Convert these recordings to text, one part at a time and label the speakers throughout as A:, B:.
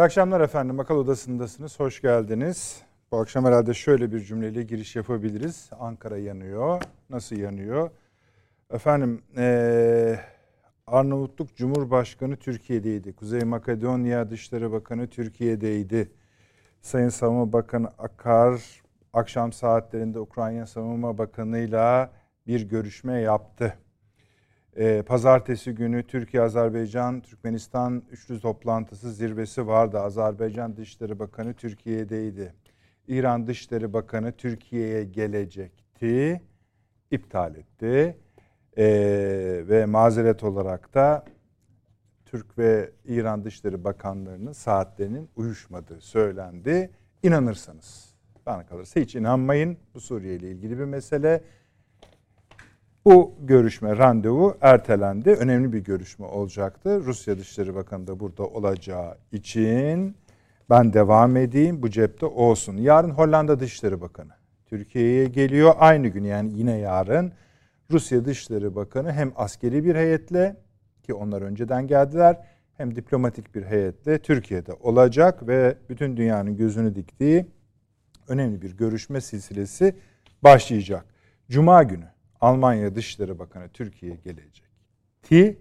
A: İyi akşamlar efendim. Akıl Odası'ndasınız. Hoş geldiniz. Bu akşam herhalde şöyle bir cümleyle giriş yapabiliriz. Ankara yanıyor. Nasıl yanıyor? Efendim ee, Arnavutluk Cumhurbaşkanı Türkiye'deydi. Kuzey Makedonya Dışişleri Bakanı Türkiye'deydi. Sayın Savunma Bakanı Akar akşam saatlerinde Ukrayna Savunma Bakanı'yla bir görüşme yaptı. Ee, pazartesi günü Türkiye, Azerbaycan, Türkmenistan üçlü toplantısı zirvesi vardı. Azerbaycan Dışişleri Bakanı Türkiye'deydi. İran Dışişleri Bakanı Türkiye'ye gelecekti. iptal etti. Ee, ve mazeret olarak da Türk ve İran Dışişleri Bakanlarının saatlerinin uyuşmadığı söylendi. İnanırsanız. Bana kalırsa hiç inanmayın. Bu Suriye ile ilgili bir mesele. Bu görüşme, randevu ertelendi. Önemli bir görüşme olacaktı. Rusya Dışişleri Bakanı da burada olacağı için ben devam edeyim. Bu cepte olsun. Yarın Hollanda Dışişleri Bakanı Türkiye'ye geliyor. Aynı gün yani yine yarın Rusya Dışişleri Bakanı hem askeri bir heyetle ki onlar önceden geldiler hem diplomatik bir heyetle Türkiye'de olacak ve bütün dünyanın gözünü diktiği önemli bir görüşme silsilesi başlayacak. Cuma günü Almanya Dışişleri Bakanı Türkiye'ye gelecek. Ti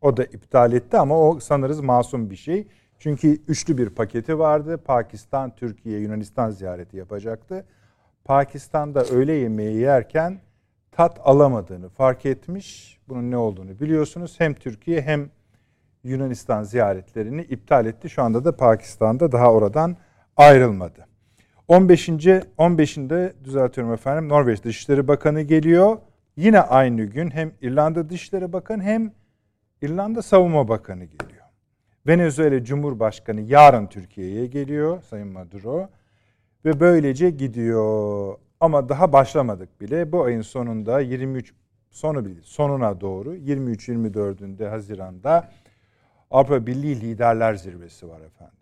A: o da iptal etti ama o sanırız masum bir şey. Çünkü üçlü bir paketi vardı. Pakistan, Türkiye, Yunanistan ziyareti yapacaktı. Pakistan'da öğle yemeği yerken tat alamadığını fark etmiş. Bunun ne olduğunu biliyorsunuz. Hem Türkiye hem Yunanistan ziyaretlerini iptal etti. Şu anda da Pakistan'da daha oradan ayrılmadı. 15. 15'inde düzeltiyorum efendim Norveç Dışişleri Bakanı geliyor. Yine aynı gün hem İrlanda Dışişleri Bakanı hem İrlanda Savunma Bakanı geliyor. Venezuela Cumhurbaşkanı yarın Türkiye'ye geliyor Sayın Maduro ve böylece gidiyor. Ama daha başlamadık bile. Bu ayın sonunda 23 sonu sonuna doğru 23-24'ünde Haziran'da Avrupa Birliği Liderler Zirvesi var efendim.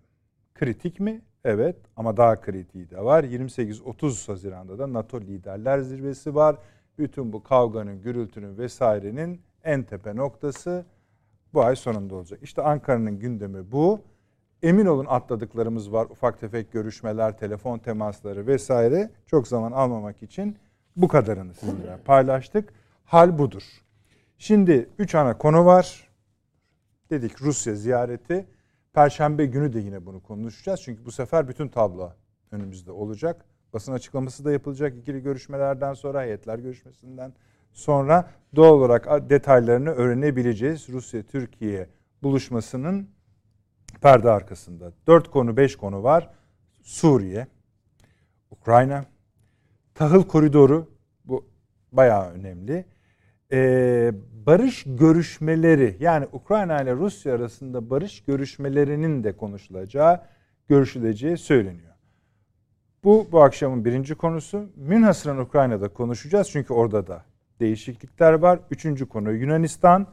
A: Kritik mi? Evet ama daha kritiği de var. 28-30 Haziran'da da NATO Liderler Zirvesi var. Bütün bu kavganın, gürültünün vesairenin en tepe noktası bu ay sonunda olacak. İşte Ankara'nın gündemi bu. Emin olun atladıklarımız var. Ufak tefek görüşmeler, telefon temasları vesaire. Çok zaman almamak için bu kadarını sizinle paylaştık. Hal budur. Şimdi üç ana konu var. Dedik Rusya ziyareti. Perşembe günü de yine bunu konuşacağız. Çünkü bu sefer bütün tablo önümüzde olacak. Basın açıklaması da yapılacak ikili görüşmelerden sonra, heyetler görüşmesinden sonra doğal olarak detaylarını öğrenebileceğiz. Rusya-Türkiye buluşmasının perde arkasında. Dört konu, beş konu var. Suriye, Ukrayna, tahıl koridoru bu bayağı önemli. Ee, barış görüşmeleri yani Ukrayna ile Rusya arasında barış görüşmelerinin de konuşulacağı, görüşüleceği söyleniyor. Bu bu akşamın birinci konusu. Münhasıran Ukrayna'da konuşacağız çünkü orada da değişiklikler var. Üçüncü konu Yunanistan.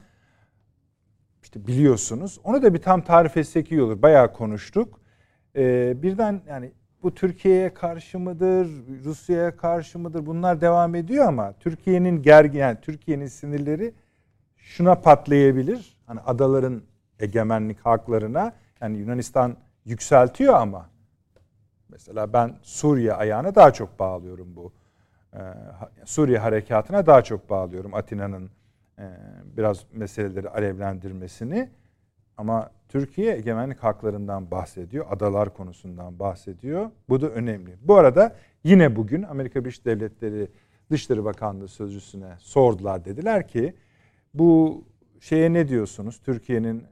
A: İşte biliyorsunuz. Onu da bir tam tarif etsek iyi olur. Bayağı konuştuk. Ee, birden yani bu Türkiye'ye karşı mıdır, Rusya'ya karşı mıdır bunlar devam ediyor ama Türkiye'nin gergin yani Türkiye'nin sinirleri şuna patlayabilir. Hani adaların egemenlik haklarına yani Yunanistan yükseltiyor ama mesela ben Suriye ayağına daha çok bağlıyorum bu. Ee, Suriye harekatına daha çok bağlıyorum Atina'nın e, biraz meseleleri alevlendirmesini. Ama Türkiye egemenlik haklarından bahsediyor, adalar konusundan bahsediyor. Bu da önemli. Bu arada yine bugün Amerika Birleşik Devletleri Dışişleri Bakanlığı sözcüsüne sordular. Dediler ki bu şeye ne diyorsunuz Türkiye'nin e,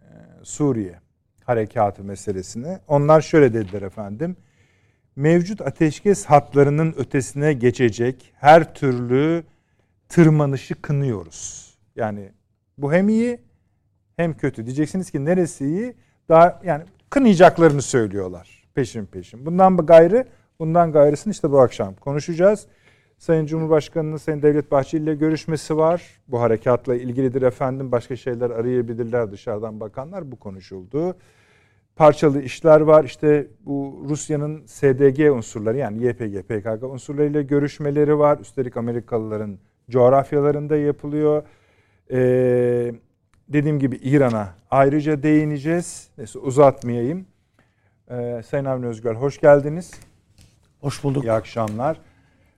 A: Suriye harekatı meselesine? Onlar şöyle dediler efendim. Mevcut ateşkes hatlarının ötesine geçecek her türlü tırmanışı kınıyoruz. Yani bu hem iyi hem kötü. Diyeceksiniz ki neresi iyi? Daha yani kınayacaklarını söylüyorlar peşin peşin. Bundan gayrı, bundan gayrısını işte bu akşam konuşacağız. Sayın Cumhurbaşkanı'nın Sayın Devlet Bahçeli ile görüşmesi var. Bu harekatla ilgilidir efendim. Başka şeyler arayabilirler dışarıdan bakanlar. Bu konuşuldu. Parçalı işler var. İşte bu Rusya'nın SDG unsurları yani YPG, PKK unsurlarıyla görüşmeleri var. Üstelik Amerikalıların coğrafyalarında yapılıyor. Ee, dediğim gibi İran'a ayrıca değineceğiz. Neyse uzatmayayım. Ee, Sayın Avni Özgür hoş geldiniz.
B: Hoş bulduk.
A: İyi akşamlar.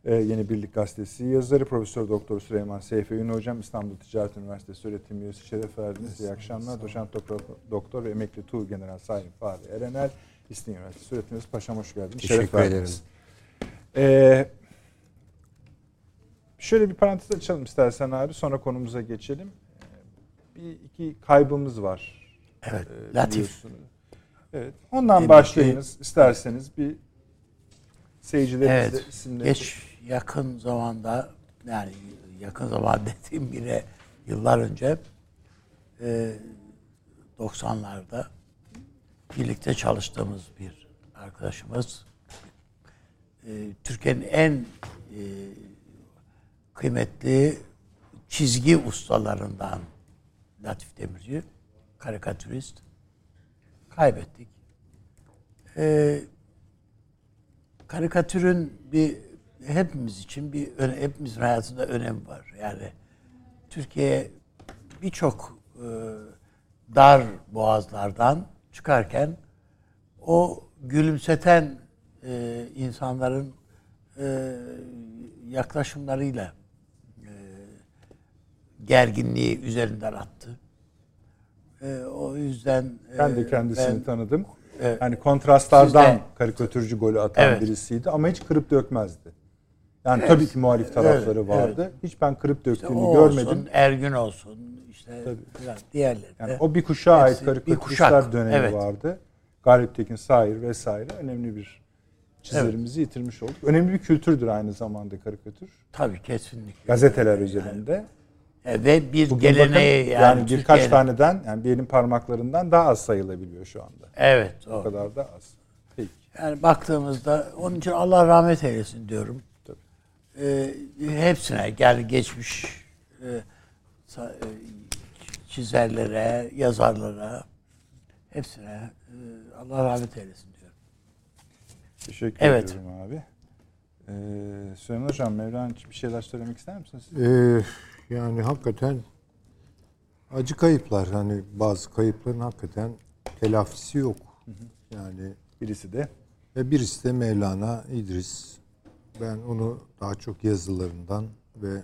A: Ee, Yeni Birlik Gazetesi yazarı Profesör Doktor Süleyman Seyfi Ün Hocam İstanbul Ticaret Üniversitesi öğretim üyesi şeref verdiniz. İyi akşamlar. Doçent doktor, doktor ve emekli Tuğ General Sayın Fahri Erenel İstinye Üniversitesi öğretim üyesi. Paşam hoş geldiniz.
B: Teşekkür
A: şeref verdiniz. Ee, şöyle bir parantez açalım istersen abi. Sonra konumuza geçelim. Ee, bir iki kaybımız var.
B: Evet.
A: Ee,
B: Latif.
A: Evet. Ondan
B: Tabii
A: başlayınız isterseniz bir seyircilerimize
B: Evet.
A: isimleri.
B: Geç yakın zamanda yani yakın zaman dediğim bile yıllar önce e, 90'larda birlikte çalıştığımız bir arkadaşımız e, Türkiye'nin en e, kıymetli çizgi ustalarından Latif Demirci, karikatürist. Kaybettik. E, karikatürün bir hepimiz için bir hepimizin hayatında önemi var. Yani Türkiye birçok e, dar boğazlardan çıkarken o gülümseten e, insanların e, yaklaşımlarıyla e, gerginliği üzerinden attı. E, o yüzden
A: Ben
B: e,
A: de kendisini
B: ben-
A: tanıdım. Yani kontrastlardan
B: Siz de-
A: karikatürcü golü atan
B: Evet.
A: birisiydi ama hiç kırıp dökmezdi. Yani tabii ki muhalif tarafları
B: Evet,
A: vardı. Hiç ben kırıp
B: İşte
A: döktüğünü
B: o
A: görmedim.
B: olsun, Ergün olsun, işte filan, diğerleri
A: Yani o bir kuşağa ait karikatüristler dönemi
B: evet.
A: vardı. Galip Tekin, Sair vesaire önemli bir çizerimizi yitirmiş olduk. Önemli bir kültürdür aynı zamanda karikatür.
B: Tabii kesinlikle.
A: Gazeteler üzerinde.
B: E, Ve bir
A: Bugün
B: geleneği
A: bakın,
B: yani,
A: yani birkaç
B: Türkiye'nin-
A: taneden yani bir elin parmaklarından daha az sayılabiliyor şu anda.
B: Evet.
A: O
B: O.
A: kadar da az. Peki.
B: Yani baktığımızda onun için Allah rahmet eylesin diyorum.
A: Tabii.
B: E, hepsine yani geçmiş e, çizerlere, yazarlara hepsine e, Allah rahmet eylesin diyorum.
A: Teşekkür
B: Evet.
A: ediyorum abi. Ee, Süleyman Hocam, Mevlana için bir şeyler söylemek ister misiniz?
C: Ee, yani hakikaten acı kayıplar. Hani bazı kayıpların hakikaten telafisi yok. Yani
A: Birisi de
C: ve birisi de Mevlana İdris. Ben onu daha çok yazılarından ve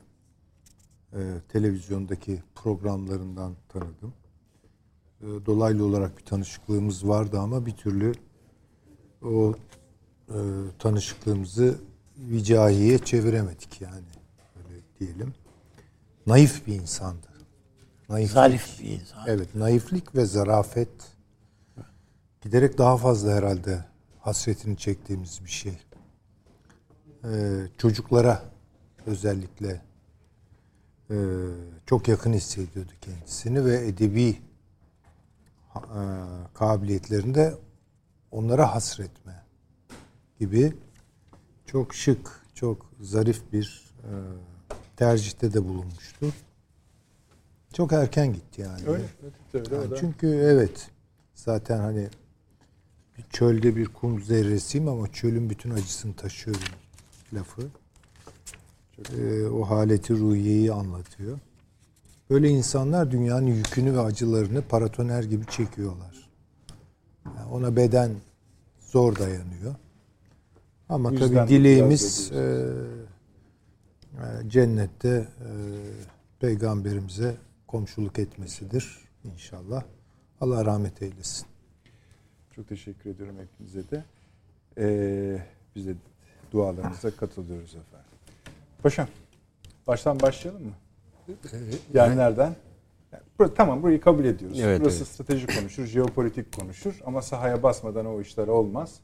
C: e, televizyondaki programlarından tanıdım. E, dolaylı olarak bir tanışıklığımız vardı ama bir türlü o e, tanışıklığımızı vicahiye çeviremedik yani. Öyle diyelim. Naif bir insandı. Naiflik.
B: Zarif bir insan.
C: Evet, naiflik ve zarafet giderek daha fazla herhalde hasretini çektiğimiz bir şey. Ee, çocuklara özellikle e, çok yakın hissediyordu kendisini ve edebi e, kabiliyetlerinde onlara hasretme gibi çok şık, çok zarif bir e, tercihte de bulunmuştu. Çok erken gitti yani.
A: öyle. öyle,
C: Yani çünkü evet zaten hani bir çölde bir kum zerresiyim ama çölün bütün acısını taşıyorum lafı. Ee, o haleti ruhiyeyi anlatıyor. Böyle insanlar dünyanın yükünü ve acılarını paratoner gibi çekiyorlar. Yani ona beden zor dayanıyor. Ama tabii dileğimiz e, e, cennette e, peygamberimize komşuluk etmesidir inşallah. Allah rahmet eylesin.
A: Çok teşekkür ediyorum hepinize de. Ee, biz de dualarınıza katılıyoruz efendim. Paşam, baştan başlayalım mı? Yani nereden? Yani tamam burayı kabul ediyoruz.
D: Evet,
A: Burası
D: evet.
A: strateji konuşur, jeopolitik konuşur ama sahaya basmadan o işler olmaz.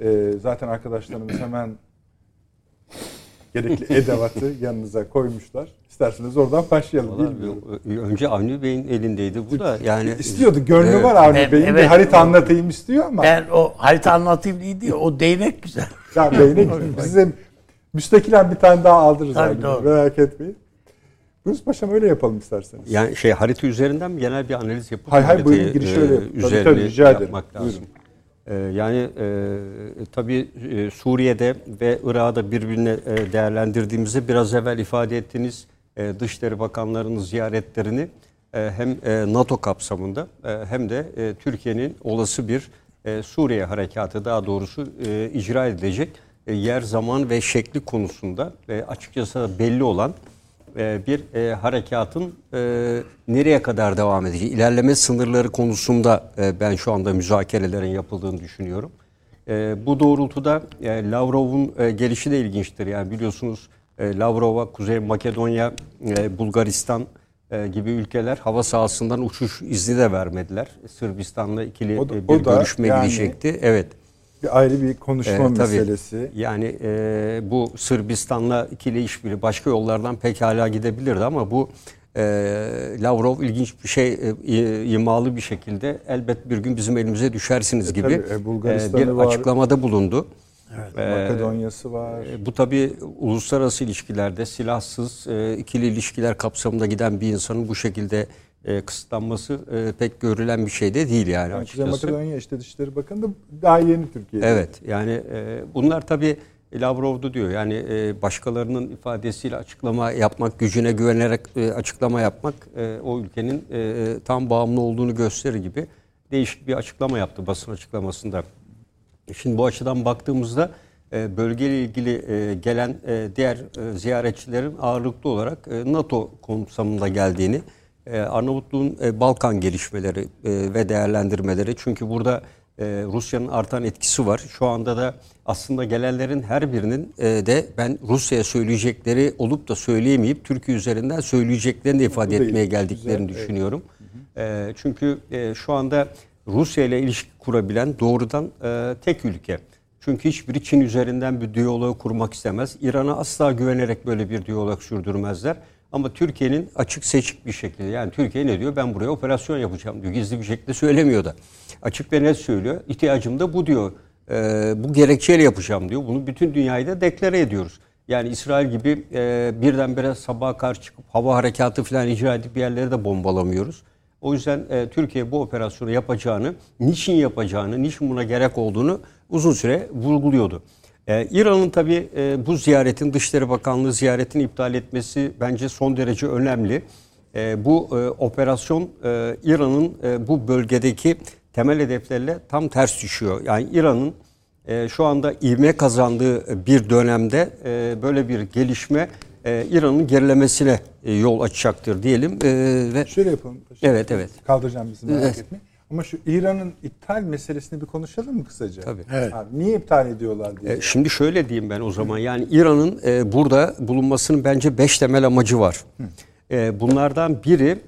A: Ee, zaten arkadaşlarımız hemen gerekli edevatı yanınıza koymuşlar. İsterseniz oradan başlayalım
D: Vallahi
A: bilmiyorum.
D: önce Avni Bey'in elindeydi bu da yani
A: İstiyordu, gönlü
D: Evet.
A: var Avni
B: Ben-
A: Bey'in bir
B: evet.
A: harita anlatayım istiyor ama.
B: Ben o harita anlatayım değil o değnek güzel.
A: Ya beyne size müstakilen bir tane daha aldırırız
B: Tabii,
A: abi.
B: doğru.
A: Merak etmeyin. Bruce Paşam öyle yapalım isterseniz.
D: yani şey harita üzerinden mi genel bir analiz yapıp
A: Hay hay,
D: haritayı,
A: buyurun, girişi
D: e,
A: öyle yapın. Tabii,
D: üzerine
A: tabii, rica ederim.
D: yapmak lazım.
A: Buyurun.
D: E, yani e, tabii e, Suriye'de ve Irak'da birbirine e, değerlendirdiğimizde biraz evvel ifade ettiğiniz e, Dışişleri Bakanlarının ziyaretlerini e, hem e, NATO kapsamında e, hem de e, Türkiye'nin olası bir e, Suriye harekatı daha doğrusu e, icra edilecek e, yer, zaman ve şekli konusunda e, açıkçası belli olan e, bir e, harekatın e, nereye kadar devam edeceği, ilerleme sınırları konusunda e, ben şu anda müzakerelerin yapıldığını düşünüyorum. E, bu doğrultuda e, Lavrov'un e, gelişi de ilginçtir. Yani biliyorsunuz e, Lavrov'a Kuzey Makedonya, e, Bulgaristan e, gibi ülkeler hava sahasından uçuş izni de vermediler. Sırbistan'la ikili
A: O da-
D: e, bir
A: o da
D: görüşme
A: yani-
D: gidecekti. Evet.
A: Bir ayrı bir konuşma
D: Ee, tabii.
A: meselesi.
D: Yani e, bu Sırbistan'la ikili işbirliği başka yollardan pekala gidebilirdi ama bu e, Lavrov ilginç bir şey e, imalı bir şekilde elbet bir gün bizim elimize düşersiniz gibi
A: tabii, e, Bulgaristan'ı
D: bir
A: var.
D: açıklamada bulundu.
A: Makedonya'sı var.
D: E, Bu tabi uluslararası ilişkilerde silahsız e, ikili ilişkiler kapsamında giden bir insanın bu şekilde e, kısıtlanması e, pek görülen bir şey de değil yani
A: Yani
D: açıkçası.
A: Makedonya işte Dışişleri Bakanı da daha yeni Türkiye'de.
D: Evet yani e, bunlar tabi Lavrov'du diyor yani e, başkalarının ifadesiyle açıklama yapmak, gücüne güvenerek e, açıklama yapmak e, o ülkenin e, tam bağımlı olduğunu gösterir gibi değişik bir açıklama yaptı basın açıklamasında. Şimdi bu açıdan baktığımızda e, bölgeyle ilgili e, gelen e, diğer e, ziyaretçilerin ağırlıklı olarak e, NATO kapsamında geldiğini, e, Arnavutluğun e, Balkan gelişmeleri e, ve değerlendirmeleri çünkü burada e, Rusya'nın artan etkisi var. Şu anda da aslında gelenlerin her birinin e, de ben Rusya'ya söyleyecekleri olup da söyleyemeyip Türkiye üzerinden söyleyeceklerini de ifade etmeye geldiklerini düşünüyorum. E, çünkü e, şu anda Rusya ile ilişki kurabilen doğrudan e, tek ülke. Çünkü hiçbiri Çin üzerinden bir diyalog kurmak istemez. İran'a asla güvenerek böyle bir diyalog sürdürmezler. Ama Türkiye'nin açık seçik bir şekilde yani Türkiye ne diyor? Ben buraya operasyon yapacağım diyor. Gizli bir şekilde söylemiyor da. Açık ve net söylüyor. İhtiyacım da bu diyor. E, bu gerekçeyle yapacağım diyor. Bunu bütün dünyayı da deklare ediyoruz. Yani İsrail gibi e, birdenbire sabaha karşı çıkıp hava harekatı falan icra edip bir yerleri de bombalamıyoruz. O yüzden e, Türkiye bu operasyonu yapacağını, niçin yapacağını, niçin buna gerek olduğunu uzun süre vurguluyordu. E, İran'ın tabii e, bu ziyaretin, Dışişleri Bakanlığı ziyaretini iptal etmesi bence son derece önemli. E, bu e, operasyon e, İran'ın e, bu bölgedeki temel hedeflerle tam ters düşüyor. Yani İran'ın e, şu anda ivme kazandığı bir dönemde e, böyle bir gelişme e, İran'ın gerilemesine e, yol açacaktır diyelim. E, ve
A: Şöyle yapalım.
D: Evet, evet.
A: Kaldıracağım bizi merak
D: Evet.
A: etmeyin. Ama şu İran'ın iptal meselesini bir konuşalım mı kısaca?
D: Tabii.
B: Evet.
A: Abi, niye iptal ediyorlar diye.
D: E, Şimdi şöyle diyeyim ben o zaman. Yani İran'ın e, burada bulunmasının bence beş temel amacı var. E, bunlardan biri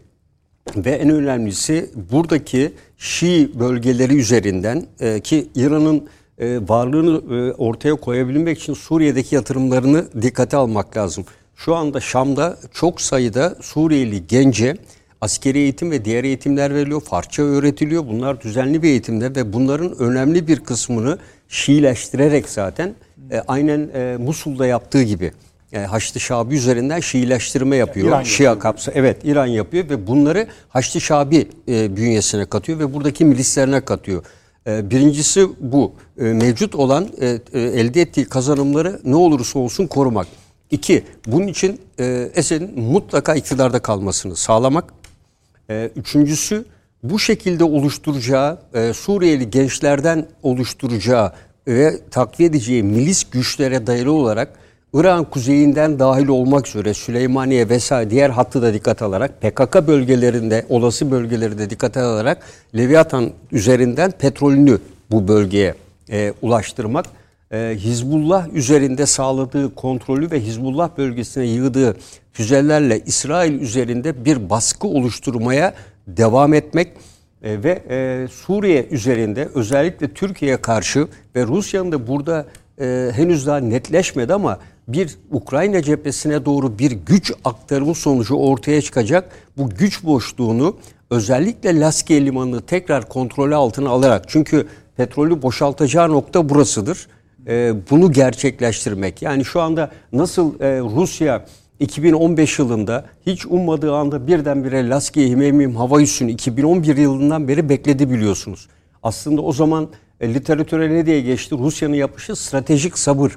D: ve en önemlisi buradaki Şii bölgeleri üzerinden e, ki İran'ın e, varlığını e, ortaya koyabilmek için Suriye'deki yatırımlarını dikkate almak lazım. Şu anda Şam'da çok sayıda Suriyeli gence askeri eğitim ve diğer eğitimler veriliyor. Farsça öğretiliyor. Bunlar düzenli bir eğitimde ve bunların önemli bir kısmını Şiileştirerek zaten e, aynen e, Musul'da yaptığı gibi e, Haçlı Şabi üzerinden Şiileştirme yapıyor.
A: İran
D: Şia kapsa evet İran yapıyor ve bunları Haçlı Şabi e, bünyesine katıyor ve buradaki milislerine katıyor. E, birincisi bu. E, mevcut olan e, e, elde ettiği kazanımları ne olursa olsun korumak. İki, bunun için e, Esed'in mutlaka iktidarda kalmasını sağlamak. Ee, Üçüncüsü bu şekilde oluşturacağı e, Suriyeli gençlerden oluşturacağı ve takviye edeceği milis güçlere dayalı olarak İran kuzeyinden dahil olmak üzere Süleymaniye vesaire diğer hattı da dikkat alarak PKK bölgelerinde olası bölgeleri de dikkate alarak Leviathan üzerinden petrolünü bu bölgeye e, ulaştırmak e, Hizbullah üzerinde sağladığı kontrolü ve Hizbullah bölgesine yığdığı füzelerle İsrail üzerinde bir baskı oluşturmaya devam etmek e, ve e, Suriye üzerinde özellikle Türkiye'ye karşı ve Rusya'nın da burada e, henüz daha netleşmedi ama bir Ukrayna cephesine doğru bir güç aktarımı sonucu ortaya çıkacak bu güç boşluğunu özellikle Laskiye Limanı'nı tekrar kontrolü altına alarak çünkü petrolü boşaltacağı nokta burasıdır. E, bunu gerçekleştirmek. Yani şu anda nasıl e, Rusya 2015 yılında hiç ummadığı anda birdenbire Laskiye Himeyim hava üssünü 2011 yılından beri bekledi biliyorsunuz. Aslında o zaman e, literatüre ne diye geçti? Rusya'nın yapışı stratejik sabır.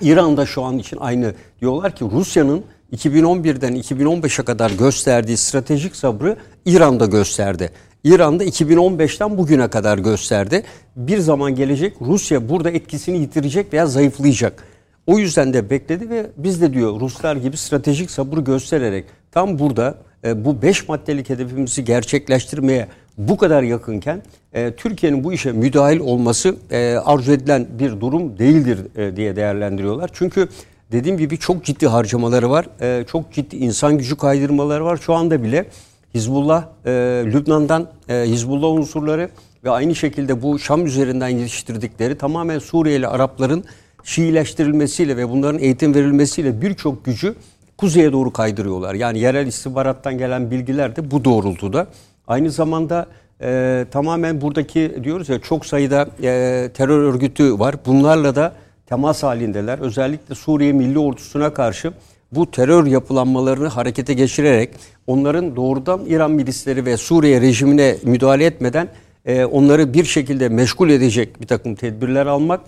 D: İran'da şu an için aynı diyorlar ki Rusya'nın 2011'den 2015'e kadar gösterdiği stratejik sabrı İran'da gösterdi. İran'da 2015'ten bugüne kadar gösterdi. Bir zaman gelecek Rusya burada etkisini yitirecek veya zayıflayacak. O yüzden de bekledi ve biz de diyor Ruslar gibi stratejik sabır göstererek tam burada e, bu 5 maddelik hedefimizi gerçekleştirmeye bu kadar yakınken e, Türkiye'nin bu işe müdahil olması e, arzu edilen bir durum değildir e, diye değerlendiriyorlar. Çünkü dediğim gibi çok ciddi harcamaları var. E, çok ciddi insan gücü kaydırmaları var. Şu anda bile Hizbullah, e, Lübnan'dan e, Hizbullah unsurları ve aynı şekilde bu Şam üzerinden yetiştirdikleri tamamen Suriyeli Arapların Şiileştirilmesiyle ve bunların eğitim verilmesiyle birçok gücü kuzeye doğru kaydırıyorlar. Yani yerel istihbarattan gelen bilgiler de bu doğrultuda. Aynı zamanda e, tamamen buradaki diyoruz ya çok sayıda e, terör örgütü var. Bunlarla da temas halindeler. Özellikle Suriye Milli Ordusu'na karşı bu terör yapılanmalarını harekete geçirerek onların doğrudan İran milisleri ve Suriye rejimine müdahale etmeden e, onları bir şekilde meşgul edecek bir takım tedbirler almak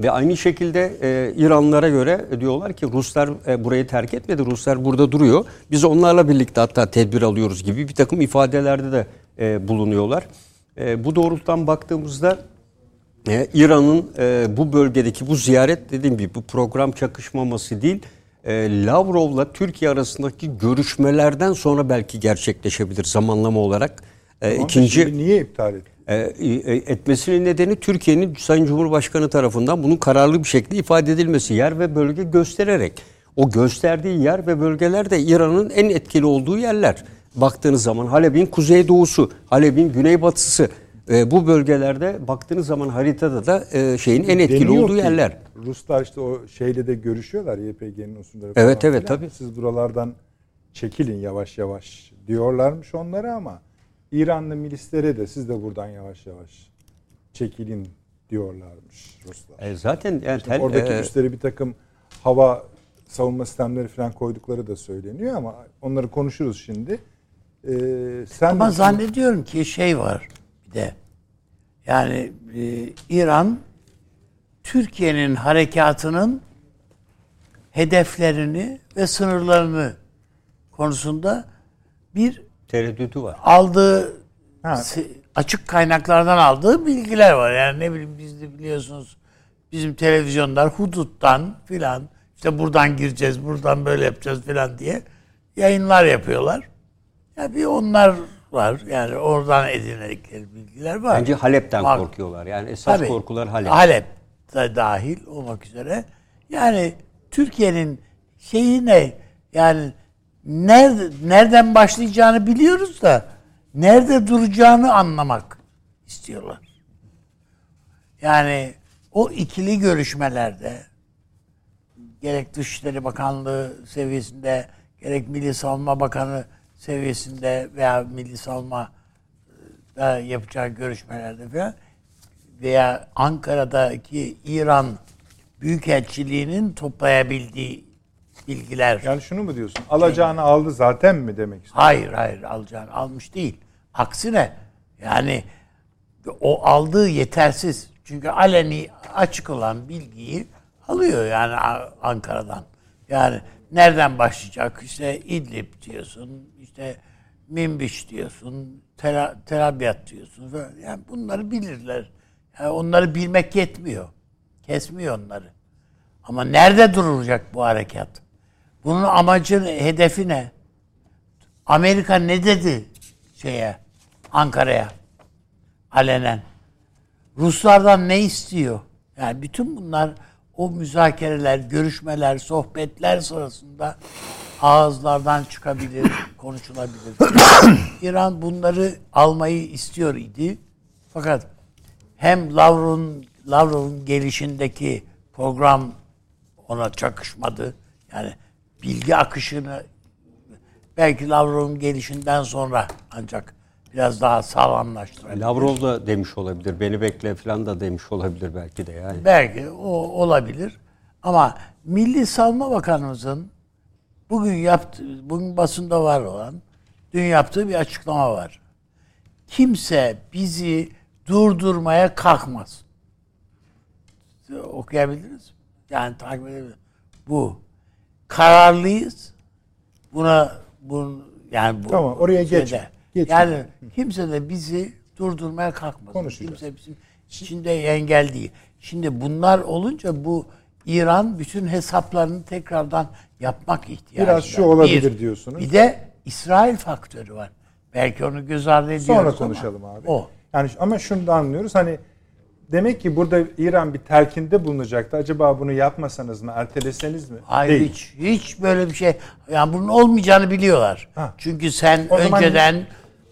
D: ve aynı şekilde e, İranlılara göre diyorlar ki Ruslar e, burayı terk etmedi. Ruslar burada duruyor. Biz onlarla birlikte hatta tedbir alıyoruz gibi bir takım ifadelerde de e, bulunuyorlar. E, bu doğrultudan baktığımızda e, İran'ın e, bu bölgedeki bu ziyaret dediğim gibi bu program çakışmaması değil e, Lavrov'la Türkiye arasındaki görüşmelerden sonra belki gerçekleşebilir zamanlama olarak. E,
A: Ama
D: ikinci
A: niye iptal etti?
D: e, e, etmesinin nedeni Türkiye'nin Sayın Cumhurbaşkanı tarafından bunun kararlı bir şekilde ifade edilmesi. Yer ve bölge göstererek. O gösterdiği yer ve bölgeler de İran'ın en etkili olduğu yerler. Baktığınız zaman Halep'in kuzeydoğusu, Halep'in güneybatısı e, bu bölgelerde baktığınız zaman haritada da e, şeyin en etkili
A: Deniyor
D: olduğu
A: ki,
D: yerler.
A: Ruslar işte o şeyle de görüşüyorlar YPG'nin unsurları
D: Evet,
A: falan
D: evet,
A: filan.
D: tabii.
A: Siz buralardan çekilin yavaş yavaş diyorlarmış onlara ama İranlı milislere de siz de buradan yavaş yavaş çekilin diyorlarmış Ruslar.
D: E, zaten yani tel-
A: Oradaki
D: e,
A: üstleri bir takım hava savunma sistemleri falan koydukları da söyleniyor ama onları konuşuruz şimdi. Ee, sen
B: Ama
A: de-
B: zannediyorum ki şey var bir de. Yani e, İran Türkiye'nin harekatının hedeflerini ve sınırlarını konusunda bir
D: tereddütü var.
B: aldığı
A: Ha.
B: açık kaynaklardan aldığı bilgiler var. Yani ne bileyim biz de biliyorsunuz bizim televizyonlar huduttan filan işte buradan gireceğiz, buradan böyle yapacağız filan diye yayınlar yapıyorlar. Ya bir onlar var. Yani oradan edinildikleri bilgiler var.
D: Bence Halep'ten
B: Var.
D: korkuyorlar. Yani esas
B: Tabii.
D: korkular Halep.
B: Halep da dahil olmak üzere. Yani Türkiye'nin şeyi ne? Yani nerede, nereden başlayacağını biliyoruz da nerede duracağını anlamak istiyorlar. Yani o ikili görüşmelerde gerek Dışişleri Bakanlığı seviyesinde gerek Milli Savunma Bakanı seviyesinde veya Milli Savunma e, yapacağı görüşmelerde falan veya Ankara'daki İran Büyükelçiliğinin toplayabildiği bilgiler.
A: yani şunu mu diyorsun? Alacağını aldı zaten mi demek istiyorsun?
B: Hayır hayır alacağını almış değil. Aksine yani o aldığı yetersiz. Çünkü aleni açık olan bilgiyi alıyor yani Ankara'dan. Yani nereden başlayacak? İşte İdlib diyorsun, işte Minbiş diyorsun, Tel, diyorsun. Yani bunları bilirler. Yani onları bilmek yetmiyor. Kesmiyor onları. Ama nerede duracak bu harekat? Bunun amacı, hedefi ne? Amerika ne dedi şeye Ankara'ya alenen? Ruslardan ne istiyor? Yani bütün bunlar o müzakereler, görüşmeler, sohbetler sırasında ağızlardan çıkabilir, konuşulabilir. İran bunları almayı istiyor idi. Fakat hem Lavrov'un Lavrov'un gelişindeki program ona çakışmadı. Yani bilgi akışını belki Lavrov'un gelişinden sonra ancak biraz daha sağlamlaştırabilir.
D: Lavrov da demiş olabilir. Beni bekle falan da demiş olabilir belki de yani.
B: Belki o olabilir. Ama Milli Savunma Bakanımızın bugün yaptı, bugün basında var olan dün yaptığı bir açıklama var. Kimse bizi durdurmaya kalkmaz. Okuyabiliriz. mi? Yani takip edebiliriz. Bu. Kararlıyız. Buna bunun yani bu
A: Tamam, oraya
B: şeyde,
A: geç.
C: Geçin.
B: Yani kimse de bizi durdurmaya kalkmasın.
A: Konuşacağız.
B: Kimse bizim içinde engel değil. Şimdi bunlar olunca bu İran bütün hesaplarını tekrardan yapmak ihtiyacı
A: Biraz şu olabilir diyorsunuz.
B: Bir de İsrail faktörü var. Belki onu göz ardı ediyoruz
A: Sonra
B: ama
A: konuşalım abi.
B: O.
A: Yani ama şunu da anlıyoruz hani demek ki burada İran bir telkinde bulunacaktı. Acaba bunu yapmasanız mı, erteleseniz mi?
B: Hayır
A: Değil.
B: hiç, hiç böyle bir şey. Yani bunun olmayacağını biliyorlar.
A: Ha.
B: Çünkü sen
A: O zaman-
B: önceden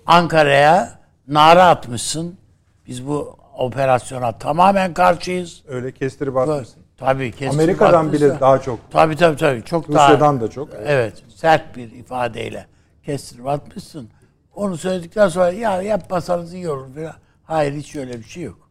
B: Ankara'ya nara atmışsın. Biz bu operasyona tamamen karşıyız.
A: Öyle kestirip atmışsın.
B: Tabii kesin.
A: Amerika'dan
B: haklısın.
A: bile daha çok.
B: Tabii tabii tabii. Çok daha.
A: Rusya'dan da çok.
B: Evet. Sert bir ifadeyle kestirip atmışsın. Onu söyledikten sonra ya yapmasanız iyi olur falan. Hayır hiç öyle bir şey yok.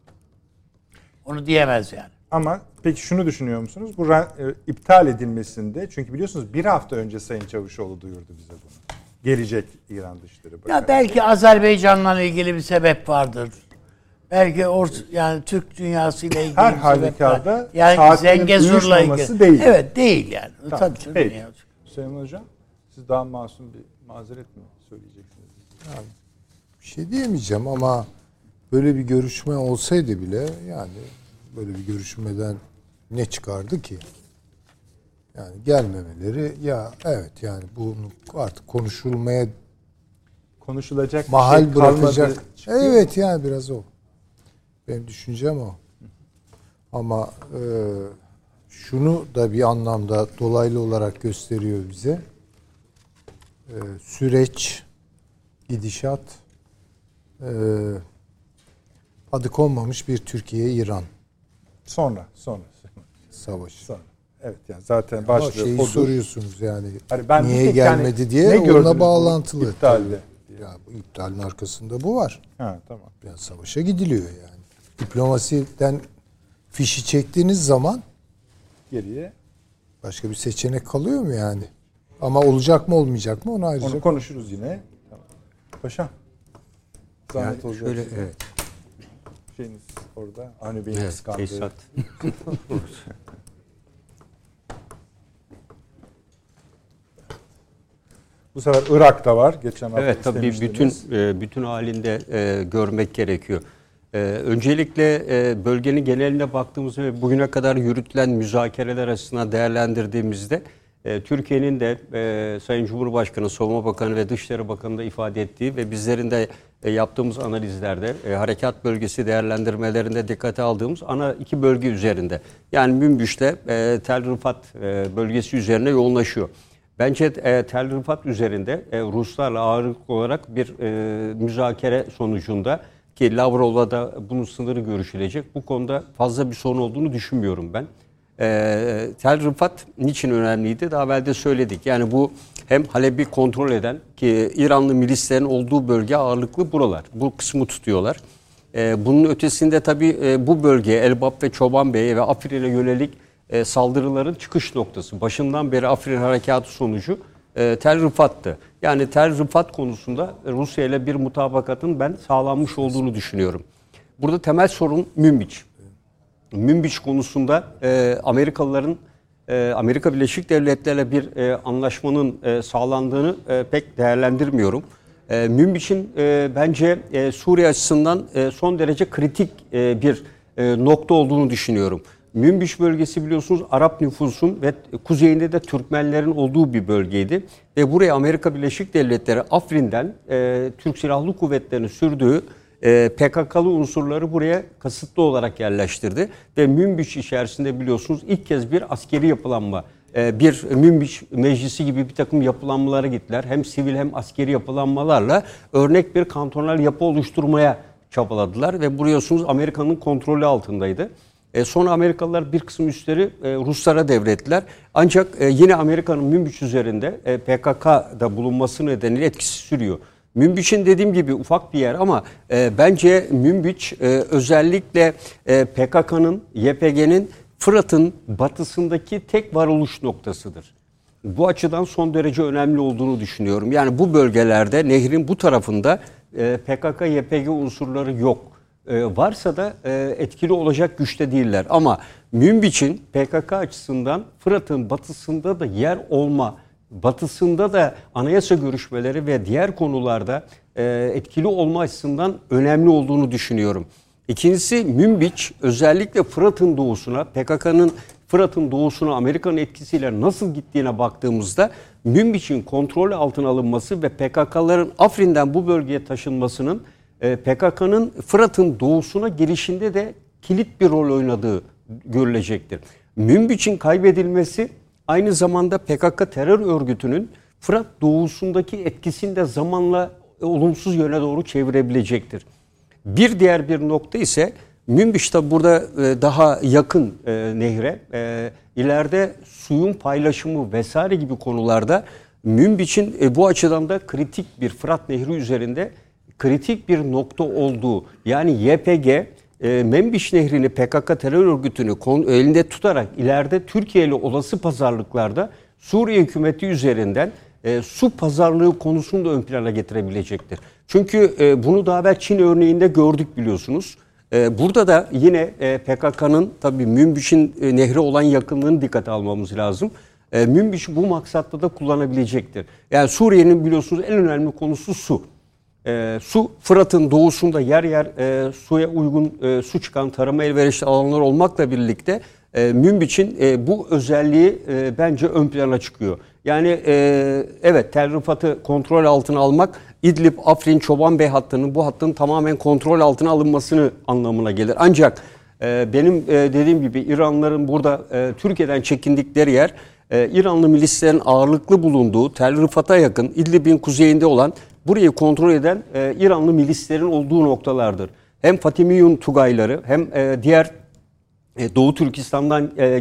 B: Onu diyemez yani.
A: Ama peki şunu düşünüyor musunuz? Bu e, iptal edilmesinde çünkü biliyorsunuz bir hafta önce Sayın Çavuşoğlu duyurdu bize bunu. Gelecek İran Dışişleri Bakanı.
B: Ya belki Azerbaycan'la ilgili bir sebep vardır. Belki or yani Türk dünyası ile ilgili
A: Her
B: bir sebep var.
A: halükarda
B: yani Zengezur'la ilgili.
A: değil.
B: Evet değil yani.
A: Tamam,
B: Tabii canım
A: peki.
B: ya.
A: Süleyman Hocam siz daha masum bir mazeret mi söyleyeceksiniz?
C: Bir şey diyemeyeceğim ama böyle bir görüşme olsaydı bile yani böyle bir görüşmeden ne çıkardı ki? Yani gelmemeleri ya evet yani bunu artık konuşulmaya
A: Konuşulacak
C: mahal
A: şey
C: bırakacak. Evet yani biraz o. Benim düşüncem o. Ama e, şunu da bir anlamda dolaylı olarak gösteriyor bize. E, süreç, gidişat e, adı konmamış bir Türkiye-İran
A: Sonra, sonra,
C: savaşı.
A: sonra. Evet yani zaten
C: Ama
A: başlıyor.
C: şeyi
A: odur.
C: soruyorsunuz yani
A: Hani ben
C: niye
A: tek yani
C: gelmedi diye
A: ne
C: onunla bağlantılı.
A: iptalde?
C: Ya bu iptalin arkasında bu var.
A: Ha tamam.
C: Yani savaşa gidiliyor yani. Diplomasiden fişi çektiğiniz zaman
A: Geriye
C: başka bir seçenek kalıyor mu yani? Ama olacak mı olmayacak mı onu ayrıca
A: onu konuşuruz yine. Tamam. Paşam. Zahmet
D: Yani
A: olacak.
D: şöyle evet.
A: Şeyiniz orada. Avni Bey'in
D: Evet,
A: kıskandığı. Bu sefer Irak'ta var. Geçen hafta
D: Evet tabii bütün e, bütün halinde e, görmek gerekiyor. E, öncelikle bölgenin geneline baktığımızda ve bugüne kadar yürütülen müzakereler açısından değerlendirdiğimizde Türkiye'nin de Sayın Cumhurbaşkanı, Savunma Bakanı ve Dışişleri Bakanı da ifade ettiği ve bizlerin de yaptığımız analizlerde harekat bölgesi değerlendirmelerinde dikkate aldığımız ana iki bölge üzerinde yani Münbiş'le e, Tel Rifat e, bölgesi üzerine yoğunlaşıyor. Bence e, Tel Rifat üzerinde e, Ruslarla ağırlıklı olarak bir e, müzakere sonucunda ki Lavrov'la da bunun sınırı görüşülecek. Bu konuda fazla bir sorun olduğunu düşünmüyorum ben. E, Tel Rifat niçin önemliydi? Daha evvel de söyledik. Yani bu hem Halep'i kontrol eden ki İranlı milislerin olduğu bölge ağırlıklı buralar. Bu kısmı tutuyorlar. E, bunun ötesinde tabii e, bu bölge Elbap ve Çobanbey'e ve Afrin'e yönelik e, saldırıların çıkış noktası. Başından beri Afrin harekatı sonucu e, Tel Rifat'tı. Yani Tel Rifat konusunda Rusya ile bir mutabakatın ben sağlanmış olduğunu düşünüyorum. Burada temel sorun Münbiç. Münbiç konusunda e, Amerikalıların e, Amerika Birleşik Devletleri'yle bir e, anlaşmanın e, sağlandığını e, pek değerlendirmiyorum. E, Münbiç'in e, bence e, Suriye açısından e, son derece kritik e, bir e, nokta olduğunu düşünüyorum. Münbiş bölgesi biliyorsunuz Arap nüfusun ve kuzeyinde de Türkmenlerin olduğu bir bölgeydi. Ve buraya Amerika Birleşik Devletleri Afrin'den e, Türk Silahlı Kuvvetleri'nin sürdüğü e, PKK'lı unsurları buraya kasıtlı olarak yerleştirdi. Ve Münbiş içerisinde biliyorsunuz ilk kez bir askeri yapılanma, e, bir Münbiş meclisi gibi bir takım yapılanmalara gittiler. Hem sivil hem askeri yapılanmalarla örnek bir kantonal yapı oluşturmaya çabaladılar. Ve biliyorsunuz Amerika'nın kontrolü altındaydı. E, sonra Amerikalılar bir kısım üsleri e, Ruslara devrettiler. Ancak e, yine Amerika'nın Münbiç üzerinde e, PKK'da bulunması nedeniyle etkisi sürüyor. Münbiç'in dediğim gibi ufak bir yer ama e, bence Münbiç e, özellikle e, PKK'nın, YPG'nin Fırat'ın batısındaki tek varoluş noktasıdır. Bu açıdan son derece önemli olduğunu düşünüyorum. Yani bu bölgelerde nehrin bu tarafında e, PKK, YPG unsurları yok. E, varsa da e, etkili olacak güçte değiller. Ama Münbiç'in PKK açısından Fırat'ın batısında da yer olma, batısında da anayasa görüşmeleri ve diğer konularda e, etkili olma açısından önemli olduğunu düşünüyorum. İkincisi Münbiç özellikle Fırat'ın doğusuna, PKK'nın Fırat'ın doğusuna Amerika'nın etkisiyle nasıl gittiğine baktığımızda Münbiç'in kontrol altına alınması ve PKK'ların Afrin'den bu bölgeye taşınmasının PKK'nın Fırat'ın doğusuna gelişinde de kilit bir rol oynadığı görülecektir. Münbiç'in kaybedilmesi aynı zamanda PKK terör örgütünün Fırat doğusundaki etkisini de zamanla olumsuz yöne doğru çevirebilecektir. Bir diğer bir nokta ise Münbiş tabi burada e, daha yakın e, nehre. E, ileride suyun paylaşımı vesaire gibi konularda Münbiç'in bu açıdan da kritik bir Fırat Nehri üzerinde kritik bir nokta olduğu yani YPG e, Membiş Nehri'ni PKK terör örgütünü elinde tutarak ileride Türkiye ile olası pazarlıklarda Suriye hükümeti üzerinden e, su pazarlığı konusunu da ön plana getirebilecektir. Çünkü e, bunu daha evvel Çin örneğinde gördük biliyorsunuz. E, burada da yine e, PKK'nın tabii Münbiş'in e, nehre olan yakınlığını dikkate almamız lazım. E, Münbiş bu maksatta da kullanabilecektir. Yani Suriye'nin biliyorsunuz en önemli konusu su. E, su Fırat'ın doğusunda yer yer e, suya uygun e, su çıkan tarıma elverişli alanlar olmakla birlikte e, Münbiç'in e, bu özelliği e, bence ön plana çıkıyor. Yani e, evet Tel Rifat'ı kontrol altına almak İdlib, Afrin, Çoban Bey hattının bu hattın tamamen kontrol altına alınmasını anlamına gelir. Ancak e, benim e, dediğim gibi İranlıların burada e, Türkiye'den çekindikleri yer e, İranlı milislerin ağırlıklı bulunduğu Tel Rifat'a yakın İdlib'in kuzeyinde olan burayı kontrol eden e, İranlı milislerin olduğu noktalardır. Hem Fatimiyun Tugayları hem e, diğer e, Doğu Türkistan'dan e,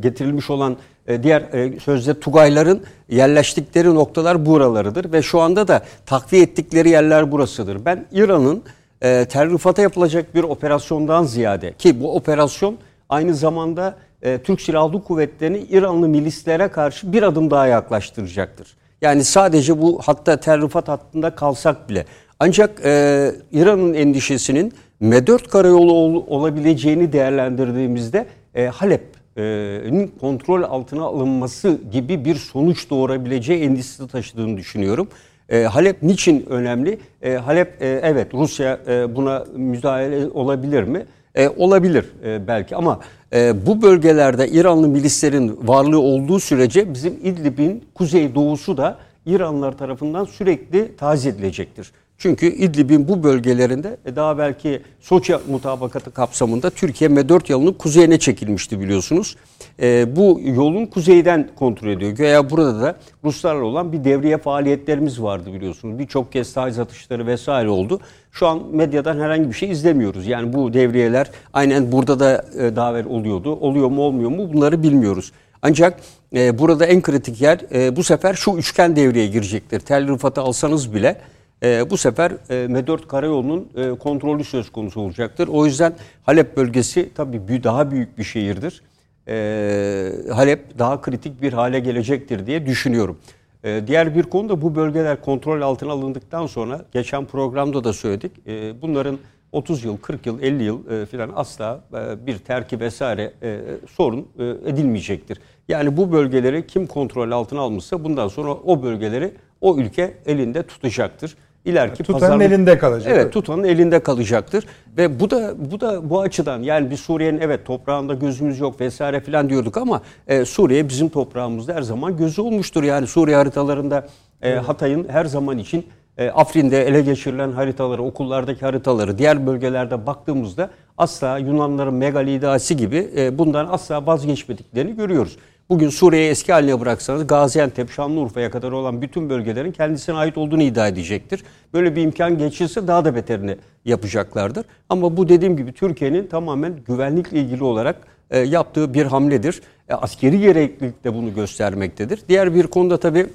D: getirilmiş olan e, diğer sözde Tugayların yerleştikleri noktalar buralarıdır ve şu anda da takviye ettikleri yerler burasıdır. Ben İran'ın e, Terrifat'a yapılacak bir operasyondan ziyade ki bu operasyon aynı zamanda Türk Silahlı Kuvvetleri'ni İranlı milislere karşı bir adım daha yaklaştıracaktır. Yani sadece bu hatta Terrifat hattında kalsak bile. Ancak e, İran'ın endişesinin M4 karayolu ol, olabileceğini değerlendirdiğimizde e, Halep'in kontrol altına alınması gibi bir sonuç doğurabileceği endişesi taşıdığını düşünüyorum. E, Halep niçin önemli? E, Halep e, evet Rusya e, buna müdahale olabilir mi? E, olabilir e, belki ama e, bu bölgelerde İranlı milislerin varlığı olduğu sürece bizim İdlib'in kuzey doğusu da İranlılar tarafından sürekli taze edilecektir. Çünkü İdlib'in bu bölgelerinde e, daha belki Soçi mutabakatı kapsamında Türkiye M4 yolunun kuzeyine çekilmişti biliyorsunuz. E, bu yolun kuzeyden kontrol ediyor. Göya burada da Ruslarla olan bir devriye faaliyetlerimiz vardı biliyorsunuz. Birçok kez taciz atışları vesaire oldu. Şu an medyadan herhangi bir şey izlemiyoruz. Yani bu devriyeler aynen burada da e, davet oluyordu. Oluyor mu olmuyor mu bunları bilmiyoruz. Ancak e, burada en kritik yer e, bu sefer şu üçgen devreye girecektir. Tel Rıfat'ı alsanız bile e, bu sefer e, M4 karayolunun e, kontrolü söz konusu olacaktır. O yüzden Halep bölgesi tabii daha büyük bir şehirdir. E, Halep daha kritik bir hale gelecektir diye düşünüyorum. E, diğer bir konu da bu bölgeler kontrol altına alındıktan sonra geçen programda da söyledik. E, bunların 30 yıl, 40 yıl, 50 yıl e, filan asla e, bir terki vesaire e, sorun e, edilmeyecektir. Yani bu bölgeleri kim kontrol altına almışsa bundan sonra o bölgeleri o ülke elinde tutacaktır ileriki
A: tutanın
D: pazarlık,
A: elinde kalacak.
D: Evet, tutanın elinde kalacaktır ve bu da bu da bu açıdan yani bir Suriye'nin evet toprağında gözümüz yok vesaire filan diyorduk ama e, Suriye bizim toprağımızda her zaman gözü olmuştur. Yani Suriye haritalarında e, Hatay'ın her zaman için e, Afrin'de ele geçirilen haritaları, okullardaki haritaları, diğer bölgelerde baktığımızda asla Yunanların megalidası gibi e, bundan asla vazgeçmediklerini görüyoruz. Bugün Suriye'yi eski haline bıraksanız Gaziantep, Şanlıurfa'ya kadar olan bütün bölgelerin kendisine ait olduğunu iddia edecektir. Böyle bir imkan geçirse daha da beterini yapacaklardır. Ama bu dediğim gibi Türkiye'nin tamamen güvenlikle ilgili olarak e, yaptığı bir hamledir. E, askeri gereklilik de bunu göstermektedir. Diğer bir konuda tabii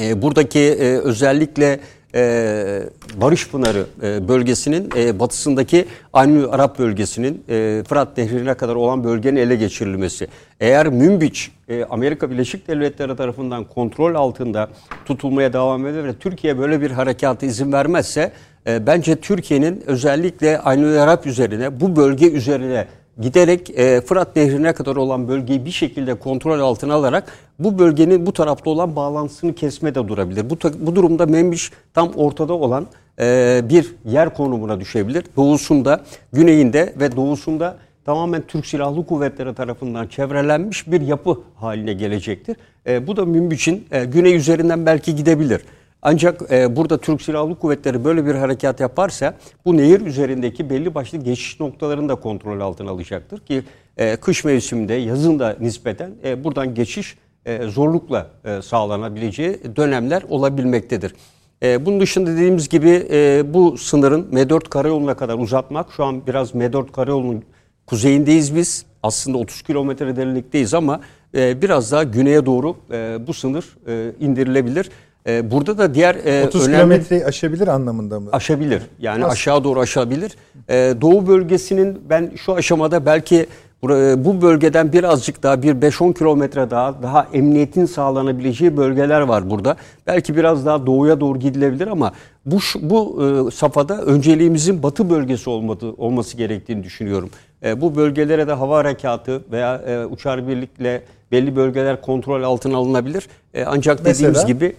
D: e, buradaki e, özellikle e, Barış Pınarı e, bölgesinin e, batısındaki Aynı Arap bölgesinin e, Fırat Nehri'ne kadar olan bölgenin ele geçirilmesi. Eğer Münbiç Amerika Birleşik Devletleri tarafından kontrol altında tutulmaya devam eder ve Türkiye böyle bir harekata izin vermezse bence Türkiye'nin özellikle Aynı Arap üzerine bu bölge üzerine giderek e, Fırat Nehri'ne kadar olan bölgeyi bir şekilde kontrol altına alarak bu bölgenin bu tarafta olan bağlantısını kesme de durabilir. Bu, bu durumda Membiş tam ortada olan e, bir yer konumuna düşebilir. Doğusunda, güneyinde ve doğusunda tamamen Türk Silahlı Kuvvetleri tarafından çevrelenmiş bir yapı haline gelecektir. E, bu da Münbiç'in e, güney üzerinden belki gidebilir. Ancak e, burada Türk Silahlı Kuvvetleri böyle bir harekat yaparsa bu nehir üzerindeki belli başlı geçiş noktalarını da kontrol altına alacaktır ki e, kış mevsiminde yazın da nispeten e, buradan geçiş e, zorlukla e, sağlanabileceği dönemler olabilmektedir. E, bunun dışında dediğimiz gibi e, bu sınırın M4 karayoluna kadar uzatmak şu an biraz M4 karayolunun kuzeyindeyiz biz. Aslında 30 kilometre derinlikteyiz ama e, biraz daha güneye doğru e, bu sınır e, indirilebilir. E, burada da diğer e,
A: 30
D: önemli
A: kilometreyi aşabilir anlamında mı?
D: aşabilir. Yani aşağı doğru aşabilir. E, Doğu bölgesinin ben şu aşamada belki bura- bu bölgeden birazcık daha bir 5-10 kilometre daha daha emniyetin sağlanabileceği bölgeler var burada. Belki biraz daha doğuya doğru gidilebilir ama bu bu e, safhada önceliğimizin batı bölgesi olmadı, olması gerektiğini düşünüyorum. E, bu bölgelere de hava harekatı veya e, uçar birlikle belli bölgeler kontrol altına alınabilir. E, ancak dediğimiz
A: Mesela?
D: gibi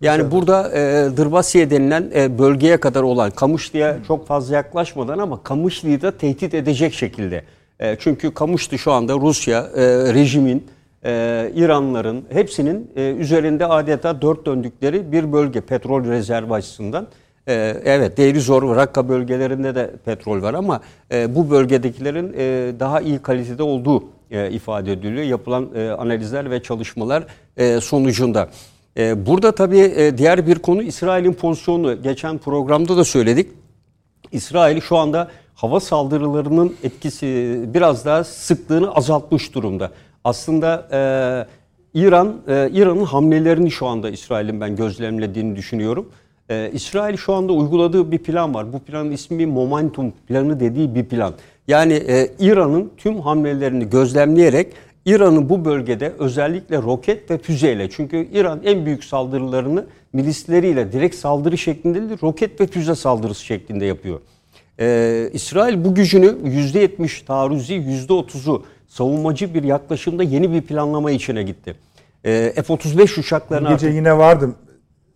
D: yani burada e, Dırbasiye denilen e, bölgeye kadar olan Kamışlı'ya çok fazla yaklaşmadan ama Kamışlı'yı da tehdit edecek şekilde. E, çünkü Kamışlı şu anda Rusya e, rejimin, e, İranların hepsinin e, üzerinde adeta dört döndükleri bir bölge petrol rezervi açısından. E, evet Deirizor ve Rakka bölgelerinde de petrol var ama e, bu bölgedekilerin e, daha iyi kalitede olduğu e, ifade ediliyor. Yapılan e, analizler ve çalışmalar e, sonucunda. Ee, Burada tabii e, diğer bir konu İsrail'in pozisyonu. Geçen programda da söyledik. İsrail şu anda hava saldırılarının etkisi biraz daha sıklığını azaltmış durumda. Aslında e, İran e, İran'ın hamlelerini şu anda İsrail'in ben gözlemlediğini düşünüyorum. İsrail şu anda uyguladığı bir plan var. Bu planın ismi Momentum planı dediği bir plan. Yani İran'ın tüm hamlelerini gözlemleyerek İran'ın bu bölgede özellikle roket ve füzeyle çünkü İran en büyük saldırılarını milisleriyle direkt saldırı şeklinde değil roket ve füze saldırısı şeklinde yapıyor. Ee, İsrail bu gücünü %70 taarruzi %30'u savunmacı bir yaklaşımda yeni bir planlama içine gitti. Ee, F-35 uçaklarını
A: Dün gece
D: artık...
A: yine vardım.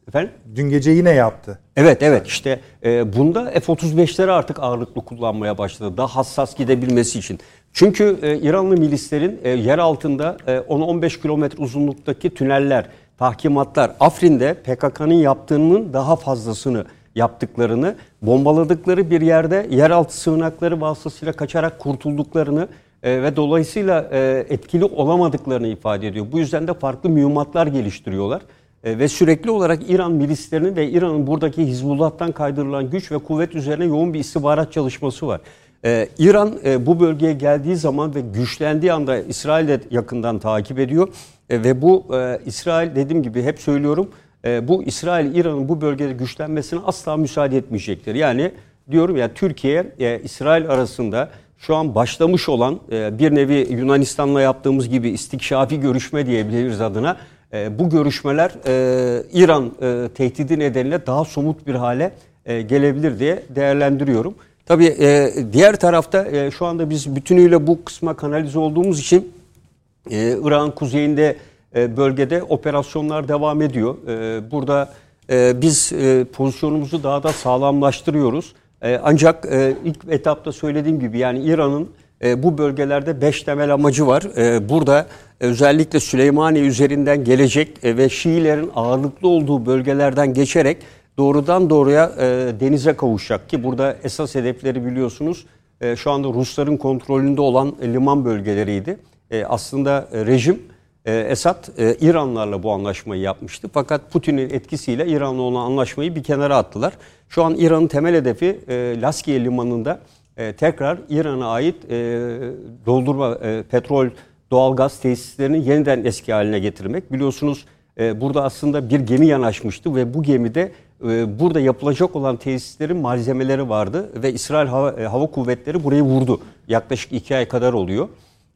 D: Efendim?
A: Dün gece yine yaptı.
D: Evet evet işte e, bunda F-35'leri artık ağırlıklı kullanmaya başladı. Daha hassas gidebilmesi için. Çünkü e, İranlı milislerin e, yer altında e, 10-15 kilometre uzunluktaki tüneller, tahkimatlar, Afrin'de PKK'nın yaptığının daha fazlasını yaptıklarını, bombaladıkları bir yerde yeraltı sığınakları vasıtasıyla kaçarak kurtulduklarını e, ve dolayısıyla e, etkili olamadıklarını ifade ediyor. Bu yüzden de farklı mühimmatlar geliştiriyorlar. E, ve sürekli olarak İran milislerinin ve İran'ın buradaki Hizbullah'tan kaydırılan güç ve kuvvet üzerine yoğun bir istihbarat çalışması var. E, İran e, bu bölgeye geldiği zaman ve güçlendiği anda İsrail de yakından takip ediyor. E, ve bu e, İsrail dediğim gibi hep söylüyorum e, bu İsrail İran'ın bu bölgede güçlenmesine asla müsaade etmeyecektir. Yani diyorum ya Türkiye e, İsrail arasında şu an başlamış olan e, bir nevi Yunanistan'la yaptığımız gibi istikşafi görüşme diyebiliriz adına. E, bu görüşmeler e, İran e, tehdidi nedeniyle daha somut bir hale e, gelebilir diye değerlendiriyorum. Tabii e, diğer tarafta e, şu anda biz bütünüyle bu kısma kanalize olduğumuz için e, Irak'ın kuzeyinde e, bölgede operasyonlar devam ediyor. E, burada e, biz e, pozisyonumuzu daha da sağlamlaştırıyoruz. E, ancak e, ilk etapta söylediğim gibi yani İran'ın e, bu bölgelerde beş temel amacı var. E, burada özellikle Süleymaniye üzerinden gelecek e, ve Şiilerin ağırlıklı olduğu bölgelerden geçerek doğrudan doğruya e, denize kavuşacak ki burada esas hedefleri biliyorsunuz e, şu anda Rusların kontrolünde olan liman bölgeleriydi. E, aslında e, rejim e, Esad e, İranlarla bu anlaşmayı yapmıştı. Fakat Putin'in etkisiyle İran'la olan anlaşmayı bir kenara attılar. Şu an İran'ın temel hedefi e, Laskiye limanında e, tekrar İran'a ait e, doldurma e, petrol, doğalgaz tesislerini yeniden eski haline getirmek. Biliyorsunuz e, burada aslında bir gemi yanaşmıştı ve bu gemide e, burada yapılacak olan tesislerin malzemeleri vardı ve İsrail Hava, e, Hava Kuvvetleri burayı vurdu. Yaklaşık iki ay kadar oluyor.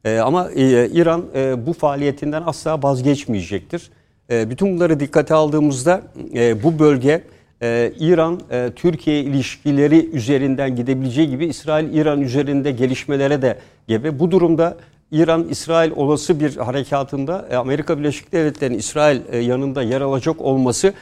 D: E, ama e, İran e, bu faaliyetinden asla vazgeçmeyecektir. E, bütün bunları dikkate aldığımızda bu bölge e, İran e, Türkiye ilişkileri üzerinden gidebileceği gibi İsrail İran üzerinde gelişmelere de gebe. Bu durumda İran İsrail olası bir harekatında Amerika Birleşik Devletleri'nin İsrail yanında yer alacak olması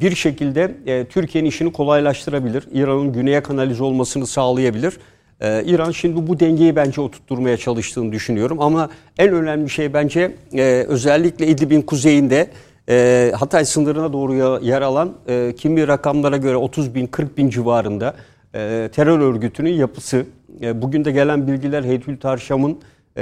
D: bir şekilde e, Türkiye'nin işini kolaylaştırabilir. İran'ın güneye kanalize olmasını sağlayabilir. E, İran şimdi bu dengeyi bence oturtturmaya çalıştığını düşünüyorum. Ama en önemli şey bence e, özellikle İdlib'in kuzeyinde e, Hatay sınırına doğru yer alan kimi rakamlara göre 30 bin 40 bin civarında terör örgütünün yapısı. Bugün de gelen bilgiler Heytül Tarşam'ın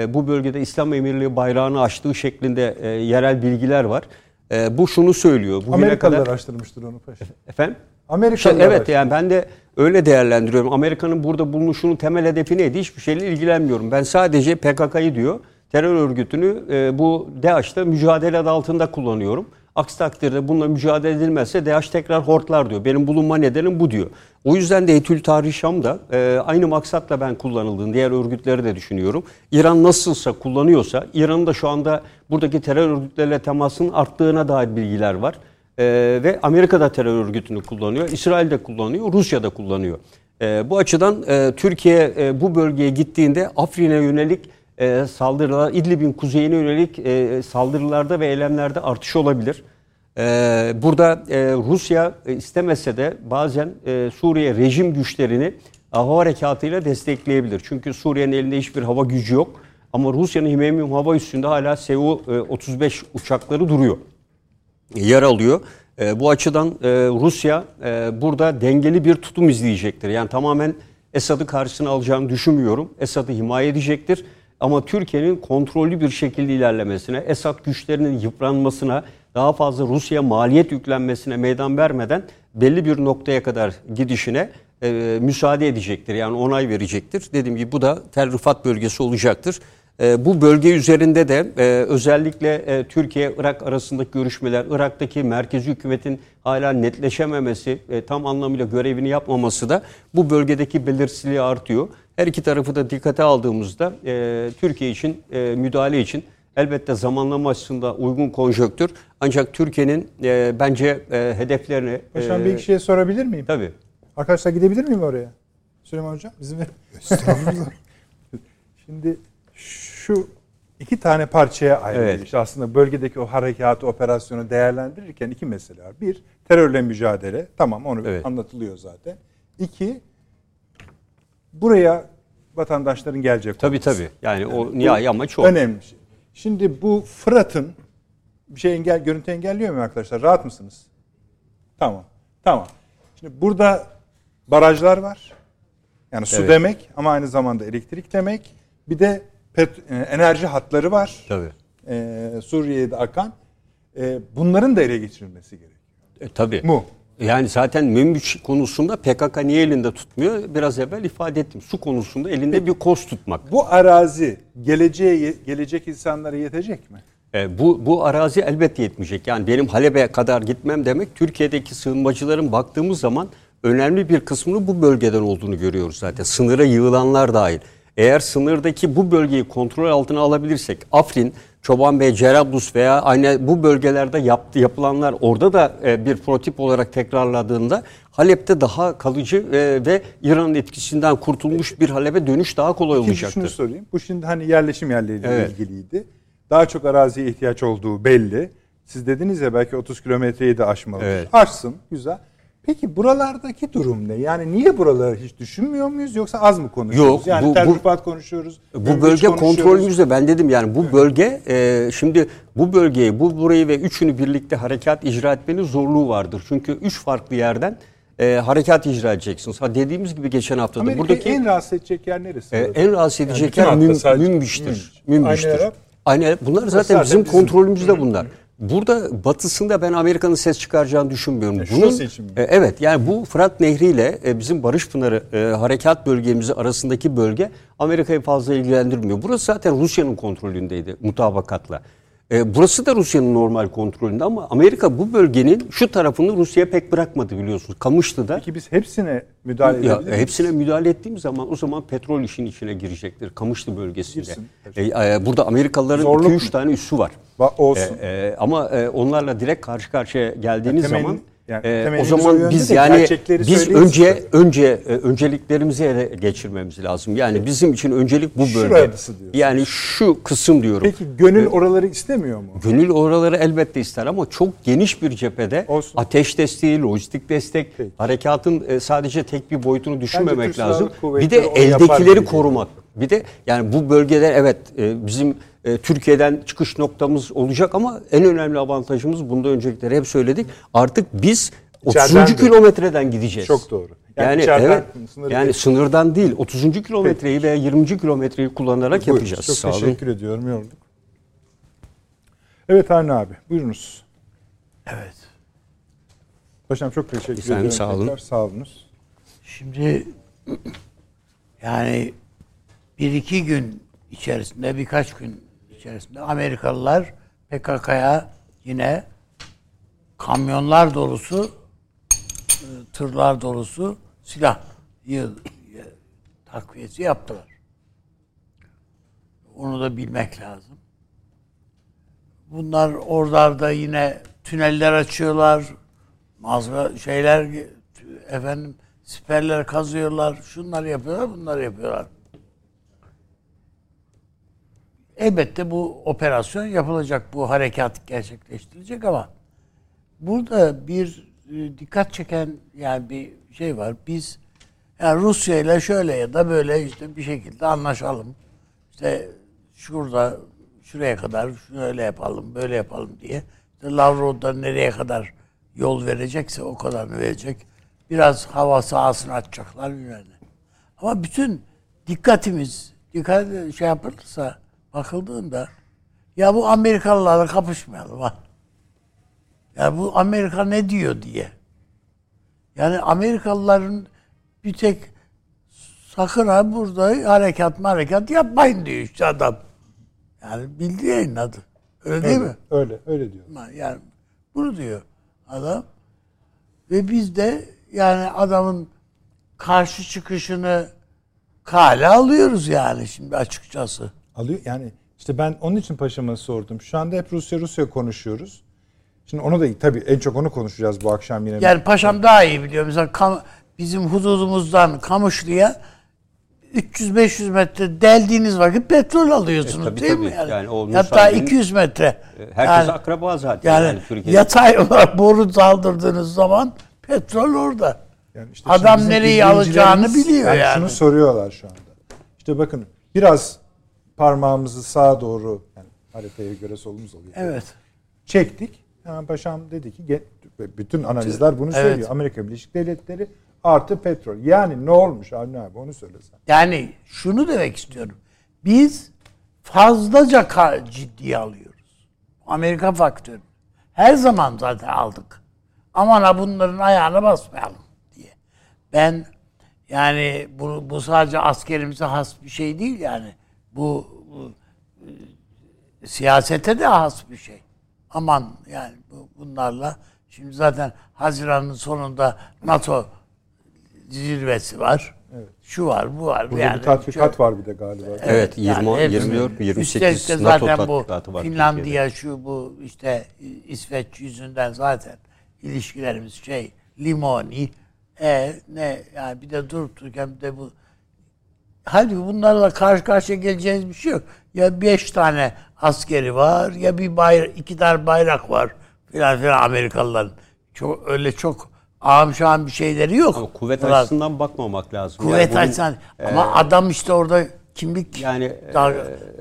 D: bu bölgede İslam Emirliği bayrağını açtığı şeklinde yerel bilgiler var. E, bu şunu söylüyor. Bugüne
A: Amerikalılar
D: kadar
A: araştırmıştır onu paşa.
D: efendim
A: Amerikalılar
D: şey, evet yani ben de öyle değerlendiriyorum. Amerika'nın burada bulunuşunun temel hedefi neydi? Hiçbir şeyle ilgilenmiyorum. Ben sadece PKK'yı diyor terör örgütünü e, bu DAEŞ'te mücadele adı altında kullanıyorum. Aksi takdirde bununla mücadele edilmezse DAEŞ tekrar hortlar diyor. Benim bulunma nedenim bu diyor. O yüzden de Etül Tahrir Şam da e, aynı maksatla ben kullanıldığını diğer örgütleri de düşünüyorum. İran nasılsa kullanıyorsa İran'ın da şu anda buradaki terör örgütleriyle temasının arttığına dair bilgiler var. Ee, ve Amerika da terör örgütünü kullanıyor, İsrail de kullanıyor, Rusya da kullanıyor. Ee, bu açıdan e, Türkiye e, bu bölgeye gittiğinde Afrin'e yönelik e, saldırılar, İdlib'in kuzeyine yönelik e, saldırılarda ve eylemlerde artış olabilir. Ee, burada e, Rusya e, istemese de bazen e, Suriye rejim güçlerini hava harekatıyla destekleyebilir. Çünkü Suriye'nin elinde hiçbir hava gücü yok. Ama Rusya'nın Himeymium hava üssünde hala Su-35 uçakları duruyor yer alıyor. E, bu açıdan e, Rusya e, burada dengeli bir tutum izleyecektir. Yani tamamen Esad'ı karşısına alacağını düşünmüyorum. Esad'ı himaye edecektir. Ama Türkiye'nin kontrollü bir şekilde ilerlemesine, Esad güçlerinin yıpranmasına, daha fazla Rusya maliyet yüklenmesine meydan vermeden belli bir noktaya kadar gidişine e, müsaade edecektir. Yani onay verecektir. Dediğim gibi bu da Tel Rifat bölgesi olacaktır. E, bu bölge üzerinde de e, özellikle e, Türkiye-Irak arasındaki görüşmeler, Irak'taki merkezi hükümetin hala netleşememesi, e, tam anlamıyla görevini yapmaması da bu bölgedeki belirsizliği artıyor. Her iki tarafı da dikkate aldığımızda e, Türkiye için, e, müdahale için elbette zamanlama açısından uygun konjöktür. Ancak Türkiye'nin e, bence e, hedeflerini...
A: Paşam
D: e,
A: bir iki şey sorabilir miyim?
D: Tabii.
A: Arkadaşlar gidebilir miyim oraya? Süleyman Hocam izin verin.
C: Estağfurullah.
A: Şimdi şu iki tane parçaya ayrılıyor.
D: Evet.
A: İşte aslında bölgedeki o harekatı, operasyonu değerlendirirken iki mesele var. Bir, terörle mücadele. Tamam onu
D: Evet.
A: anlatılıyor zaten. İki, buraya vatandaşların gelecek
D: Tabii
A: olması.
D: tabii. Yani o
A: Bu
D: nihai amaç o.
A: Önemli şey. Şimdi bu Fırat'ın bir şey engel, görüntü engelliyor mu arkadaşlar? Rahat mısınız? Tamam. Tamam. Şimdi burada barajlar var. Yani su
D: Evet.
A: demek ama aynı zamanda elektrik demek. Bir de pet- e, enerji hatları var.
D: Tabii.
A: Ee, Suriye'de akan. Ee, bunların da ele geçirilmesi gerekiyor.
D: E, tabii.
A: Mu.
D: Yani zaten Münbiç konusunda PKK niye elinde tutmuyor? Biraz evvel ifade ettim. Su konusunda elinde bir koz tutmak.
A: Bu arazi geleceğe gelecek insanlara yetecek mi?
D: E, bu, bu arazi elbette yetmeyecek. Yani benim Halep'e kadar gitmem demek Türkiye'deki sığınmacıların baktığımız zaman önemli bir kısmını bu bölgeden olduğunu görüyoruz zaten. Sınıra yığılanlar dahil. Eğer sınırdaki bu bölgeyi kontrol altına alabilirsek Afrin, Çobanbey, Cerablus veya aynı bu bölgelerde yaptı, yapılanlar orada da e, bir prototip olarak tekrarladığında Halep'te daha kalıcı e, ve İran'ın etkisinden kurtulmuş bir Halep'e dönüş daha kolay
A: İkinci şunu sorayım. Bu şimdi hani yerleşim yerleriyle
D: Evet.
A: ilgiliydi. Daha çok araziye ihtiyaç olduğu belli. Siz dediniz ya belki 30 kilometreyi de aşmalı.
D: Evet.
A: Aşsın. Güzel. Peki buralardaki durum ne? Yani niye buraları hiç düşünmüyor muyuz yoksa az mı konuşuyoruz?
D: Yok,
A: Yani
D: bu-
A: Rifat konuşuyoruz.
D: Bu bölge kontrolümüzde ben dedim yani bu bölge e, şimdi bu bölgeyi bu burayı ve üçünü birlikte harekat icra etmenin zorluğu vardır. Çünkü üç farklı yerden e, harekat icra edeceksiniz. Ha dediğimiz gibi geçen hafta da buradaki
A: en rahatsız edecek yer neresi?
D: e, en rahatsız edecek
A: bütün
D: yer
A: sadece
D: Münbiş'tir.
A: Münbiş.
D: Münbiş'tir.
A: Aynı
D: Bunlar zaten
A: zaten
D: bizim
A: bizim.
D: kontrolümüzde bunlar. Burada batısında ben Amerika'nın ses çıkaracağını düşünmüyorum.
A: E, şurası için mi?
D: e, evet yani bu Fırat Nehri ile e, bizim Barış Pınarı e, harekat bölgemizi arasındaki bölge Amerika'yı fazla ilgilendirmiyor. Burası zaten Rusya'nın kontrolündeydi mutabakatla. E, burası da Rusya'nın normal kontrolünde ama Amerika bu bölgenin şu tarafını Rusya'ya pek bırakmadı biliyorsunuz. Kamışlı'da.
A: Peki biz hepsine müdahale
D: Ya,
A: edebilir miyiz?
D: hepsine müdahale ettiğim zaman o zaman petrol işin içine girecektir. Kamışlı bölgesinde.
A: Girsin.
D: E, e, burada Amerikalıların
A: Zorluk
D: 2-3
A: mu?
D: tane üssü var.
A: Ba- olsun.
D: E, e, ama e, onlarla direkt karşı karşıya geldiğiniz
A: Temelin-
D: zaman
A: Yani
D: Ee, o zaman biz yani biz önce
A: size.
D: önce e, önceliklerimizi ele geçirmemiz lazım. Yani bizim için öncelik bu bölge. Yani şu kısım diyorum.
A: Peki gönül oraları istemiyor mu?
D: Gönül oraları elbette ister ama çok geniş bir cephede
A: Olsun.
D: ateş desteği, lojistik destek,
A: Peki.
D: harekatın e, sadece tek bir boyutunu düşünmemek lazım. Bir de eldekileri korumak. Bir de yani bu bölgede evet e, bizim e, Türkiye'den çıkış noktamız olacak ama en önemli avantajımız bunda öncelikleri hep söyledik. Artık biz 30.
A: İçeriden de.
D: kilometreden gideceğiz.
A: Çok doğru. Yani
D: Yani, evet.
A: sınırı
D: Yani
A: değil.
D: sınırdan değil 30. kilometreyi veya 20. kilometreyi kullanarak
A: Buyurun,
D: yapacağız.
A: Çok
D: Sağ olun.
A: teşekkür ediyorum. Yorduk. Evet Avni abi buyurunuz.
B: Evet.
A: Paşam çok teşekkür
D: Efendim,
A: ediyorum.
D: sağ olun.
A: tekrar. Sağ olunuz.
B: Şimdi yani bir iki gün içerisinde birkaç gün içerisinde Amerikalılar PKK'ya yine kamyonlar dolusu e, tırlar dolusu silah takviyesi yaptılar. Onu da bilmek lazım. Bunlar oralarda yine tüneller açıyorlar. Mazra şeyler efendim siperler kazıyorlar. Şunları yapıyorlar, bunları yapıyorlar. Elbette bu operasyon yapılacak, bu harekat gerçekleştirilecek ama burada bir e, dikkat çeken yani bir şey var. Biz yani Rusya ile şöyle ya da böyle işte bir şekilde anlaşalım. İşte şurada şuraya kadar şöyle yapalım, böyle yapalım diye. İşte Lavrov da nereye kadar yol verecekse o kadarını verecek. Biraz hava sahasını açacaklar bilmem. Ama bütün dikkatimiz dikkat şey yapılırsa bakıldığında ya bu Amerikalılarla kapışmayalım ha. Ya bu Amerika ne diyor diye. Yani Amerikalıların bir tek sakın ha burada harekat harekat yapmayın diyor işte adam. Yani bildiği yayınladı. Öyle değil
A: öyle,
B: mi?
A: Öyle, öyle diyor.
B: Yani bunu diyor adam. Ve biz de yani adamın karşı çıkışını kale alıyoruz yani şimdi açıkçası.
A: Alıyor yani işte ben onun için paşama sordum. Şu anda hep Rusya Rusya konuşuyoruz. Şimdi onu da tabii en çok onu konuşacağız bu akşam yine.
B: Yani paşam daha iyi biliyor. Mesela Kam- bizim hududumuzdan Kamışlı'ya 300-500 metre deldiğiniz vakit petrol alıyorsunuz
D: E, tabii,
B: değil
D: tabii.
B: mi? Yani,
D: Yani o
B: Hatta
D: Nusaybin'in-
B: 200 metre.
D: Herkes
B: yani,
D: akraba zaten
B: yani,
D: yani, Türkiye'de.
B: yatay olarak boru saldırdığınız zaman petrol orada.
A: Yani işte
B: Adam nereyi alacağını biliyor yani.
A: Şunu soruyorlar şu anda. İşte bakın biraz parmağımızı sağa doğru yani haritaya göre solumuz oluyor.
B: Evet.
A: Çektik. Hemen paşam dedi ki bütün analizler bunu
B: Evet.
A: söylüyor. Amerika Birleşik Devletleri artı petrol. Yani ne olmuş Avni abi onu söylesen.
B: Yani şunu demek istiyorum. Biz fazlaca ciddiye alıyoruz. Amerika faktörü. Her zaman zaten aldık. Aman ha bunların ayağına basmayalım diye. Ben yani bu, bu sadece askerimize has bir şey değil yani. Bu, bu e, siyasete de has bir şey. Aman yani bu, bunlarla şimdi zaten Haziran'ın sonunda NATO zirvesi var. Şu var, bu var.
A: Burada
B: yani
A: bir tatbikat
B: şöyle-
A: var bir de galiba.
D: Evet, 20,
B: hepsi.
D: 24, 28
B: Üstelik de
D: NATO
B: zaten bu
D: tatbikatı var
B: Finlandiya şu bu işte İsveç yüzünden zaten ilişkilerimiz şey limoni e ne yani bir de durup dururken bir de bu halbuki bunlarla karşı karşıya geleceğiniz bir şey yok. Ya beş tane askeri var ya bir bayrak, iki tane bayrak var filan filan Amerikalıların. Çok öyle çok ağam şahım bir şeyleri yok.
D: Ama kuvvet
B: Bunlar-
D: açısından bakmamak lazım.
B: Kuvvet
D: Yani bunun,
B: açısından. Ama adam işte orada kimlik
D: yani,
B: dal-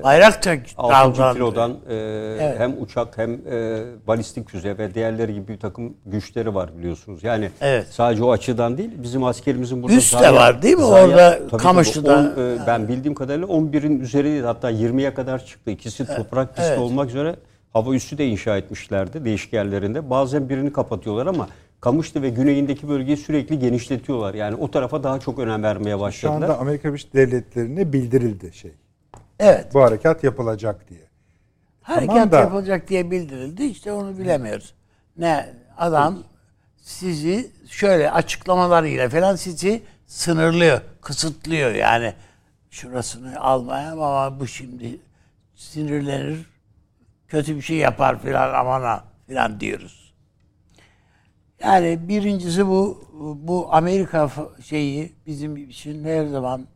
B: bayrak tak
D: 6.
B: dalgalandı.
D: kilodan e, hem uçak hem e, balistik füze ve diğerleri gibi bir takım güçleri var biliyorsunuz. Yani
B: Evet.
D: sadece o açıdan değil bizim askerimizin burada
B: Üst de var değil mi?
D: Zayiat-
B: Orada
D: Tabii, tabii.
B: Kamışlı'da.
D: On, e, ben bildiğim kadarıyla 11'in üzeri hatta 20'ye kadar çıktı. İkisi toprak pisti
B: evet.
D: olmak üzere hava üssü de inşa etmişlerdi değişik yerlerinde. Bazen birini kapatıyorlar ama Kamışlı ve güneyindeki bölgeyi sürekli genişletiyorlar. Yani o tarafa daha çok önem vermeye
A: Şu
D: başladılar.
A: anda Amerika Birleşik Devletleri'ne bildirildi şey.
B: Evet.
A: Bu harekat yapılacak diye.
B: Harekat
A: Tamam da-
B: yapılacak diye bildirildi. İşte onu bilemiyoruz. Ne adam sizi şöyle açıklamalarıyla falan sizi sınırlıyor, kısıtlıyor yani. Şurasını almaya ama bu şimdi sinirlenir, kötü bir şey yapar filan aman ha filan diyoruz. Yani birincisi bu bu Amerika şeyi bizim için her zaman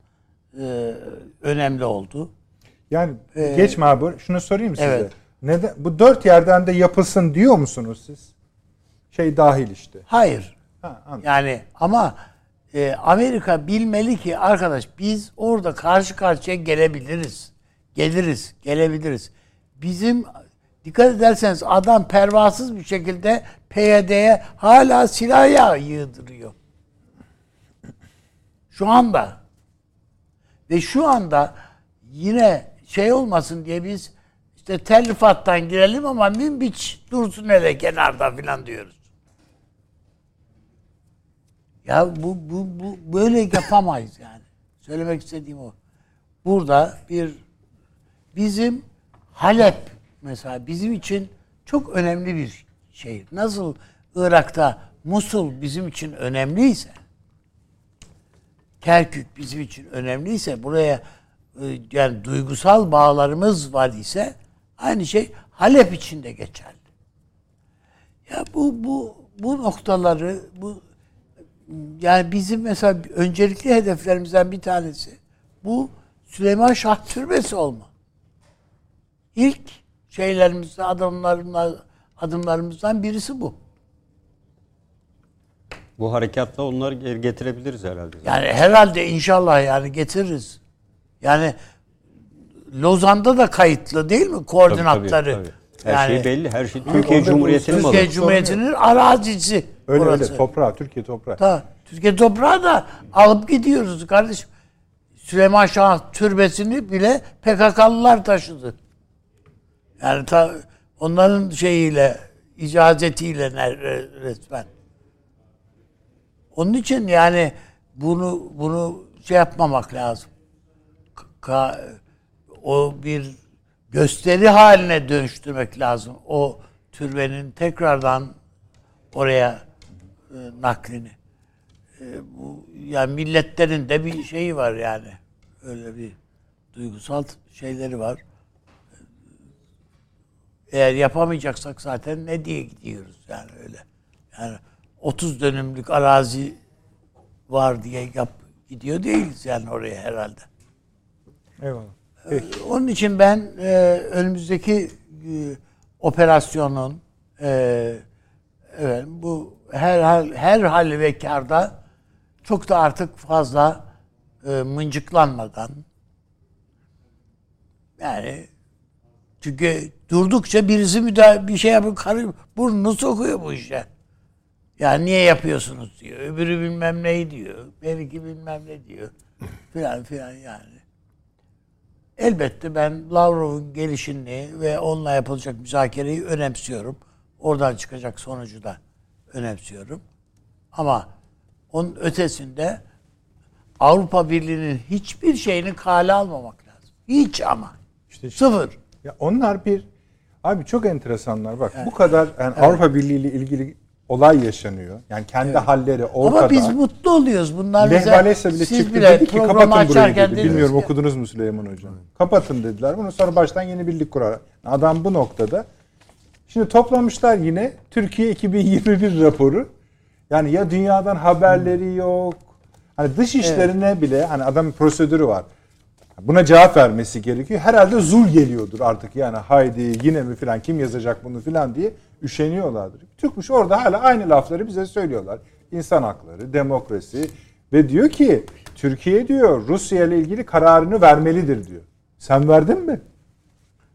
B: e, önemli oldu.
A: Yani geçme abi. Şunu sorayım size.
B: Evet.
A: Neden bu dört yerden de yapılsın diyor musunuz siz? Şey dahil işte.
B: Hayır.
A: Ha, anladım.
B: Yani ama e, Amerika bilmeli ki arkadaş biz orada karşı karşıya gelebiliriz. Geliriz, gelebiliriz. Bizim dikkat ederseniz adam pervasız bir şekilde PYD'ye hala silah yağı yığdırıyor. Şu anda. Ve şu anda yine şey olmasın diye biz işte tellifattan girelim ama Münbiç dursun hele kenarda filan diyoruz. Ya bu, bu, bu böyle yapamayız yani. Söylemek istediğim o. Burada bir bizim Halep mesela bizim için çok önemli bir şehir. Nasıl Irak'ta Musul bizim için önemliyse Kerkük bizim için önemliyse buraya e, yani duygusal bağlarımız var ise aynı şey Halep için de geçerli. Ya bu bu bu noktaları bu yani bizim mesela öncelikli hedeflerimizden bir tanesi bu Süleyman Şah Türbesi olma. İlk şeylerimizden adımlarımızdan adımlarımızdan birisi bu.
D: Bu harekatla onları geri getirebiliriz herhalde.
B: Yani herhalde inşallah yani getiririz. Yani Lozan'da da kayıtlı değil mi koordinatları?
D: Tabii, tabii, tabii. Her
B: yani,
D: şey belli. Her şey Türkiye Cumhuriyeti'nin malı.
B: Türkiye Cumhuriyeti'nin arazisi
A: Öyle
B: burası.
A: öyle toprağı, Türkiye toprağı.
B: Ta, Türkiye toprağı da alıp gidiyoruz kardeşim. Süleyman Şah türbesini bile PKK'lılar taşıdı. Yani ta, onların şeyiyle, icazetiyle resmen. Onun için yani bunu bunu şey yapmamak lazım. Ka- o bir gösteri haline dönüştürmek lazım. O türbenin tekrardan oraya e, naklini. E, bu yani milletlerin de bir şeyi var yani. Öyle bir duygusal şeyleri var. Eğer yapamayacaksak zaten ne diye gidiyoruz yani öyle. Yani 30 dönümlük arazi var diye yap gidiyor değiliz yani oraya herhalde.
A: Eyvallah. Peki.
B: Onun için ben e, önümüzdeki e, operasyonun e, evet, bu her hal, her hal ve karda çok da artık fazla e, mıncıklanmadan yani çünkü durdukça birisi müdahale, bir şey yapıyor, karı burnunu sokuyor bu işe. Yani niye yapıyorsunuz diyor. Öbürü bilmem neyi diyor. Belki bilmem ne diyor. Filan filan yani. Elbette ben Lavrov'un gelişini ve onunla yapılacak müzakereyi önemsiyorum. Oradan çıkacak sonucu da önemsiyorum. Ama onun ötesinde Avrupa Birliği'nin hiçbir şeyini kale almamak lazım. Hiç ama.
A: İşte
B: Sıfır.
A: Ya onlar bir abi çok enteresanlar bak bu kadar yani Avrupa Birliği ile ilgili olay yaşanıyor. Yani kendi halleri ortada.
B: Ama biz mutlu oluyoruz. Bunlar bize
A: Lehvalesa bile
B: siz
A: çıktı
B: bile
A: dedi ki kapatın burayı dedi. Bilmiyorum
B: ki-
A: okudunuz mu Süleyman Hocam? Kapatın dediler. Bunu sonra baştan yeni birlik kurar. Adam bu noktada. Şimdi toplamışlar yine Türkiye 2021 raporu. Yani ya dünyadan haberleri yok. Hani dış işlerine bile hani adamın prosedürü var. Buna cevap vermesi gerekiyor. Herhalde zul geliyordur artık yani haydi yine mi filan kim yazacak bunu filan diye üşeniyorlardır. Türkmüş orada hala aynı lafları bize söylüyorlar. İnsan hakları, demokrasi ve diyor ki Türkiye diyor Rusya ile ilgili kararını vermelidir diyor. Sen verdin mi?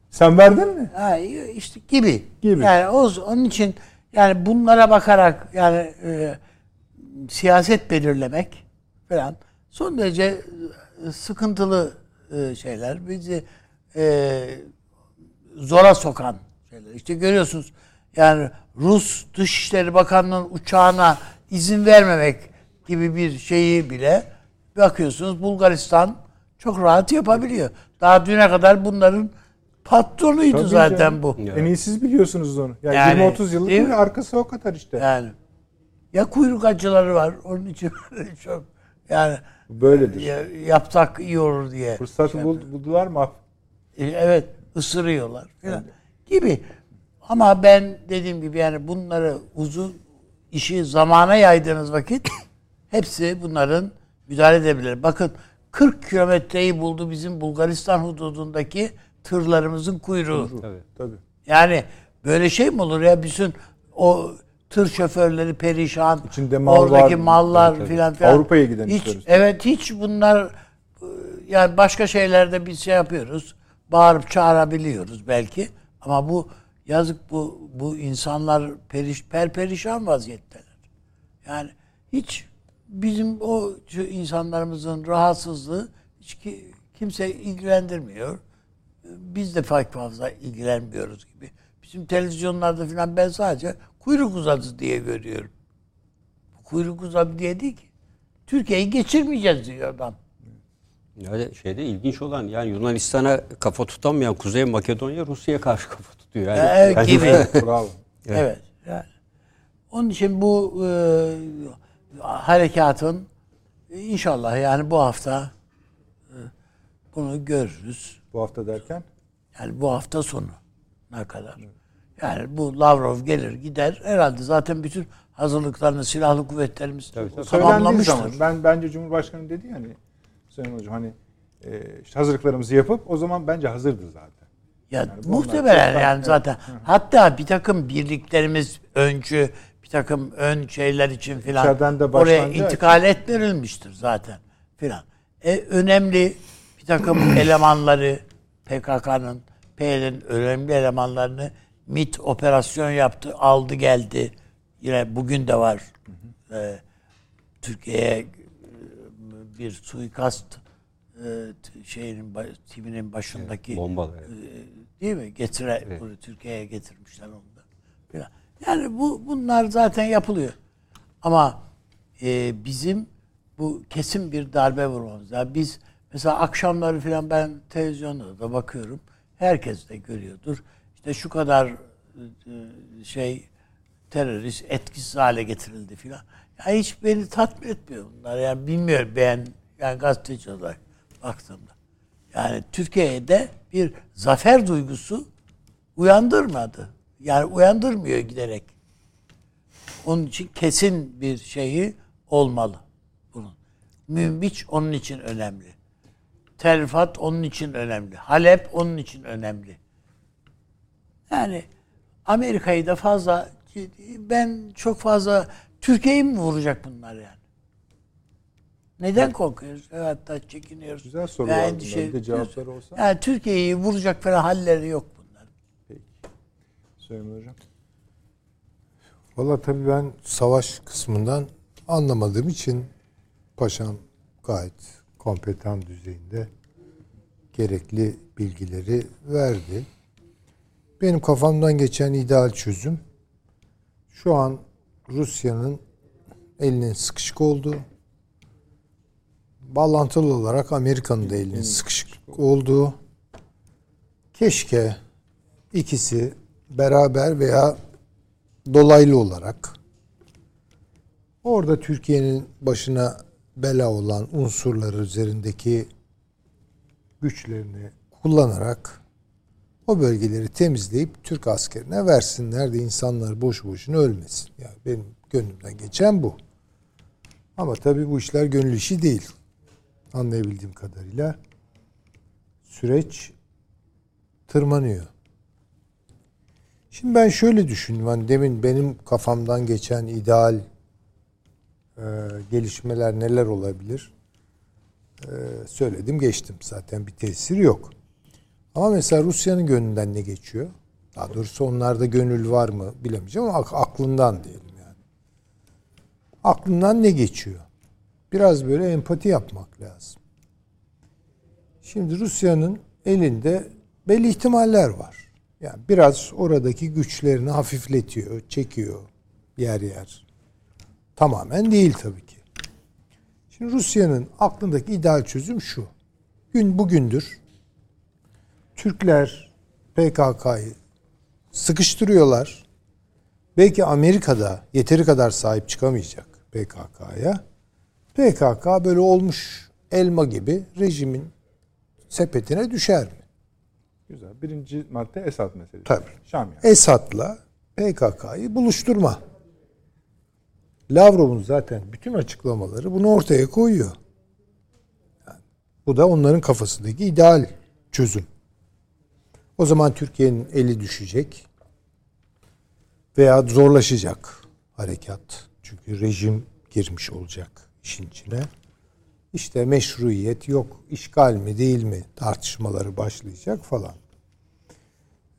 A: Sen verdin mi?
B: Ha, işte gibi.
A: Gibi.
B: Yani o, onun için yani bunlara bakarak yani e, siyaset belirlemek falan son derece e, sıkıntılı e, şeyler. Bizi e, zora sokan şeyler. İşte görüyorsunuz yani Rus Dışişleri Bakanlığı'nın uçağına izin vermemek gibi bir şeyi bile bakıyorsunuz Bulgaristan çok rahat yapabiliyor. Daha düne kadar bunların patronuydu
A: Tabii
B: zaten
A: canım.
B: bu.
A: En iyi siz biliyorsunuz onu. Yani,
B: Yani,
A: 20-30 yıllık bir arkası o kadar işte.
B: Yani ya kuyruk acıları var onun için çok yani
A: Böyledir.
B: ya- yapsak iyi olur diye.
A: Fırsatı
B: şey
A: bul- buldular mı?
B: E, Evet ısırıyorlar falan gibi. Ama ben dediğim gibi yani bunları uzun işi zamana yaydığınız vakit hepsi bunların müdahale edebilir. Bakın 40 kilometreyi buldu bizim Bulgaristan hududundaki tırlarımızın kuyruğu.
A: Tabii. Tabii.
B: Yani böyle şey mi olur ya bütün o tır şoförleri perişan.
A: İçinde mal
B: oradaki
A: var.
B: mallar
A: Tabii,
B: filan filan.
A: Avrupa'ya giden
B: hiç,
A: işler.
B: Evet hiç bunlar e, yani başka şeylerde biz şey yapıyoruz. Bağırıp çağırabiliyoruz belki. Ama bu yazık bu bu insanlar periş, perperişan vaziyetteler. Yani hiç bizim o insanlarımızın rahatsızlığı hiç ki, kimse ilgilendirmiyor. Biz de pek fazla ilgilenmiyoruz gibi. Bizim televizyonlarda falan ben sadece kuyruk uzadı diye görüyorum. Kuyruk uzadı diye değil ki. Türkiye'yi geçirmeyeceğiz diyor adam.
D: Yani şeyde ilginç olan yani Yunanistan'a kafa tutamayan Kuzey Makedonya Rusya'ya karşı kafa tutuyor. Yani,
B: Evet, gibi.
A: Bravo.
B: Evet. Yani. Onun için bu e, harekatın inşallah yani bu hafta e, bunu görürüz.
A: Bu hafta derken
B: Yani bu hafta sonu ne kadar. Yani bu Lavrov gelir gider herhalde zaten bütün hazırlıklarını silahlı kuvvetlerimiz
D: Tabii, tabii.
B: tamamlamıştır.
A: zaman ben bence Cumhurbaşkanı dedi yani Sayın Hocam hani e, işte hazırlıklarımızı yapıp o zaman bence hazırdı zaten.
B: Ya
A: Yani
B: muhtemelen
A: çoktan-
B: yani
A: evet.
B: zaten. Hatta bir takım birliklerimiz öncü, bir takım ön şeyler için filan oraya intikal ettirilmiştir zaten filan. E, önemli bir takım elemanları PKK'nın, PYD'nin önemli elemanlarını MIT operasyon yaptı, aldı geldi. Yine bugün de var. E, Türkiye'ye bir suikast e, şeyinin timinin başındaki
D: Bombalar. evet.
B: e, değil mi? Getire bunu Türkiye'ye getirmişler onu da. Yani bu bunlar zaten yapılıyor. Ama e, bizim bu kesin bir darbe vurmamız. Yani biz mesela akşamları falan ben televizyonda da bakıyorum. Herkes de görüyordur. İşte şu kadar e, şey terörist etkisiz hale getirildi filan. Ya hiç beni tatmin etmiyor bunlar. Yani bilmiyorum ben yani gazeteci olarak baktığımda. Yani Türkiye'de bir zafer duygusu uyandırmadı. Yani uyandırmıyor giderek. Onun için kesin bir şeyi olmalı bunun. Münbiç onun için önemli. Terfat onun için önemli. Halep onun için önemli. Yani Amerika'yı da fazla ben çok fazla Türkiye'yi mi vuracak bunlar yani? Neden korkuyoruz? Hatta çekiniyoruz.
A: Güzel sorular
B: Veya
A: bunlar.
B: endişe
A: Bir de cevapları olsa.
B: Yani Türkiye'yi vuracak falan halleri yok bunların.
A: Sayın Hocam.
C: Valla tabii ben savaş kısmından anlamadığım için paşam gayet kompetan düzeyinde gerekli bilgileri verdi. Benim kafamdan geçen ideal çözüm şu an Rusya'nın elinin sıkışık olduğu, bağlantılı olarak Amerika'nın da elinin sıkışık olduğu, keşke ikisi beraber veya dolaylı olarak orada Türkiye'nin başına bela olan unsurlar üzerindeki güçlerini kullanarak o bölgeleri temizleyip Türk askerine versinler de insanlar boş boşuna ölmesin. Yani benim gönlümden geçen bu. Ama tabii bu işler gönül işi değil. Anlayabildiğim kadarıyla süreç tırmanıyor. Şimdi ben şöyle düşündüm. Hani demin benim kafamdan geçen ideal e, gelişmeler neler olabilir? E, söyledim geçtim. Zaten bir tesir yok. Ama mesela Rusya'nın gönlünden ne geçiyor? Daha doğrusu onlarda gönül var mı bilemeyeceğim ama ak- aklından diyelim yani. Aklından ne geçiyor? Biraz böyle empati yapmak lazım. Şimdi Rusya'nın elinde belli ihtimaller var. Yani biraz oradaki güçlerini hafifletiyor, çekiyor yer yer. Tamamen değil tabii ki. Şimdi Rusya'nın aklındaki ideal çözüm şu. Gün bugündür Türkler PKK'yı sıkıştırıyorlar. Belki Amerika'da yeteri kadar sahip çıkamayacak PKK'ya. PKK böyle olmuş elma gibi rejimin sepetine düşer mi?
A: Güzel. Birinci madde Esad meselesi.
C: Tabii.
A: Şam yani.
C: Esad'la PKK'yı buluşturma. Lavrov'un zaten bütün açıklamaları bunu ortaya koyuyor. Yani bu da onların kafasındaki ideal çözüm. O zaman Türkiye'nin eli düşecek veya zorlaşacak harekat. Çünkü rejim girmiş olacak işin içine. İşte meşruiyet yok, işgal mi değil mi tartışmaları başlayacak falan.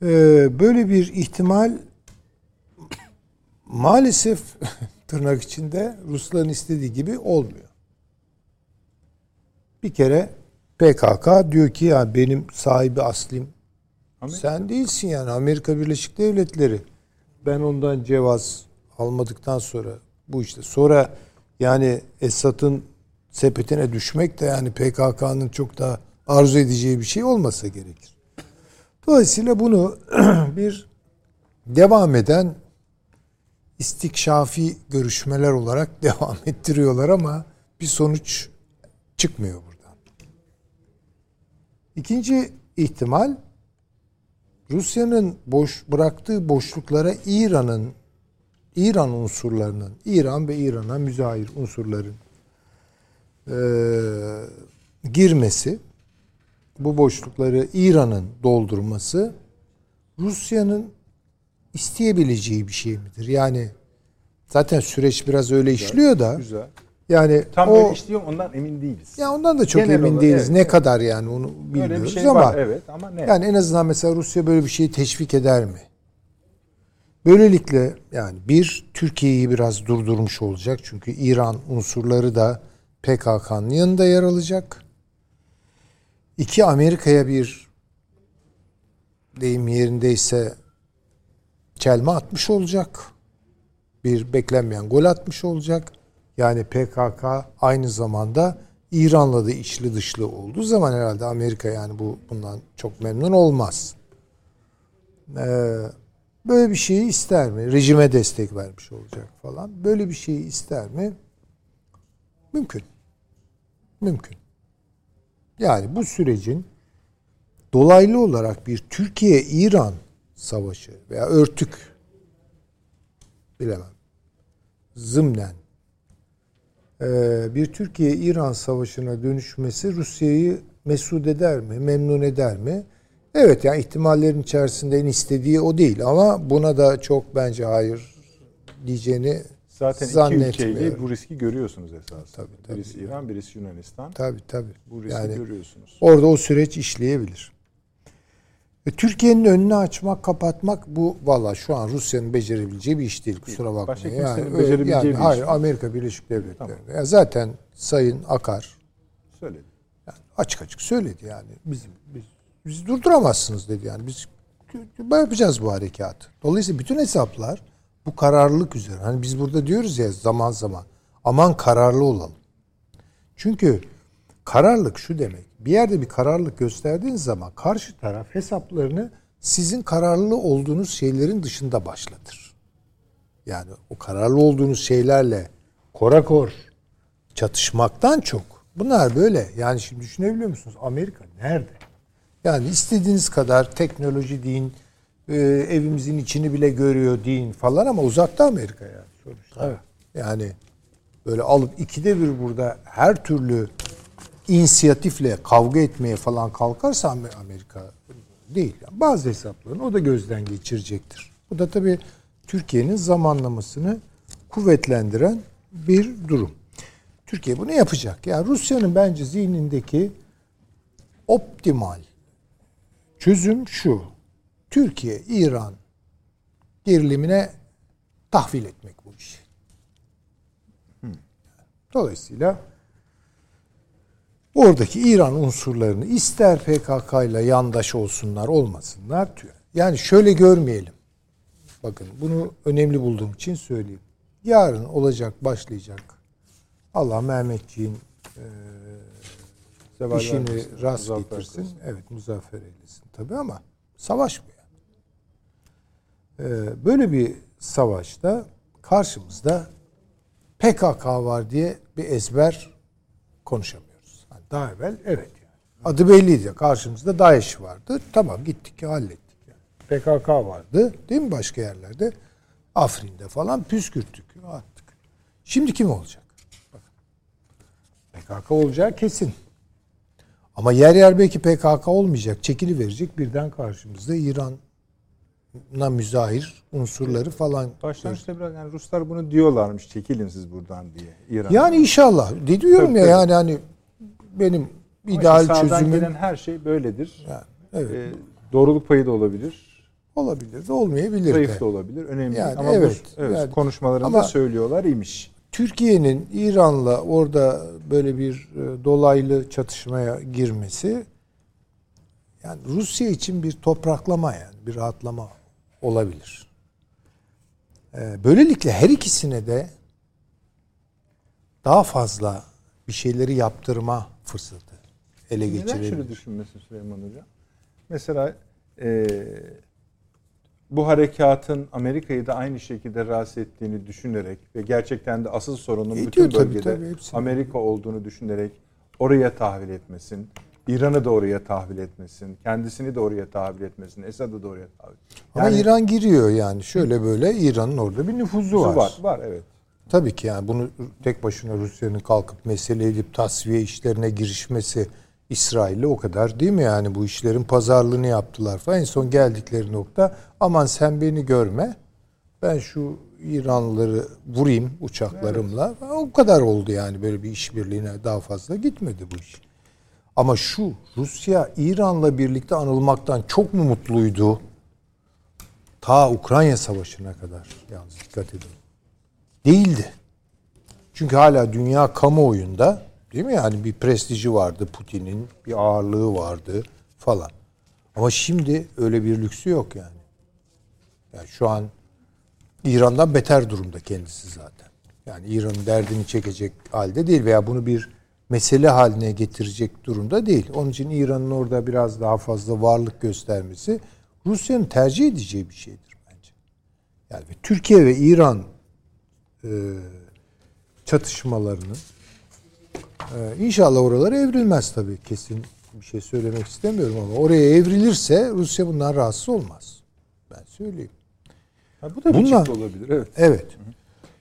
C: Ee, böyle bir ihtimal maalesef tırnak içinde Rusların istediği gibi olmuyor. Bir kere PKK diyor ki ya benim sahibi aslim
A: Amerika.
C: sen değilsin yani Amerika Birleşik Devletleri. Ben ondan cevaz almadıktan sonra bu işte sonra yani Esad'ın sepetine düşmek de yani PKK'nın çok da arzu edeceği bir şey olmasa gerekir. Dolayısıyla bunu bir devam eden istikşafi görüşmeler olarak devam ettiriyorlar ama bir sonuç çıkmıyor buradan. İkinci ihtimal Rusya'nın boş bıraktığı boşluklara İran'ın İran unsurlarının, İran ve İran'a müzahir unsurların e, girmesi, bu boşlukları İran'ın doldurması Rusya'nın isteyebileceği bir şey midir? Yani zaten süreç biraz öyle işliyor da
A: Güzel.
C: Yani
A: Tam
C: o
A: öyle işliyor ondan emin değiliz.
C: ya ondan da çok
A: Genel
C: emin
A: olarak,
C: değiliz.
A: evet,
C: ne
A: evet.
C: kadar yani onu
A: Öyle
C: bilmiyoruz
A: bir şey
C: ama
A: var evet ama ne?
C: yani en azından mesela Rusya böyle bir şeyi teşvik eder mi? Böylelikle yani bir Türkiye'yi biraz durdurmuş olacak. Çünkü İran unsurları da PKK'nın yanında yer alacak. İki Amerika'ya bir deyim yerindeyse çelme atmış olacak. Bir beklenmeyen gol atmış olacak. Yani PKK aynı zamanda İran'la da içli dışlı olduğu zaman herhalde Amerika yani bu bundan çok memnun olmaz. Ee, böyle bir şeyi ister mi? Rejime destek vermiş olacak falan. Böyle bir şeyi ister mi? Mümkün. Mümkün. Yani bu sürecin dolaylı olarak bir Türkiye-İran savaşı veya örtük bilemem zımnen bir Türkiye-İran savaşına dönüşmesi Rusya'yı mesut eder mi, memnun eder mi? Evet yani ihtimallerin içerisinde en istediği o değil ama buna da çok bence hayır diyeceğini
A: Zaten iki ülkeyle bu riski görüyorsunuz esasında.
C: Tabii, tabii.
A: Birisi İran, birisi Yunanistan.
C: Tabii tabii.
A: Bu riski
C: Yani
A: görüyorsunuz.
C: orada o süreç işleyebilir. Türkiye'nin önünü açmak, kapatmak bu valla şu an Rusya'nın becerebileceği bir iş değil. Kusura bakmayın.
A: Başka
C: Yani,
A: becerebileceği
C: yani
A: bir iş
C: hayır. Amerika Birleşik Devletleri. Ya zaten Sayın Akar
A: Söyledi.
C: yani açık açık söyledi yani. Bizim biz, biz durduramazsınız dedi yani. Biz yapacağız bu harekatı. Dolayısıyla bütün hesaplar bu kararlılık üzere. Hani biz burada diyoruz ya zaman zaman aman kararlı olalım. Çünkü kararlılık şu demek. Bir yerde bir kararlılık gösterdiğiniz zaman karşı taraf hesaplarını sizin kararlı olduğunuz şeylerin dışında başlatır. Yani o kararlı olduğunuz şeylerle korakor çatışmaktan çok. Bunlar böyle. Yani şimdi düşünebiliyor musunuz? Amerika nerede? Yani istediğiniz kadar teknoloji deyin, e, evimizin içini bile görüyor deyin falan ama uzakta Amerika yani sonuçta. Yani böyle alıp ikide bir burada her türlü inisiyatifle kavga etmeye falan kalkarsa Amer- Amerika değil. Yani bazı hesaplarını o da gözden geçirecektir. Bu da tabii Türkiye'nin zamanlamasını kuvvetlendiren bir durum. Türkiye bunu yapacak. Yani Rusya'nın bence zihnindeki optimal çözüm şu. Türkiye, İran gerilimine tahvil etmek bu işi. Dolayısıyla oradaki İran unsurlarını ister PKK ile yandaş olsunlar olmasınlar. Yani şöyle görmeyelim. Bakın bunu önemli bulduğum için söyleyeyim. Yarın olacak başlayacak. Allah Mehmetçiğin e, işini
A: vermesin,
C: rast getirsin.
A: kılsın.
C: Evet muzaffer eylesin tabii ama savaş bu yani. Ee, böyle bir savaşta karşımızda PKK var diye bir ezber konuşamıyoruz. Daha evvel evet yani. Adı belliydi. Karşımızda DAEŞ vardı. Tamam gittik hallettik. Yani. PKK vardı değil mi başka yerlerde? Afrin'de falan püskürttük attık. Şimdi kim olacak? PKK olacağı kesin. Ama yer yer belki PKK olmayacak. Çekili verecek birden karşımızda İran'a müzahir unsurları falan.
A: Başlangıçta biraz yani Ruslar bunu diyorlarmış çekilin siz buradan diye İran.
C: Yani inşallah. Diyorum
A: Tabii,
C: ya
A: tabii.
C: yani hani benim
A: Ama
C: ideal çözümüm
A: gelen her şey böyledir.
C: yani, evet,
A: Ee, doğruluk payı da olabilir.
C: olabilir de olmayabilir
A: Zayıf
C: de.
A: da olabilir. Önemli
C: Yani.
A: Ama
C: evet,
A: bu evet,
C: yani-
A: konuşmalarında
C: ama-
A: söylüyorlar imiş.
C: Türkiye'nin İran'la orada böyle bir e, dolaylı çatışmaya girmesi yani Rusya için bir topraklama yani bir rahatlama olabilir. E, Böylelikle her ikisine de daha fazla bir şeyleri yaptırma fırsatı ele
A: Neden şöyle
C: geçirebilir.
A: düşünmesin Süleyman Hocam? Mesela e, bu harekatın Amerika'yı da aynı şekilde rahatsız ettiğini düşünerek ve gerçekten de asıl sorunun
C: Ediyor
A: bütün
C: tabii,
A: bölgede
C: tabii, hepsini.
A: Amerika olduğunu düşünerek oraya tahvil etmesin, İran'ı da oraya tahvil etmesin, kendisini de oraya tahvil etmesin, Esad'ı da oraya tahvil
C: Ama
A: Yani-
C: İran giriyor yani şöyle böyle İran'ın orada bir nüfuzu var.
A: var. Var evet.
C: Tabii ki yani bunu tek başına Rusya'nın kalkıp mesele edip tasfiye işlerine girişmesi İsrail'le o kadar değil mi yani bu işlerin pazarlığını yaptılar falan. En son geldikleri nokta aman sen beni görme ben şu İranlıları vurayım uçaklarımla. O kadar oldu yani böyle bir işbirliğine daha fazla gitmedi bu iş. Ama şu Rusya İran'la birlikte anılmaktan çok mu mutluydu? Ta Ukrayna Savaşı'na kadar yalnız dikkat edin değildi. Çünkü hala dünya kamuoyunda değil mi yani bir prestiji vardı Putin'in, bir ağırlığı vardı falan. Ama şimdi öyle bir lüksü yok yani. Yani şu an İran'dan beter durumda kendisi zaten. Yani İran'ın derdini çekecek halde değil veya bunu bir mesele haline getirecek durumda değil. Onun için İran'ın orada biraz daha fazla varlık göstermesi Rusya'nın tercih edeceği bir şeydir bence. Yani Türkiye ve İran e, çatışmalarının e, inşallah oralara evrilmez tabii kesin bir şey söylemek istemiyorum ama oraya evrilirse Rusya bundan rahatsız olmaz. Ben söyleyeyim.
A: Ha, bu da bir
C: Bunlar-
A: çıktı olabilir. Evet.
C: Evet.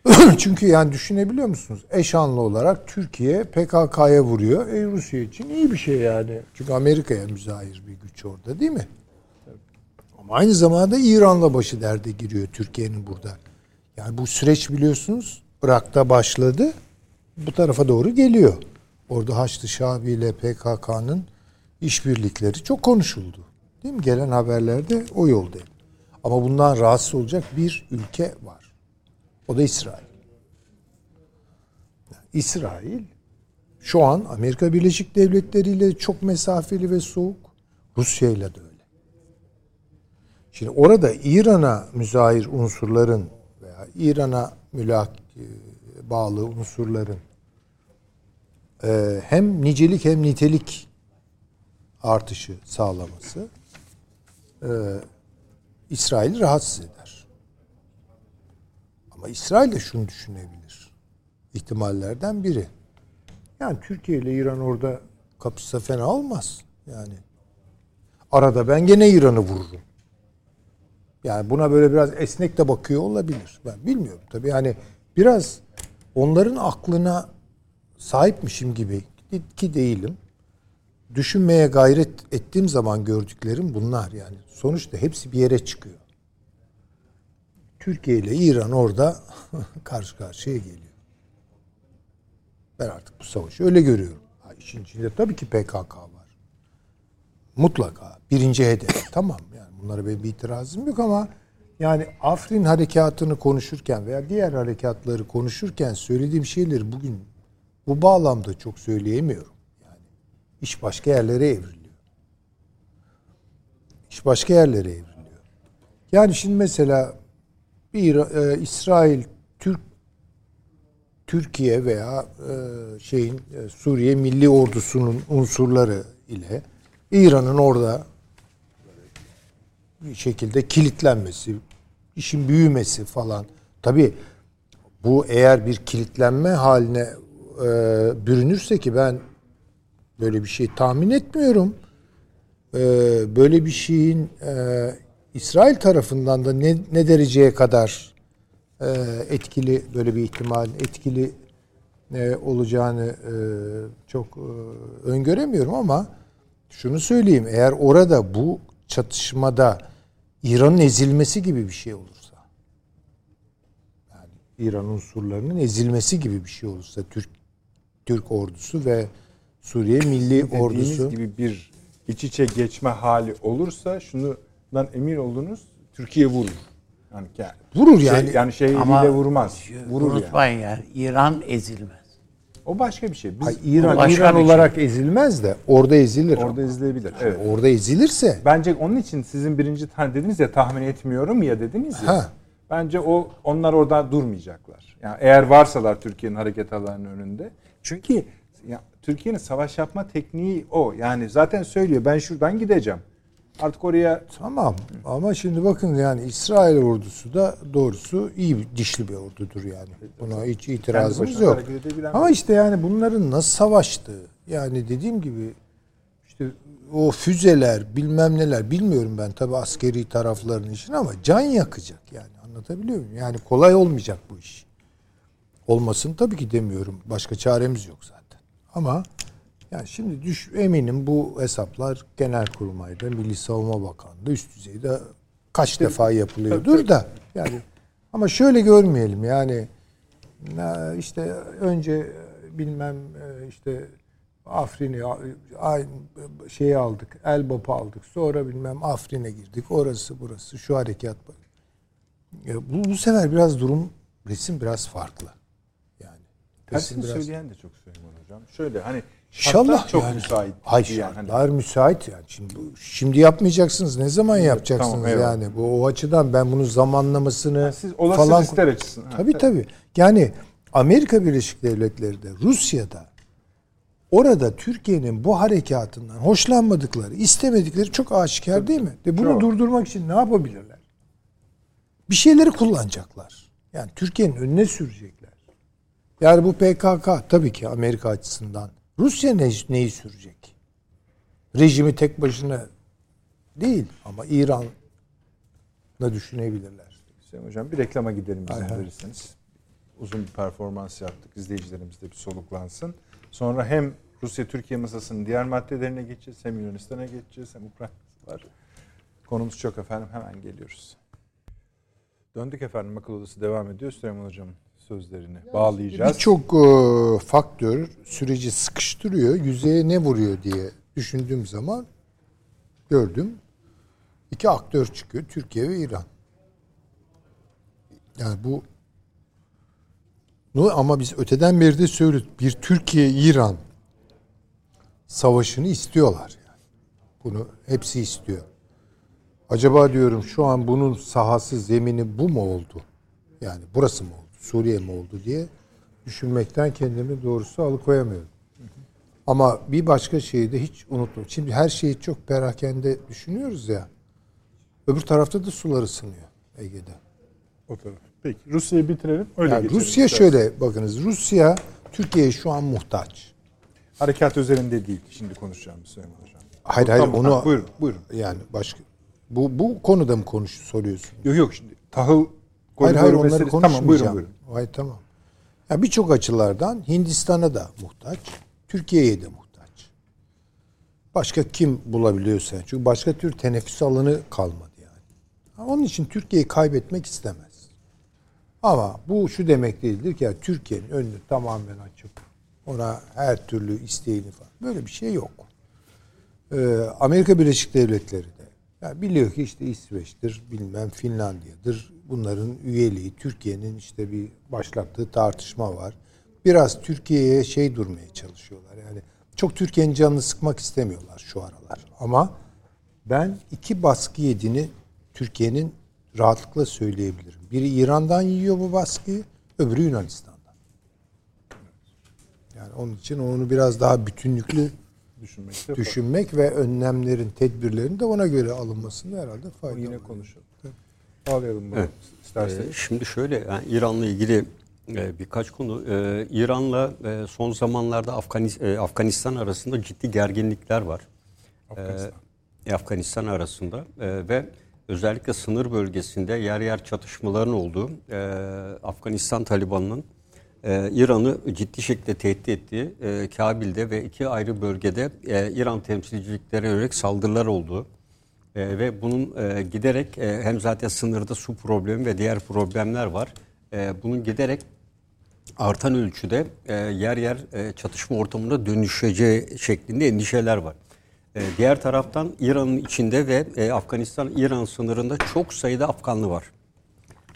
C: Çünkü yani düşünebiliyor musunuz? Eşanlı olarak Türkiye PKK'ya vuruyor. E Rusya için iyi bir şey yani. Çünkü Amerika'ya müzahir bir güç orada değil mi? Ama aynı zamanda İran'la başı derde giriyor Türkiye'nin burada. Yani bu süreç biliyorsunuz Irak'ta başladı. Bu tarafa doğru geliyor. Orada Haçlı Şabi ile PKK'nın işbirlikleri çok konuşuldu. Değil mi? Gelen haberlerde o yolda. Ama bundan rahatsız olacak bir ülke var. O da İsrail. İsrail şu an Amerika Birleşik Devletleri ile çok mesafeli ve soğuk. Rusya ile de öyle. Şimdi orada İran'a müzahir unsurların veya İran'a mülak e, bağlı unsurların e, hem nicelik hem nitelik artışı sağlaması e, İsrail'i rahatsız eder. Ama İsrail de şunu düşünebilir. İhtimallerden biri. Yani Türkiye ile İran orada kapışsa fena olmaz. Yani arada ben gene İran'ı vururum. Yani buna böyle biraz esnek de bakıyor olabilir. Ben bilmiyorum tabii. Yani biraz onların aklına sahipmişim gibi ki değilim. Düşünmeye gayret ettiğim zaman gördüklerim bunlar yani. Sonuçta hepsi bir yere çıkıyor. Türkiye ile İran orada karşı karşıya geliyor. Ben artık bu savaşı öyle görüyorum. Ha, işin içinde tabii ki PKK var. Mutlaka. Birinci hedef. Tamam yani bunlara benim bir itirazım yok ama yani Afrin harekatını konuşurken veya diğer harekatları konuşurken söylediğim şeyleri bugün bu bağlamda çok söyleyemiyorum. Yani iş başka yerlere evriliyor. İş başka yerlere evriliyor. Yani şimdi mesela bir e, İsrail Türk Türkiye veya e, şeyin e, Suriye Milli Ordusu'nun unsurları ile İran'ın orada şekilde kilitlenmesi, işin büyümesi falan. Tabii bu eğer bir kilitlenme haline e, bürünürse ki ben böyle bir şey tahmin etmiyorum. E, böyle bir şeyin e, İsrail tarafından da ne, ne dereceye kadar e, etkili böyle bir ihtimalin etkili e, olacağını e, çok e, öngöremiyorum ama şunu söyleyeyim eğer orada bu çatışmada İran'ın ezilmesi gibi bir şey olursa yani İran unsurlarının ezilmesi gibi bir şey olursa Türk Türk ordusu ve Suriye Milli
A: Dediğiniz
C: Ordusu
A: gibi bir iç içe geçme hali olursa şundan emin olunuz Türkiye vurur. Yani, yani
C: vurur
A: şey,
C: yani.
A: yani şey
B: Ama
A: vurmaz. Vurur yani.
B: Unutmayın yani. İran ezilmez.
A: O başka bir şey. Biz
C: Ay, İran
B: başka
C: İran
B: bir şey.
C: olarak ezilmez de orada ezilir.
A: orada izleyebilir. Evet.
C: Orada ezilirse
A: Bence onun için sizin birinci hani dediniz ya tahmin etmiyorum ya dediniz ya.
C: Ha.
A: Bence o onlar orada durmayacaklar. Yani eğer varsalar Türkiye'nin hareket alanının önünde. Çünkü ya, Türkiye'nin savaş yapma tekniği o. Yani zaten söylüyor ben şuradan gideceğim. Artık oraya
C: Tamam ama şimdi bakın yani İsrail ordusu da doğrusu iyi bir dişli bir ordudur yani. Buna hiç itirazımız yok. Ama işte yani bunların nasıl savaştığı yani dediğim gibi işte o füzeler bilmem neler bilmiyorum ben tabi askeri tarafların işini ama can yakacak yani anlatabiliyor muyum? Yani kolay olmayacak bu iş. Olmasın tabii ki demiyorum. Başka çaremiz yok zaten. Ama yani şimdi düş eminim bu hesaplar Genelkurmay'da, Milli Savunma Bakanlığı'nda üst düzeyde kaç defa yapılıyordur da yani ama şöyle görmeyelim yani işte önce bilmem e, işte Afrin'i şeyi aldık, Elbap'ı aldık. Sonra bilmem Afrin'e girdik. Orası burası şu harekat var. Ya bu, bu sefer biraz durum resim biraz farklı. Yani resim
A: tersini söyleyen de çok Süleyman hocam. Şöyle hani
C: İnşallah
A: şartlar çok
C: yani.
A: müsait.
C: Ay
A: yani. Hani
C: şartlar müsait yani. Şimdi şimdi yapmayacaksınız. Ne zaman yapacaksınız
A: tamam,
C: yani? Bu o açıdan ben bunun zamanlamasını
A: siz olası
C: falan
A: riskler açısından. Ha,
C: Tabii tabii. Yani Amerika Birleşik Devletleri de Rusya'da orada Türkiye'nin bu harekatından hoşlanmadıkları, istemedikleri çok aşikar değil mi? Ve bunu
A: Çok.
C: durdurmak için ne yapabilirler? Bir şeyleri kullanacaklar. Yani Türkiye'nin önüne sürecekler. Yani bu PKK tabii ki Amerika açısından. Rusya ne, neyi sürecek? Rejimi tek başına değil ama İran'la düşünebilirler.
A: Hüseyin Hocam bir reklama gidelim izin verirseniz. Uzun bir performans yaptık. İzleyicilerimiz de bir soluklansın. Sonra hem Rusya-Türkiye masasının diğer maddelerine geçeceğiz. Hem Yunanistan'a geçeceğiz. Hem Ukrayna var. Konumuz çok efendim. Hemen geliyoruz. Döndük efendim. Akıl Odası devam ediyor. Süleyman Hocam'ın sözlerini bağlayacağız.
C: Birçok e, faktör süreci sıkıştırıyor. Yüzeye ne vuruyor diye düşündüğüm zaman gördüm. İki aktör çıkıyor. Türkiye ve İran. Yani bu ama biz öteden beri de söylüyoruz. Bir Türkiye-İran savaşını istiyorlar. Yani. Bunu hepsi istiyor. Acaba diyorum şu an bunun sahası, zemini bu mu oldu? Yani burası mı oldu? Suriye mi oldu diye düşünmekten kendimi doğrusu alıkoyamıyorum. Ama bir başka şeyi de hiç unutma. Şimdi her şeyi çok perakende düşünüyoruz ya. Öbür tarafta da sular ısınıyor Ege'de.
A: O taraf. Peki Rusya'yı bitirelim. Öyle
C: Yani Rusya
A: isterseniz.
C: şöyle bakınız. Rusya Türkiye'ye şu an muhtaç.
A: Harekat üzerinde değil. Şimdi konuşacağım Süleyman Hocam.
C: Hayır hayır
A: Tamam,
C: onu
A: ha, buyurun, buyurun.
C: Yani başka bu bu konuda mı konuş soruyorsun?
A: Yok yok şimdi tahıl
C: Hayır hayır onları konuşmayacağım.
A: Tamam buyurun buyurun.
C: Hayır tamam. Ya birçok açılardan Hindistan'a da muhtaç, Türkiye'ye de muhtaç. Başka kim bulabiliyorsa çünkü başka tür teneffüs alanı kalmadı yani. Onun için Türkiye'yi kaybetmek istemez. Ama bu şu demek değildir ki ya Türkiye'nin önünü tamamen açıp ona her türlü isteğini falan. Böyle bir şey yok. Ee, Amerika Birleşik Devletleri de yani biliyor ki işte İsveç'tir, bilmem Finlandiya'dır. Bunların üyeliği, Türkiye'nin işte bir başlattığı tartışma var. Biraz Türkiye'ye şey durmaya çalışıyorlar. Yani çok Türkiye'nin canını sıkmak istemiyorlar şu aralar. Ama ben iki baskı yediğini Türkiye'nin rahatlıkla söyleyebilirim. Biri İran'dan yiyor bu baskıyı, öbürü Yunanistan'dan. Yani onun için onu biraz daha bütünlüklü
A: Düşünmekte
C: düşünmek ve önlemlerin, tedbirlerin de ona göre alınmasında herhalde fayda
A: Yine
C: var.
A: konuşalım. Bağlayalım bunu
D: Evet.
A: isterseniz.
D: Ee, Şimdi şöyle yani İran'la ilgili e, birkaç konu. Ee, İran'la e, son zamanlarda Afganis- e, Afganistan arasında ciddi gerginlikler var.
A: Afganistan.
D: Ee, Afganistan arasında Ee, ve özellikle sınır bölgesinde yer yer çatışmaların olduğu, e, Afganistan Taliban'ın e, İran'ı ciddi şekilde tehdit ettiği e, Kabil'de ve iki ayrı bölgede e, İran temsilciliklerine yönelik saldırılar olduğu e, ve bunun giderek hem zaten sınırda su problemi ve diğer problemler var. Bunun giderek artan ölçüde yer yer çatışma ortamına dönüşeceği şeklinde endişeler var. Diğer taraftan İran'ın içinde ve Afganistan-İran sınırında çok sayıda Afganlı var.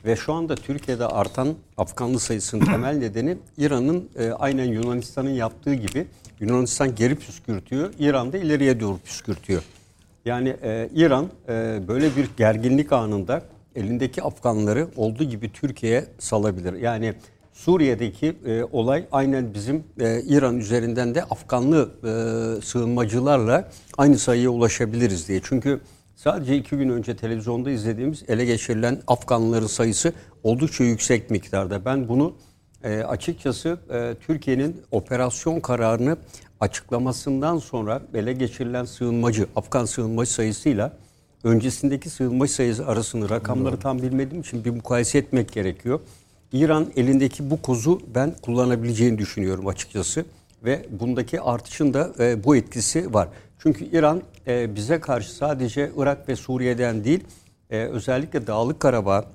D: Ve şu anda Türkiye'de artan Afganlı sayısının temel nedeni İran'ın e, aynen Yunanistan'ın yaptığı gibi Yunanistan geri püskürtüyor, İran da ileriye doğru püskürtüyor. Yani e, İran e, böyle bir gerginlik anında elindeki Afganları olduğu gibi Türkiye'ye salabilir. Yani Suriye'deki e, olay aynen bizim e, İran üzerinden de Afganlı e, sığınmacılarla aynı sayıya ulaşabiliriz diye. Çünkü sadece iki gün önce televizyonda izlediğimiz ele geçirilen Afganlıların sayısı oldukça yüksek miktarda. Ben bunu e, açıkçası e, Türkiye'nin operasyon kararını açıklamasından sonra ele geçirilen sığınmacı, Afgan sığınmacı sayısıyla öncesindeki sığınmacı sayısı arasını rakamları tam bilmediğim için bir mukayese etmek gerekiyor. İran elindeki bu kozu ben kullanabileceğini düşünüyorum açıkçası ve bundaki artışın da e, bu etkisi var. Çünkü İran e, bize karşı sadece Irak ve Suriye'den değil e, özellikle Dağlık Karabağ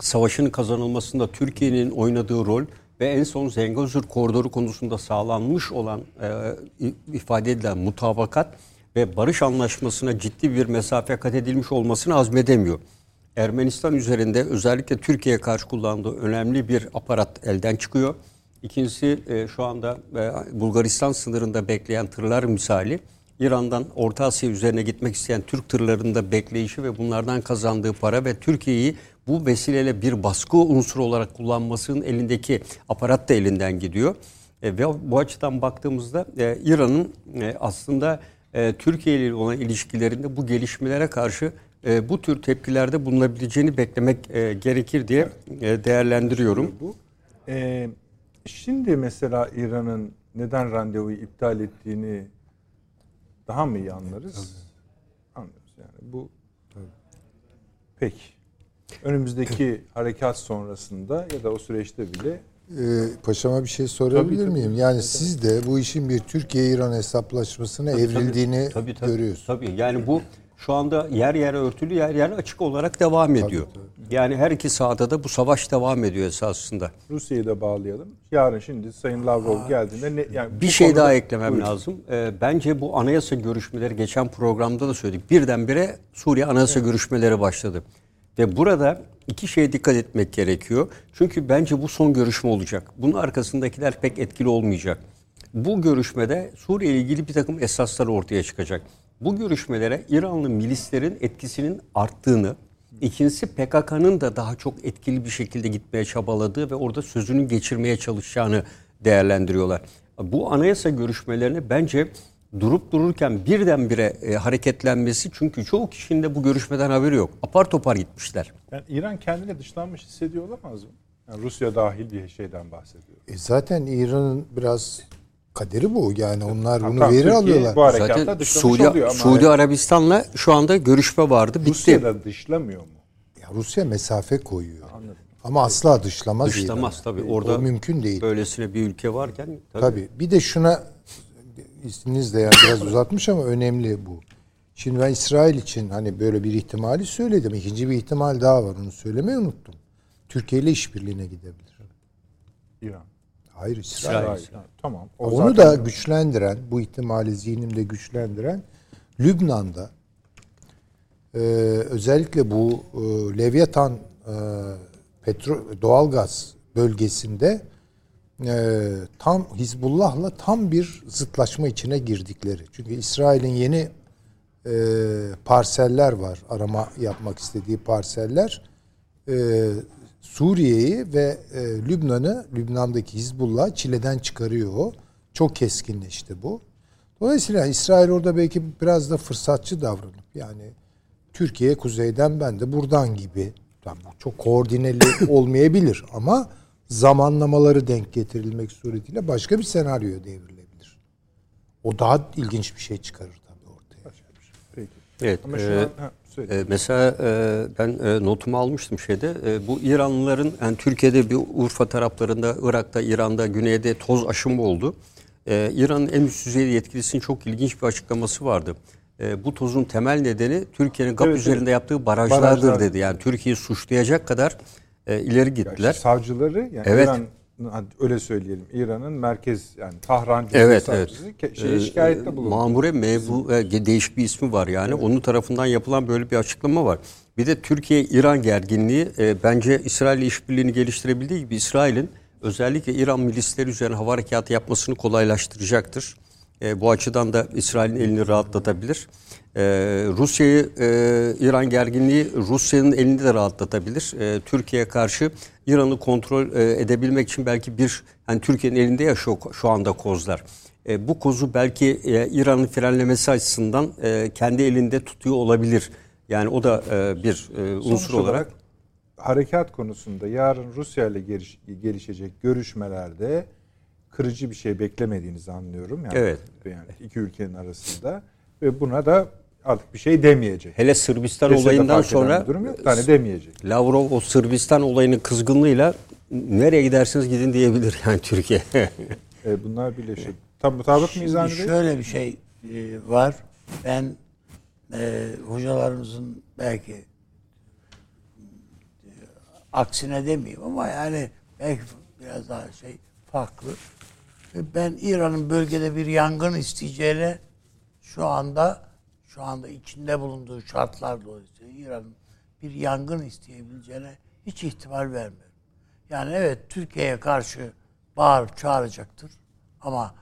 D: savaşının kazanılmasında Türkiye'nin oynadığı rol ve en son Zengezur koridoru konusunda sağlanmış olan e, ifade edilen mutabakat ve barış anlaşmasına ciddi bir mesafe kat edilmiş olmasını azmedemiyor. Ermenistan üzerinde özellikle Türkiye'ye karşı kullandığı önemli bir aparat elden çıkıyor. İkincisi e, şu anda e, Bulgaristan sınırında bekleyen tırlar misali İran'dan Orta Asya üzerine gitmek isteyen Türk tırlarında bekleyişi ve bunlardan kazandığı para ve Türkiye'yi bu vesileyle bir baskı unsuru olarak kullanmasının elindeki aparat da elinden gidiyor. E, ve bu açıdan baktığımızda e, İran'ın e, aslında e, Türkiye ile olan ilişkilerinde bu gelişmelere karşı e, bu tür tepkilerde bulunabileceğini beklemek e, gerekir diye e, değerlendiriyorum.
A: Bu. Ee, şimdi mesela İran'ın neden randevuyu iptal ettiğini daha mı iyi anlarız? Anlıyoruz yani. Bu peki. Önümüzdeki harekat sonrasında ya da o süreçte bile
C: Ee, paşama bir şey sorabilir
A: Tabii, tabii.
C: miyim? Yani siz de bu işin bir Türkiye-İran hesaplaşmasına evrildiğini
D: Tabii, tabii,
C: görüyorsunuz.
D: Tabii yani bu şu anda yer yer örtülü yer yer açık olarak devam ediyor. Yani her iki sahada da bu savaş devam ediyor esasında.
A: Rusya'yı da bağlayalım. Yarın şimdi Sayın Lavrov geldiğinde ne, yani
D: Bir şey daha eklemem
A: Buyurun.
D: lazım. Ee, bence bu anayasa görüşmeleri geçen programda da söyledik. Birdenbire Suriye anayasa görüşmeleri başladı. Ve burada iki şeye dikkat etmek gerekiyor. Çünkü bence bu son görüşme olacak. Bunun arkasındakiler pek etkili olmayacak. Bu görüşmede Suriye ile ilgili bir takım esaslar ortaya çıkacak. Bu görüşmelere İranlı milislerin etkisinin arttığını, ikincisi PKK'nın da daha çok etkili bir şekilde gitmeye çabaladığı ve orada sözünü geçirmeye çalışacağını değerlendiriyorlar. Bu anayasa görüşmelerine bence durup dururken birdenbire e, hareketlenmesi çünkü çoğu kişinin de bu görüşmeden haberi yok. Apar topar gitmişler.
A: Yani İran kendini dışlanmış hissediyor olamaz mı? Yani Rusya dahil bir şeyden bahsediyor.
C: E zaten İran'ın biraz kaderi bu. Yani onlar bunu
A: Hakan,
C: veri
A: Türkiye
C: alıyorlar.
A: Bu
D: Zaten Suudi, Suudi Arabistan'la şu anda görüşme vardı. Bitti.
A: Rusya da dışlamıyor mu?
C: Ya Rusya mesafe koyuyor. Ama asla dışlamaz
D: Dışlamaz
C: İran'ı.
D: tabii.
C: O
D: Orada
C: mümkün değil.
D: Böylesine bir ülke varken tabii.
C: Tabii. Bir de şuna isminiz de yani biraz uzatmış ama önemli bu. Şimdi ben İsrail için hani böyle bir ihtimali söyledim. İkinci bir ihtimal daha var. Onu söylemeyi unuttum. Türkiye ile işbirliğine gidebilir.
A: İran.
C: Hayır İsrail.
D: İsrail.
A: Hayır, Tamam. O
C: Onu da güçlendiren, bu ihtimali zihnimde güçlendiren Lübnan'da e, özellikle bu e, Levyatan e, petro doğalgaz bölgesinde e, tam Hizbullah'la tam bir zıtlaşma içine girdikleri. Çünkü İsrail'in yeni e, parseller var. Arama yapmak istediği parseller. E, Suriye'yi ve e, Lübnan'ı, Lübnan'daki Hizbullah çileden çıkarıyor o. Çok keskinleşti bu. Dolayısıyla İsrail orada belki biraz da fırsatçı davranıp yani Türkiye kuzeyden ben de buradan gibi. Tabii bu çok koordineli olmayabilir ama zamanlamaları denk getirilmek suretiyle başka bir senaryo devrilebilir. O daha ilginç bir şey çıkarır tabii ortaya.
A: Peki.
D: Evet.
A: Ama
D: e,
A: şu an ha, söyle.
D: e, mesela e, ben e, notumu almıştım şeyde. E, bu İranlıların yani Türkiye'de bir Urfa taraflarında, Irak'ta, İran'da, güneyde toz aşımı oldu. E, İran'ın en üst düzey yetkilisinin çok ilginç bir açıklaması vardı. E, bu tozun temel nedeni Türkiye'nin GAP
A: Evet,
D: üzerinde
A: evet.
D: yaptığı barajlardır
A: Barajlar.
D: dedi. Yani Türkiye'yi suçlayacak kadar e, ileri
A: Ya işte
D: gittiler.
A: savcıları yani
D: Evet.
A: İran öyle söyleyelim. İran'ın merkez yani Tahran
D: Evet,
A: Cumhuriyet Savcısı ke-
D: Ee,
A: şeye şikayette bulundu.
D: Mamure Mebu e, değişik bir ismi var yani. Onun tarafından yapılan böyle bir açıklama var. Bir de Türkiye-İran gerginliği e, bence İsrail işbirliğini geliştirebildiği gibi İsrail'in özellikle İran milisleri üzerine hava harekatı yapmasını kolaylaştıracaktır. E, bu açıdan da İsrail'in elini rahatlatabilir. E, Rusya'yı e, İran gerginliği Rusya'nın elini de rahatlatabilir. E, Türkiye'ye karşı İran'ı kontrol e, edebilmek için belki bir hani Türkiye'nin elinde ya şu, şu anda kozlar. E, bu kozu belki e, İran'ın frenlemesi açısından e, kendi elinde tutuyor olabilir. Yani o da e, bir e, unsur
A: Sonuç
D: olarak.
A: harekat konusunda yarın Rusya ile geliş- gelişecek görüşmelerde kırıcı bir şey beklemediğinizi anlıyorum. Yani,
D: Evet.
A: Yani iki ülkenin arasında ve buna da artık bir şey demeyecek.
D: Hele Sırbistan
A: Kesede
D: olayından sonra
A: durum yok. Yani demeyecek.
D: Lavrov o Sırbistan olayının kızgınlığıyla nereye gidersiniz gidin diyebilir yani Türkiye.
A: E, bunlar birleşir. Tam mutabık mıyız Avni
B: şöyle bir şey e, var. Ben e, hocalarımızın belki e, aksine demeyeyim ama yani belki biraz daha şey farklı. E, Ben İran'ın bölgede bir yangın isteyeceğine şu anda şu anda içinde bulunduğu şartlar dolayısıyla İran'ın bir yangın isteyebileceğine hiç ihtimal vermiyorum. Yani evet Türkiye'ye karşı bağır çağıracaktır ama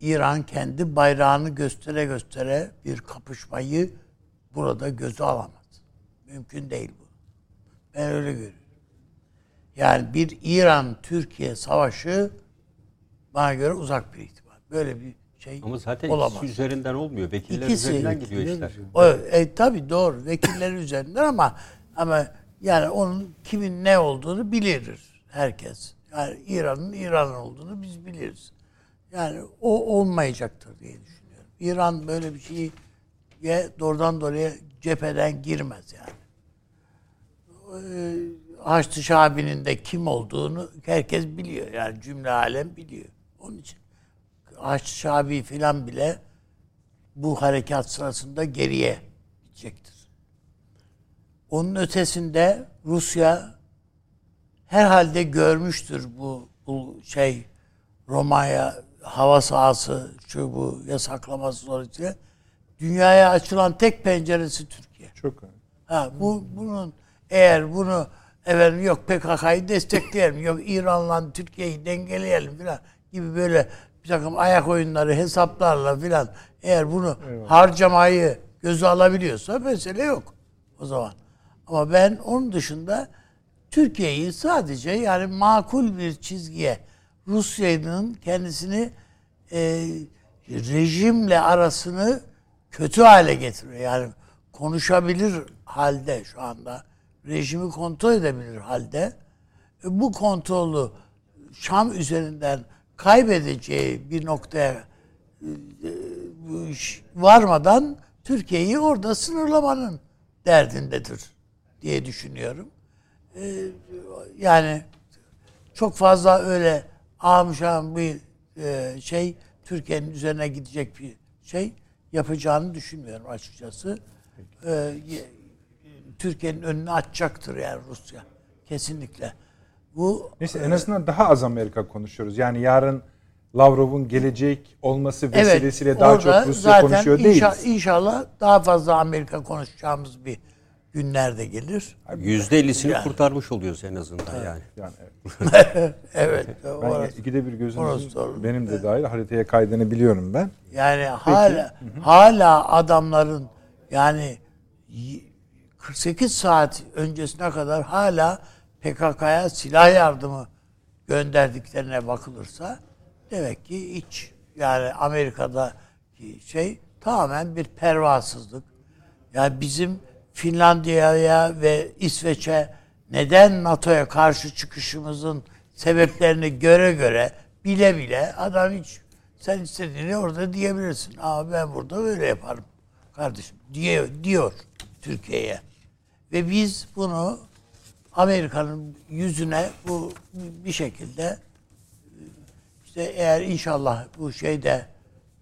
B: İran kendi bayrağını göstere göstere bir kapışmayı burada göze alamaz. Mümkün değil bu. Ben öyle görüyorum. Yani bir İran-Türkiye savaşı bana göre uzak bir ihtimal. Böyle bir şey
D: Ama zaten
B: olamaz.
D: ikisi üzerinden olmuyor. Vekiller
B: İkisi-
D: üzerinden gidiyor işler.
B: O, e, tabii doğru. Vekilleri üzerinden ama ama yani onun kimin ne olduğunu bilir herkes. Yani İran'ın İran olduğunu biz biliriz. Yani o olmayacaktır diye düşünüyorum. İran böyle bir şeyi doğrudan doğruya cepheden girmez yani. Ee, Haçlı Şabi'nin de kim olduğunu herkes biliyor. Yani cümle alem biliyor. Onun için Haçlı Şabi filan bile bu harekat sırasında geriye gidecektir. Onun ötesinde Rusya herhalde görmüştür bu, bu şey Romanya hava sahası şu bu yasaklaması sonrasında dünyaya açılan tek penceresi Türkiye.
A: Çok önemli.
B: Ha bu bunun eğer bunu efendim yok PKK'yı destekleyelim, yok İran'la Türkiye'yi dengeleyelim filan gibi böyle bir takım ayak oyunları hesaplarla filan eğer bunu harcamayı göze alabiliyorsa mesele yok o zaman. Ama ben onun dışında Türkiye'yi sadece yani makul bir çizgiye Rusya'nın kendisini e, rejimle arasını kötü hale getiriyor. Yani konuşabilir halde şu anda rejimi kontrol edebilir halde e, bu kontrolü Şam üzerinden kaybedeceği bir noktaya e, iş varmadan Türkiye'yi orada sınırlamanın derdindedir diye düşünüyorum. E, yani çok fazla öyle amşan bir e, şey Türkiye'nin üzerine gidecek bir şey yapacağını düşünmüyorum açıkçası. E, ye- Türkiye'nin önünü açacaktır yani Rusya. Kesinlikle. Bu
A: Neyse en azından daha az Amerika konuşuyoruz. Yani yarın Lavrov'un gelecek olması vesilesiyle daha
B: orada
A: çok Rusya
B: zaten
A: konuşuyor
B: inşa-
A: değiliz.
B: İnşallah daha fazla Amerika konuşacağımız bir günlerde gelir.
D: %50'sini
B: Yani.
D: kurtarmış oluyoruz en azından yani.
A: Yani evet.
B: evet.
A: Ben
B: orası.
A: ikide bir gözünüzün benim de dahil haritaya kaydını biliyorum ben.
B: Yani hala hala adamların yani y- 48 saat öncesine kadar hala PKK'ya silah yardımı gönderdiklerine bakılırsa demek ki iç yani Amerika'daki şey tamamen bir pervasızlık. Yani bizim Finlandiya'ya ve İsveç'e neden NATO'ya karşı çıkışımızın sebeplerini göre göre bile bile adam hiç sen istediğini orada diyebilirsin. Ama ben burada böyle yaparım kardeşim diyor, diyor Türkiye'ye. Ve biz bunu Amerika'nın yüzüne bu bir şekilde işte eğer inşallah bu şeyde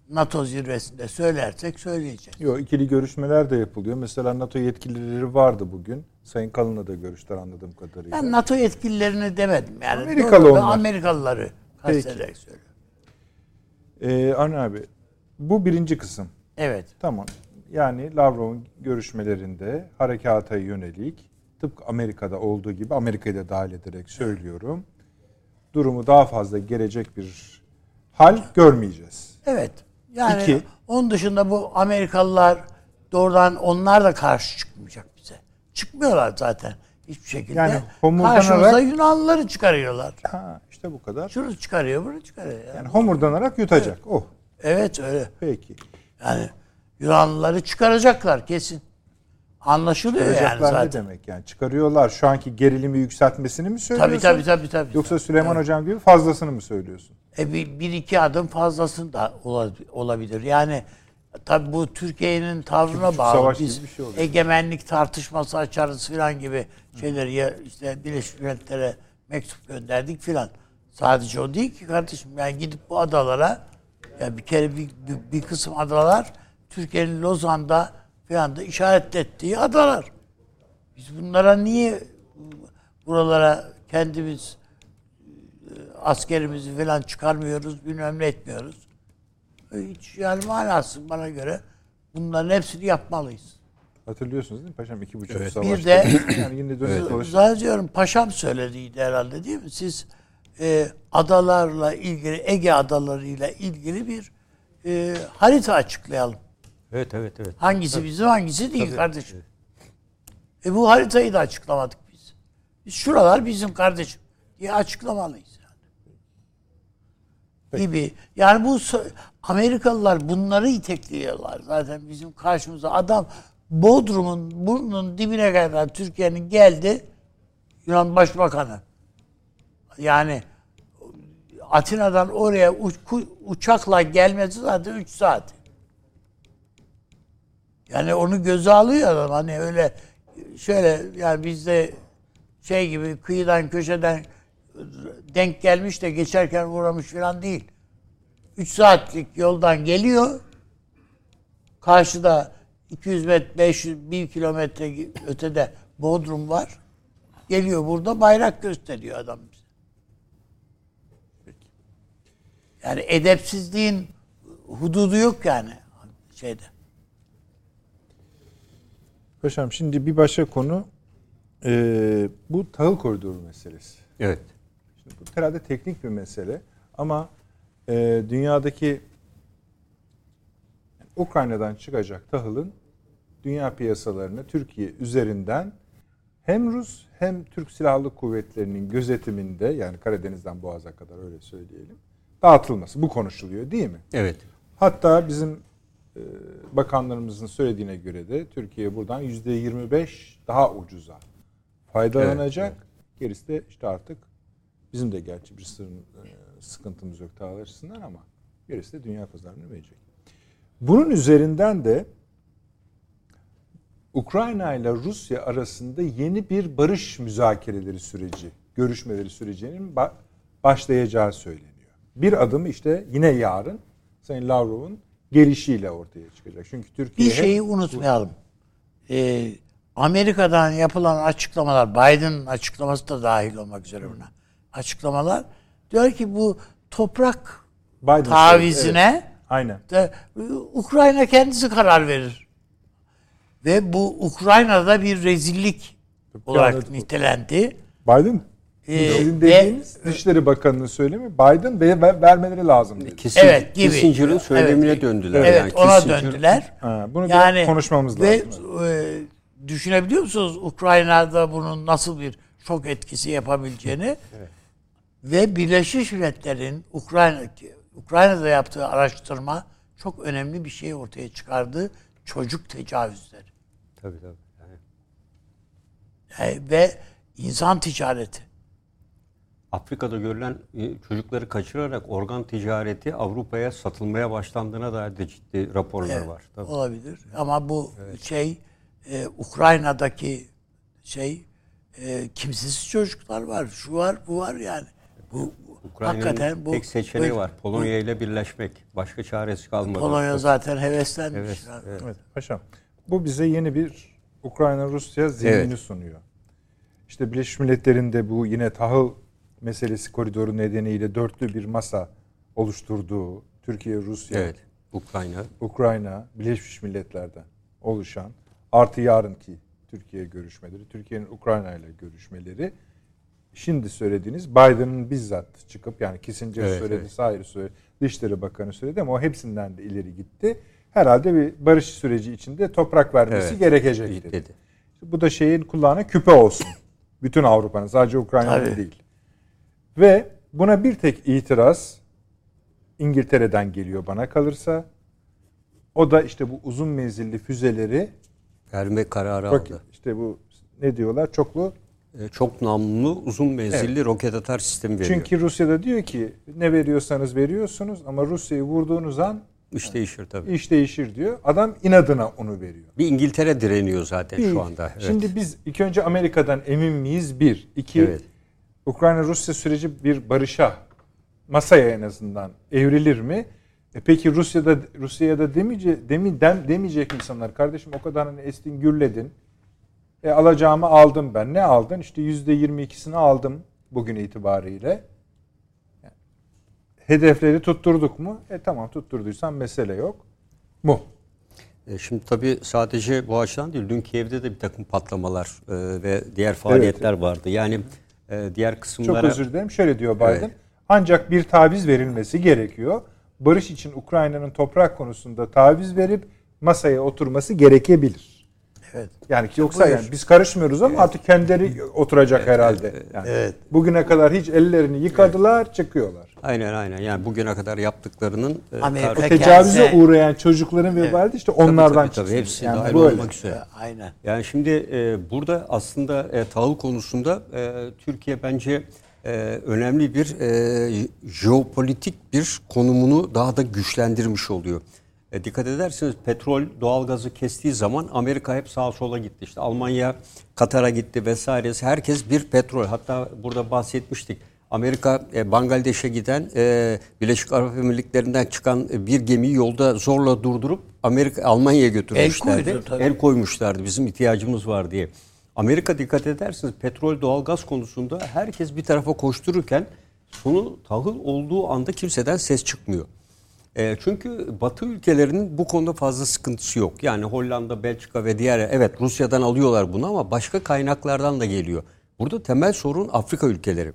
B: NATO zirvesinde söylersek söyleyeceğiz.
A: Yok ikili görüşmeler de yapılıyor. Mesela NATO yetkilileri vardı bugün. Sayın Kalın'la da görüştüler anladığım kadarıyla.
B: Ben NATO yetkililerini demedim yani.
A: Amerikalı onlar.
B: Amerikalıları kastederek söylüyorum.
A: Ee, abi bu birinci kısım.
B: Evet.
A: Tamam. Yani Lavrov'un görüşmelerinde harekata yönelik tıpkı Amerika'da olduğu gibi Amerika'yı da dahil ederek söylüyorum. Durumu daha fazla gelecek bir hal görmeyeceğiz.
B: Evet. Yani
A: İki.
B: onun dışında bu Amerikalılar doğrudan onlar da karşı çıkmayacak bize. Çıkmıyorlar zaten hiçbir şekilde.
A: Yani homurdanarak-
B: Karşımıza Yunanlıları çıkarıyorlar.
A: Ha, işte bu kadar.
B: Şunu çıkarıyor, bunu çıkarıyor. Yani.
A: Yani homurdanarak yutacak. Oh.
B: Evet öyle.
A: Peki.
B: Yani Yunanlıları çıkaracaklar kesin. Anlaşılıyor yani
A: Çıkaracaklar ne
B: zaten.
A: demek yani? Çıkarıyorlar. Şu anki gerilimi yükseltmesini mi söylüyorsun?
B: Tabii tabii tabii tabii.
A: Yoksa Süleyman Hocam gibi fazlasını mı söylüyorsun?
B: E bir, bir iki adım fazlasını da ola- olabilir. Yani tabii bu Türkiye'nin tavrına
A: buçuk
B: bağlı. Biz
A: bir şey oluyor.
B: egemenlik tartışması açarız filan gibi şeyleri ya işte Birleşmiş Milletler'e mektup gönderdik filan. Sadece o değil ki kardeşim. Yani gidip bu adalara ya bir kere bir, bir, bir kısım adalar Türkiye'nin Lozan'da filan da işaret ettiği adalar. Biz bunlara niye buralara kendimiz askerimizi falan çıkarmıyoruz, bilmem ne etmiyoruz. Hiç yani manası bana göre bunların hepsini yapmalıyız.
A: Hatırlıyorsunuz değil mi paşam? iki buçuk
D: Evet.
A: savaşta.
B: Bir de
A: yani yine dönüp dolaşıp
B: zannediyorum paşam söylediydi herhalde değil mi? Siz e, adalarla ilgili, Ege adalarıyla ilgili bir e, harita açıklayalım.
D: Evet evet evet.
B: Hangisi bizim hangisi değil kardeşim. E bu haritayı da açıklamadık biz. Biz şuralar bizim kardeşim diye açıklamalıyız yani. Gibi. Yani bu Amerikalılar bunları itekliyorlar zaten bizim karşımıza. Adam Bodrum'un burnunun dibine kadar Türkiye'nin geldi Yunan Başbakanı. Yani Atina'dan oraya uç- uçakla gelmesi zaten 3 saat. Yani onu göze alıyor adam. Hani öyle şöyle yani bizde şey gibi kıyıdan köşeden denk gelmiş de geçerken uğramış falan değil. 3 saatlik yoldan geliyor. Karşıda 200 metre, 500, 1 kilometre ötede Bodrum var. Geliyor burada bayrak gösteriyor adam bize. Yani edepsizliğin hududu yok yani şeyde.
A: Paşam şimdi bir başka konu e, bu tahıl koridoru meselesi.
D: Evet.
A: Şimdi bu herhalde teknik bir mesele ama e, dünyadaki yani Ukrayna'dan çıkacak tahılın dünya piyasalarına Türkiye üzerinden hem Rus hem Türk Silahlı Kuvvetleri'nin gözetiminde yani Karadeniz'den Boğaz'a kadar öyle söyleyelim dağıtılması bu konuşuluyor değil mi?
D: Evet.
A: Hatta bizim bakanlarımızın söylediğine göre de Türkiye buradan yüzde 25 daha ucuza faydalanacak. Gerisi de işte artık bizim de gerçi bir sırrın, e, sıkıntımız yok tahıl açısından ama gerisi de dünya pazarına verecek. Bunun üzerinden de Ukrayna ile Rusya arasında yeni bir barış müzakereleri süreci, görüşmeleri sürecinin ba- başlayacağı söyleniyor. Bir adım işte yine yarın Sayın Lavrov'un gelişiyle ortaya çıkacak. Çünkü Türkiye
B: Bir şeyi unutmayalım. Ee, Amerika'dan yapılan açıklamalar, Biden'ın açıklaması da dahil olmak üzere buna. Açıklamalar diyor ki bu toprak
A: Biden
B: tavizine
A: evet, aynen.
B: de, Ukrayna kendisi karar verir. Ve bu Ukrayna'da bir rezillik olarak nitelendi.
A: Biden
B: Ee,
A: sizin
B: ve-
A: dediğiniz Dışişleri Bakanı'nın söylemi Biden ve ver- vermeleri lazım dedi.
D: Kesin,
B: Evet, gibi.
D: Kissinger'ın söylemine
B: Evet.
D: döndüler.
B: Evet,
D: yani.
B: ona
D: Kissinger-
B: döndüler.
A: Ha, bunu
B: yani
A: konuşmamız
B: ve,
A: lazım.
B: e, düşünebiliyor musunuz Ukrayna'da bunun nasıl bir şok etkisi yapabileceğini? Ve Birleşmiş Milletler'in Ukrayna Ukrayna'da yaptığı araştırma çok önemli bir şey ortaya çıkardı. Çocuk tecavüzleri.
D: Tabii tabii. Yani
B: E, ve insan ticareti.
D: Afrika'da görülen e, çocukları kaçırarak organ ticareti Avrupa'ya satılmaya başlandığına dair de ciddi raporlar
B: Evet,
D: var. Tabii.
B: Olabilir. Ama bu şey e, Ukrayna'daki şey e, kimsesiz çocuklar var. Şu var, bu var yani. Bu hakikaten
D: Ukrayna'nın
B: bu
D: tek seçeneği
B: bu-
D: var. Polonya ile birleşmek. Başka çaresi kalmadı.
B: Polonya zaten heveslenmiş.
D: Evet,
B: Yani.
D: evet.
A: Evet paşam. Bu bize yeni bir Ukrayna-Rusya zemini
D: Evet.
A: sunuyor. İşte Birleşmiş Milletler'in de bu yine tahıl meselesi koridoru nedeniyle dörtlü bir masa oluşturduğu Türkiye, Rusya,
D: Evet. Ukrayna.
A: Ukrayna, Birleşmiş Milletler'den oluşan artı yarınki Türkiye görüşmeleri, Türkiye'nin Ukrayna ile görüşmeleri şimdi söylediğiniz Biden'ın bizzat çıkıp yani Kissinger
D: Evet,
A: söyledi,
D: evet.
A: Sayer söyledi, Dışişleri Bakanı söyledi ama o hepsinden de ileri gitti. Herhalde bir barış süreci içinde toprak vermesi
D: Evet.
A: gerekecek dedi.
D: dedi.
A: Bu da şeyin kulağına küpe olsun. Bütün Avrupa'nın sadece Ukrayna'nın değil. Ve buna bir tek itiraz İngiltere'den geliyor bana kalırsa. O da işte bu uzun menzilli füzeleri
D: Verme kararı
A: bak
D: aldı.
A: işte bu ne diyorlar çoklu.
D: E, Çok namlulu uzun menzilli roket atar sistemi veriyor.
A: Çünkü Rusya'da diyor ki ne veriyorsanız veriyorsunuz ama Rusya'yı vurduğunuz an
D: İş değişir tabii.
A: iş değişir diyor. Adam inadına onu veriyor.
D: Bir İngiltere direniyor zaten
A: Bir,
D: şu anda. Evet.
A: Şimdi biz ilk önce Amerika'dan emin miyiz? Bir. iki
D: Evet.
A: Ukrayna-Rusya süreci bir barışa masaya en azından evrilir mi? E peki Rusya'da Rusya'ya da demeyecek, demi, dem, demeyecek insanlar kardeşim o kadar hani estin gürledin. E alacağımı aldım ben. Ne aldın? İşte yüzde yirmi ikisini aldım bugün itibariyle. Hedefleri tutturduk mu? E tamam tutturduysan mesele yok. Mu?
D: E, Şimdi tabii sadece bu açıdan değil, dün Kiev'de de bir takım patlamalar e, ve diğer faaliyetler vardı. Yani e, diğer
A: Çok
D: kısımlara...
A: özür dilerim. Şöyle diyor Biden.
D: Evet.
A: Ancak bir taviz verilmesi gerekiyor. Barış için Ukrayna'nın toprak konusunda taviz verip masaya oturması gerekebilir.
B: Evet.
A: Yani ki yoksa
B: Buyur.
A: yani biz karışmıyoruz ama artık kendileri oturacak herhalde. Yani
B: Evet.
A: Bugüne kadar hiç ellerini yıkadılar, çıkıyorlar.
D: Aynen aynen. Yani bugüne kadar yaptıklarının e,
B: Amerika
A: O tecavüze
B: kendisi-
A: uğrayan çocukların vebali de işte onlardan
D: tabii, tabii,
A: çıksın.
D: hepsi
A: yani
D: dahil
A: bu öyle.
D: olmak üzere.
B: Aynen.
D: Yani şimdi e, burada aslında e, tahıl konusunda e, Türkiye bence e, önemli bir e, jeopolitik bir konumunu daha da güçlendirmiş oluyor. E, dikkat ederseniz petrol, doğalgazı kestiği zaman Amerika hep sağa sola gitti. İşte Almanya, Katar'a gitti vesairesi. Herkes bir petrol. Hatta burada bahsetmiştik. Amerika e, Bangladeş'e giden e, Birleşik Arap Emirlikleri'nden çıkan e, bir gemiyi yolda zorla durdurup Amerika Almanya'ya götürmüşlerdi.
B: koydu tabii.
D: El koymuşlardı bizim ihtiyacımız var diye. Amerika dikkat ederseniz petrol doğalgaz konusunda herkes bir tarafa koştururken sonu tahıl olduğu anda kimseden ses çıkmıyor. E, çünkü Batı ülkelerinin bu konuda fazla sıkıntısı yok. Yani Hollanda, Belçika ve diğer evet Rusya'dan alıyorlar bunu ama başka kaynaklardan da geliyor. Burada temel sorun Afrika ülkeleri.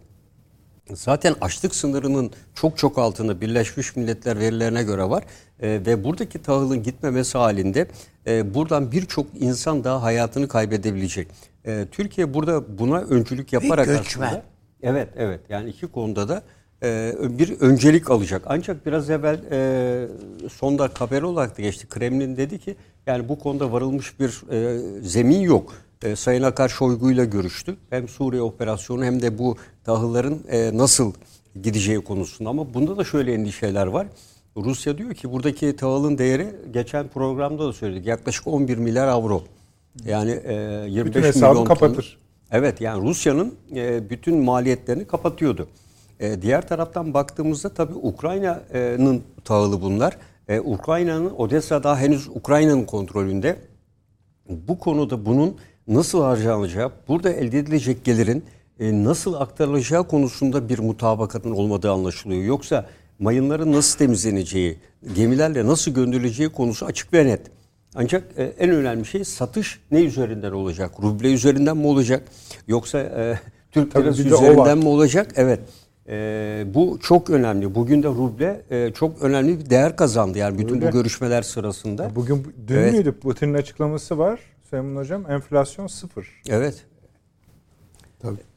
D: Zaten açlık sınırının çok çok altında Birleşmiş Milletler verilerine göre var. Ee, ve buradaki tahılın gitmemesi halinde e, buradan birçok insan daha hayatını kaybedebilecek. Ee, Türkiye burada buna öncülük yaparak
B: göçmen.
D: aslında Evet evet yani iki konuda da e, bir öncelik alacak. Ancak biraz evvel e, son dakika haber olarak da geçti. Kremlin dedi ki yani bu konuda varılmış bir e, zemin yok. E, Sayın Akar Şoygu ile görüştü. Hem Suriye operasyonu hem de bu tahılların e, nasıl gideceği konusunda. Ama bunda da şöyle endişeler var. Rusya diyor ki buradaki tahılın değeri geçen programda da söyledik. Yaklaşık 11 milyar avro. Yani e, 25
A: Bütün hesabı
D: milyon ton-
A: kapatır.
D: Evet yani Rusya'nın e, bütün maliyetlerini kapatıyordu. E, diğer taraftan baktığımızda tabii Ukrayna'nın tahılı bunlar. E, Ukrayna'nın Odessa daha henüz Ukrayna'nın kontrolünde. Bu konuda bunun nasıl harcanacağı, burada elde edilecek gelirin e, nasıl aktarılacağı konusunda bir mutabakatın olmadığı anlaşılıyor. Yoksa mayınların nasıl temizleneceği, gemilerle nasıl gönderileceği konusu açık ve net. Ancak e, en önemli şey satış ne üzerinden olacak? Ruble üzerinden mi olacak? Yoksa e, Türk lirası üzerinden mi olacak? Evet. E, bu çok önemli. Bugün de ruble e, çok önemli bir değer kazandı. Yani bütün
A: Öyle.
D: bu görüşmeler sırasında.
A: Bugün dün
D: Evet.
A: müydü? Putin'in açıklaması var. Süleyman Hocam enflasyon sıfır.
D: Evet.
C: Tabii.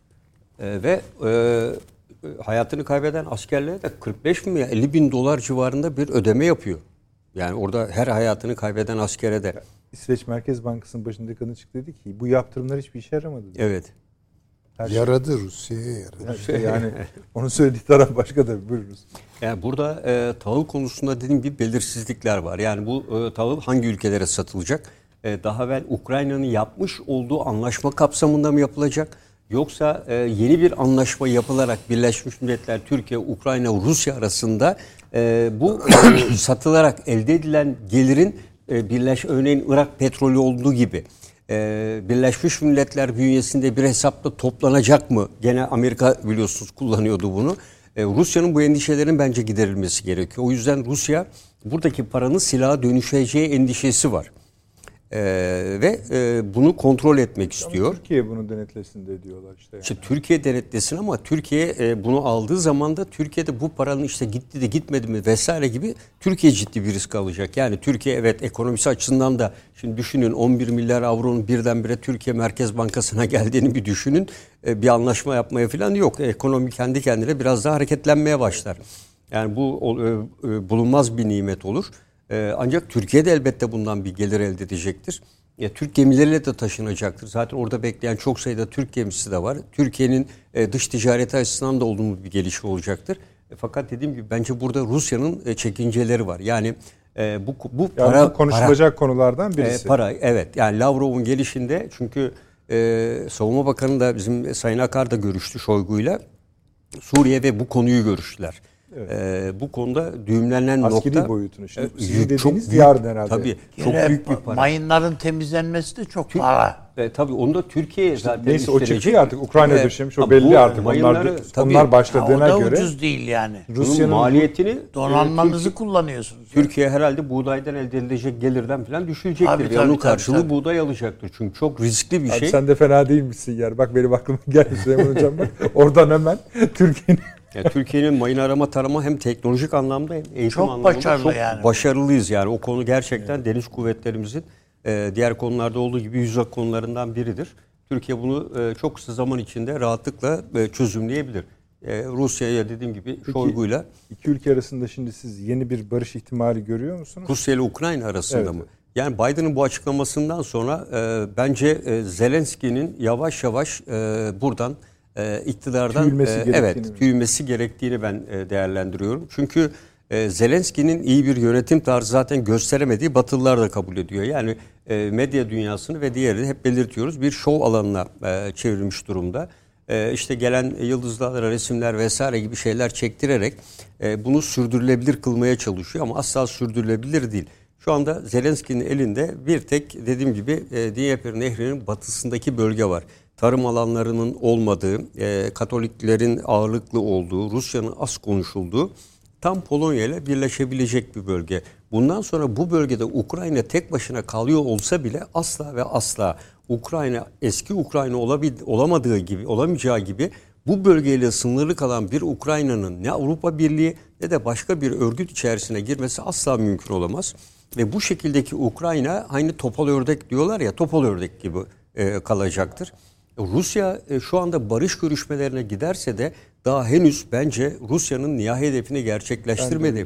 D: E, ve e, hayatını kaybeden askerlere de 45 bin veya 50 bin dolar civarında bir ödeme yapıyor. Yani orada her hayatını kaybeden askere de.
A: İsveç Merkez Bankası'nın başındaki kadın çıktı dedi ki bu yaptırımlar hiçbir işe yaramadı. dedi.
D: Evet.
A: Her şey.
C: Yaradı Rusya'ya yaradı.
A: İşte yani onun söylediği taraf başka da buyurunuz.
D: Yani burada e, tahıl konusunda dediğim gibi belirsizlikler var. Yani bu e, tahıl hangi ülkelere satılacak? E, daha evvel Ukrayna'nın yapmış olduğu anlaşma kapsamında mı yapılacak? Yoksa e, yeni bir anlaşma yapılarak Birleşmiş Milletler, Türkiye, Ukrayna, Rusya arasında e, bu e, satılarak elde edilen gelirin e, Birleş örneğin Irak petrolü olduğu gibi e, Birleşmiş Milletler bünyesinde bir hesapta toplanacak mı? Gene Amerika biliyorsunuz kullanıyordu bunu. E, Rusya'nın bu endişelerin bence giderilmesi gerekiyor. O yüzden Rusya buradaki paranın silaha dönüşeceği endişesi var. E, ve e, bunu kontrol etmek istiyor.
A: Türkiye bunu denetlesin de diyorlar işte. Yani.
D: İşte Türkiye denetlesin ama Türkiye e, bunu aldığı zaman da Türkiye'de bu paranın işte gitti de gitmedi mi vesaire gibi Türkiye ciddi bir risk alacak. Yani Türkiye evet ekonomisi açısından da şimdi düşünün 11 milyar avronun birdenbire Türkiye Merkez Bankası'na geldiğini bir düşünün. E, bir anlaşma yapmaya falan yok. Ekonomi kendi kendine biraz daha hareketlenmeye başlar. Yani bu e, e, bulunmaz bir nimet olur. E, ancak Türkiye de elbette bundan bir gelir elde edecektir. Ya, Türk gemileriyle de taşınacaktır. Zaten orada bekleyen çok sayıda Türk gemisi de var. Türkiye'nin e, dış ticareti açısından da olumlu bir gelişme olacaktır. E, fakat dediğim gibi bence burada Rusya'nın e, çekinceleri var. Yani e, bu bu
A: yani
D: para
A: bu konuşulacak
D: para,
A: konulardan birisi.
D: E, para evet. Yani Lavrov'un gelişinde çünkü e, Savunma Bakanı da bizim Sayın Akar da görüştü Şoygu'yla. Suriye ve bu konuyu görüştüler. Evet. Ee, bu konuda düğümlenen
A: Askeri
D: nokta
A: boyutunu şimdi
D: e,
A: sizin dediğiniz
D: çok büyük,
A: yarın herhalde.
D: Tabii
B: Gene
D: çok büyük bir para.
B: Mayınların temizlenmesi de çok para.
D: E, tabii onu da Türkiye zaten
A: Neyse o çıktı artık Ukrayna
D: E,
A: döşemiş o belli
D: bu
A: artık. Onlar,
D: mayınları tabii-
A: onlar
B: Ha, o
A: başladığına
B: da
A: göre
B: ucuz değil yani.
D: Bunun
A: Rusya'nın
D: maliyetini
B: Donanmanızı
D: e,
B: kullanıyorsunuz.
D: Türkiye, Türkiye herhalde buğdaydan elde edilecek gelirden falan düşürecektir.
B: Tabii, tabii,
D: onun karşılığı
B: tabii.
D: buğday alacaktır. Çünkü çok riskli bir
A: Abi
D: şey.
A: sen de fena değilmişsin yer. Bak benim aklıma geldi Süleyman Hocam bak. Oradan hemen Türkiye'nin
D: Yani Türkiye'nin mayın arama tarama hem teknolojik anlamda hem eğitim
B: Çok
D: anlamında
B: başarılı
D: çok
B: yani.
D: başarılıyız yani. O konu gerçekten deniz kuvvetlerimizin e, diğer konularda olduğu gibi yüzak konularından biridir. Türkiye bunu e, çok kısa zaman içinde rahatlıkla e, çözümleyebilir. E, Rusya'ya dediğim gibi Şoygu'yla
A: iki ülke arasında şimdi siz yeni bir barış ihtimali görüyor musunuz?
D: Rusya ile Ukrayna arasında
A: Evet.
D: mı? Yani Biden'ın bu açıklamasından sonra e, bence e, Zelenski'nin yavaş yavaş e, buradan e, iktidardan
A: Tüyülmesi
D: e, evet tüyülmesi gerektiğini ben e, değerlendiriyorum. Çünkü e, Zelenski'nin iyi bir yönetim tarzı zaten gösteremediği Batılılar da kabul ediyor. Yani e, medya dünyasını ve diğerini hep belirtiyoruz bir şov alanına e, çevrilmiş durumda. E, işte gelen yıldızlara resimler vesaire gibi şeyler çektirerek e, bunu sürdürülebilir kılmaya çalışıyor ama asla sürdürülebilir değil. Şu anda Zelenski'nin elinde bir tek dediğim gibi e, Dnieper Nehri'nin batısındaki bölge var. Tarım alanlarının olmadığı, e, Katoliklerin ağırlıklı olduğu, Rusya'nın az konuşulduğu tam Polonya ile birleşebilecek bir bölge. Bundan sonra bu bölgede Ukrayna tek başına kalıyor olsa bile asla ve asla Ukrayna eski Ukrayna olabil, olamadığı gibi, olamayacağı gibi bu bölgeyle sınırlı kalan bir Ukrayna'nın ne Avrupa Birliği ne de başka bir örgüt içerisine girmesi asla mümkün olamaz. Ve bu şekildeki Ukrayna aynı topal ördek diyorlar ya topal ördek gibi e, kalacaktır. Rusya e, şu anda barış görüşmelerine giderse de daha henüz bence Rusya'nın nihai hedefini gerçekleştirmedi.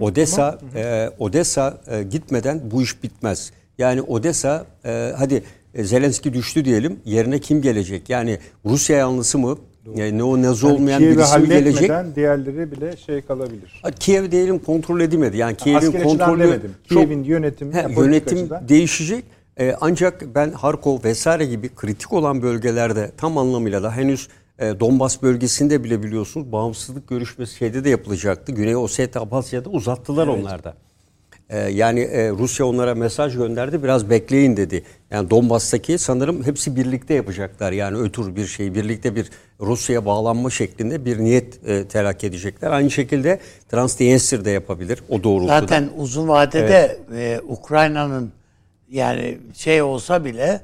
D: Odessa e, Odessa e, gitmeden bu iş bitmez. Yani Odessa e, hadi e, Zelenski düştü diyelim. Yerine kim gelecek? Yani Rusya yanlısı mı? Yani ne o ne
A: Yani
D: olmayan
A: Kiev'i
D: birisi mi gelecek?
A: diğerleri bile şey kalabilir.
D: Ha, Kiev diyelim kontrol edilmedi. Yani Kiev'in
A: açıdan
D: kontrolü çok-
A: Kiev'in yönetimi,
D: He,
A: yani
D: yönetim
A: açıdan.
D: değişecek. Ee, ancak ben Harkov vesaire gibi kritik olan bölgelerde tam anlamıyla da henüz e, Donbas bölgesinde bile biliyorsunuz bağımsızlık görüşmesi şeyde de yapılacaktı. Güney Ossetya, Abasya'da uzattılar onlar da. Ee, yani e, Rusya onlara mesaj gönderdi biraz bekleyin dedi. Yani Donbas'taki sanırım hepsi birlikte yapacaklar. Yani ötür bir şey birlikte bir Rusya'ya bağlanma şeklinde bir niyet e, telakki edecekler. Aynı şekilde Transnistria de yapabilir o doğrultuda.
B: Zaten uzun vadede e, Ukrayna'nın yani şey olsa bile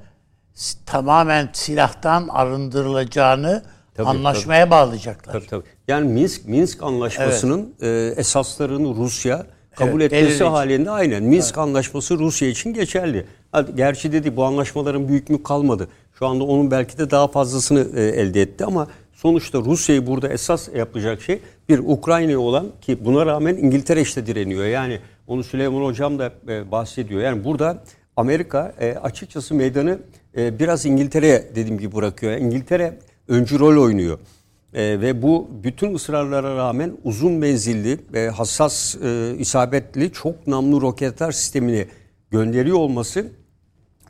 B: tamamen silahtan arındırılacağını
D: Tabii,
B: anlaşmaya bağlayacaklar.
D: Tabii tabii. Yani Minsk Minsk Anlaşması'nın e, esaslarını Rusya kabul
B: Evet,
D: etmesi halinde aynen Minsk Anlaşması Rusya için geçerli. Gerçi dedi bu anlaşmaların büyük mü kalmadı. Şu anda onun belki de daha fazlasını e, elde etti ama sonuçta Rusya'yı burada esas yapacak şey bir Ukrayna'ya olan ki buna rağmen İngiltere işte direniyor. Yani onu Süleyman Hocam da e, bahsediyor. Yani burada Amerika e, açıkçası meydanı e, biraz İngiltere'ye dediğim gibi bırakıyor. Yani İngiltere öncü rol oynuyor. E, ve bu bütün ısrarlara rağmen uzun menzilli ve hassas, e, isabetli çok namlu roketler sistemini gönderiyor olması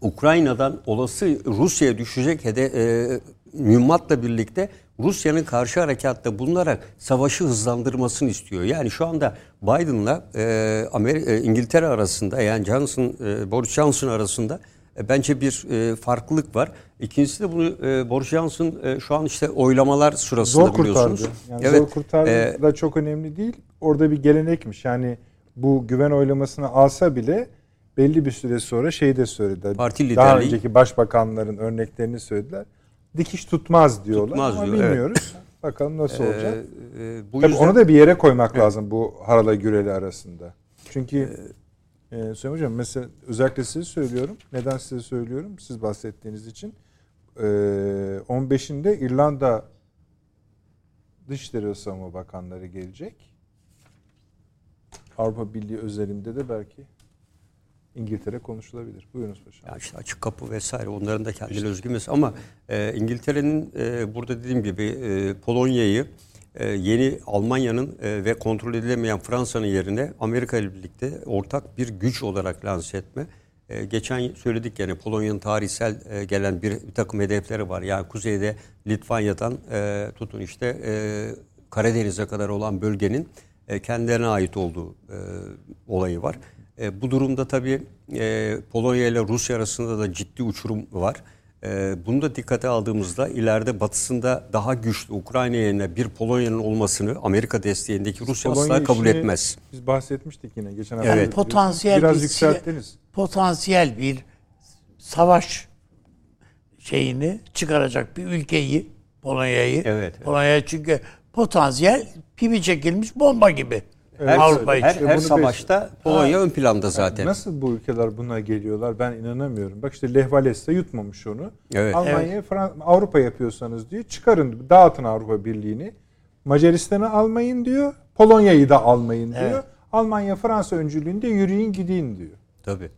D: Ukrayna'dan olası Rusya'ya düşecek hede, e, mühimmatla birlikte Rusya'nın karşı harekatta bulunarak savaşı hızlandırmasını istiyor. Yani şu anda Biden'la e, Amer- e, İngiltere arasında yani Johnson, e, Boris Johnson arasında bence bir e, farklılık var. İkincisi de bunu e, Boris Johnson e, şu an işte oylamalar sırasında
A: Zor
D: biliyorsunuz.
A: kurtardı. Yani
D: evet,
A: zor kurtardı
D: e,
A: da çok önemli değil. Orada bir gelenekmiş. Yani bu güven oylamasını alsa bile belli bir süre sonra şey de söylediler.
D: Parti
A: Daha
D: liderliği-
A: önceki başbakanların örneklerini söylediler. Dikiş tutmaz diyorlar
D: Tutmaz
A: ama
D: diyor, evet.
A: bilmiyoruz. Bakalım nasıl olacak.
D: e, e, bu
A: Tabii
D: yüzden-
A: onu da bir yere koymak lazım bu Harala Güreli arasında. Çünkü e, Süleyman Hocam mesela özellikle size söylüyorum. Neden size söylüyorum? Siz bahsettiğiniz için. E, 15'inde İrlanda Dışişleri Savunma Bakanları gelecek. Avrupa Birliği özelinde de belki İngiltere konuşulabilir. Buyurunuz paşam.
D: Ya işte açık kapı vesaire onların da kendine özgü mesela ama e, İngiltere'nin e, burada dediğim gibi e, Polonya'yı yeni Almanya'nın e, ve kontrol edilemeyen Fransa'nın yerine Amerika ile birlikte ortak bir güç olarak lanse etme. E, geçen söyledik yani Polonya'nın tarihsel e, gelen bir, bir takım hedefleri var. Yani kuzeyde Litvanya'dan e, tutun işte e, Karadeniz'e kadar olan bölgenin e, kendilerine ait olduğu e, olayı var. E, bu durumda tabii e, Polonya ile Rusya arasında da ciddi uçurum var. E, bunu da dikkate aldığımızda ileride batısında daha güçlü Ukrayna yerine bir Polonya'nın olmasını Amerika desteğindeki Rusya
A: Polonya
D: asla kabul etmez.
A: Biz bahsetmiştik yine geçen hafta.
D: Evet.
B: Potansiyel
A: Biraz
B: bir
A: yükselttiniz.
B: potansiyel bir savaş şeyini çıkaracak bir ülkeyi Polonya'yı.
D: Evet.
B: Polonya çünkü potansiyel pimi çekilmiş bomba gibi.
A: Evet.
B: Avrupa
D: Her,
B: için.
D: Her
A: bunu
D: savaşta Polonya ön planda zaten.
A: Nasıl bu ülkeler buna geliyorlar ben inanamıyorum. Bak işte Lech Walesa yutmamış onu.
D: Evet.
A: Almanya, Fran- Avrupa yapıyorsanız diyor çıkarın dağıtın Avrupa Birliği'ni. Macaristan'ı almayın diyor. Polonya'yı da almayın diyor.
B: Evet.
A: Almanya Fransa öncülüğünde yürüyün gidin diyor.
D: Tabii.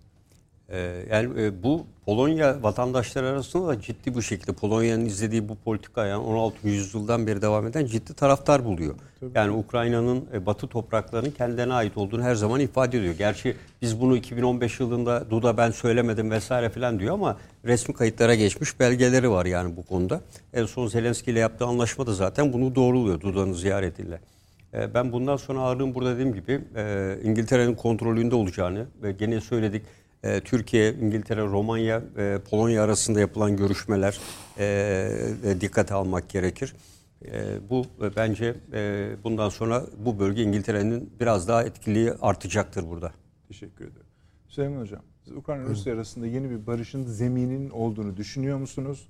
D: Ee, yani e, bu Polonya vatandaşları arasında da ciddi bu şekilde Polonya'nın izlediği bu politika yani 16. yüzyıldan beri devam eden ciddi taraftar buluyor. Yani Ukrayna'nın e, batı topraklarının kendilerine ait olduğunu her zaman ifade ediyor. Gerçi biz bunu 2015 yılında Duda ben söylemedim vesaire falan diyor ama resmi kayıtlara geçmiş belgeleri var yani bu konuda. En son Zelenski ile yaptığı anlaşma da zaten bunu doğruluyor Duda'nın ziyaretiyle. E, Ben bundan sonra ağırlığın burada dediğim gibi e, İngiltere'nin kontrolünde olacağını ve gene söyledik e, Türkiye, İngiltere, Romanya, e, Polonya arasında yapılan görüşmeler e, dikkate almak gerekir. E, bu e, bence e, bundan sonra bu bölge İngiltere'nin biraz daha etkiliği artacaktır burada.
A: Teşekkür ederim. Süleyman Hocam, siz Ukrayna Rusya arasında yeni bir barışın zemininin olduğunu düşünüyor musunuz?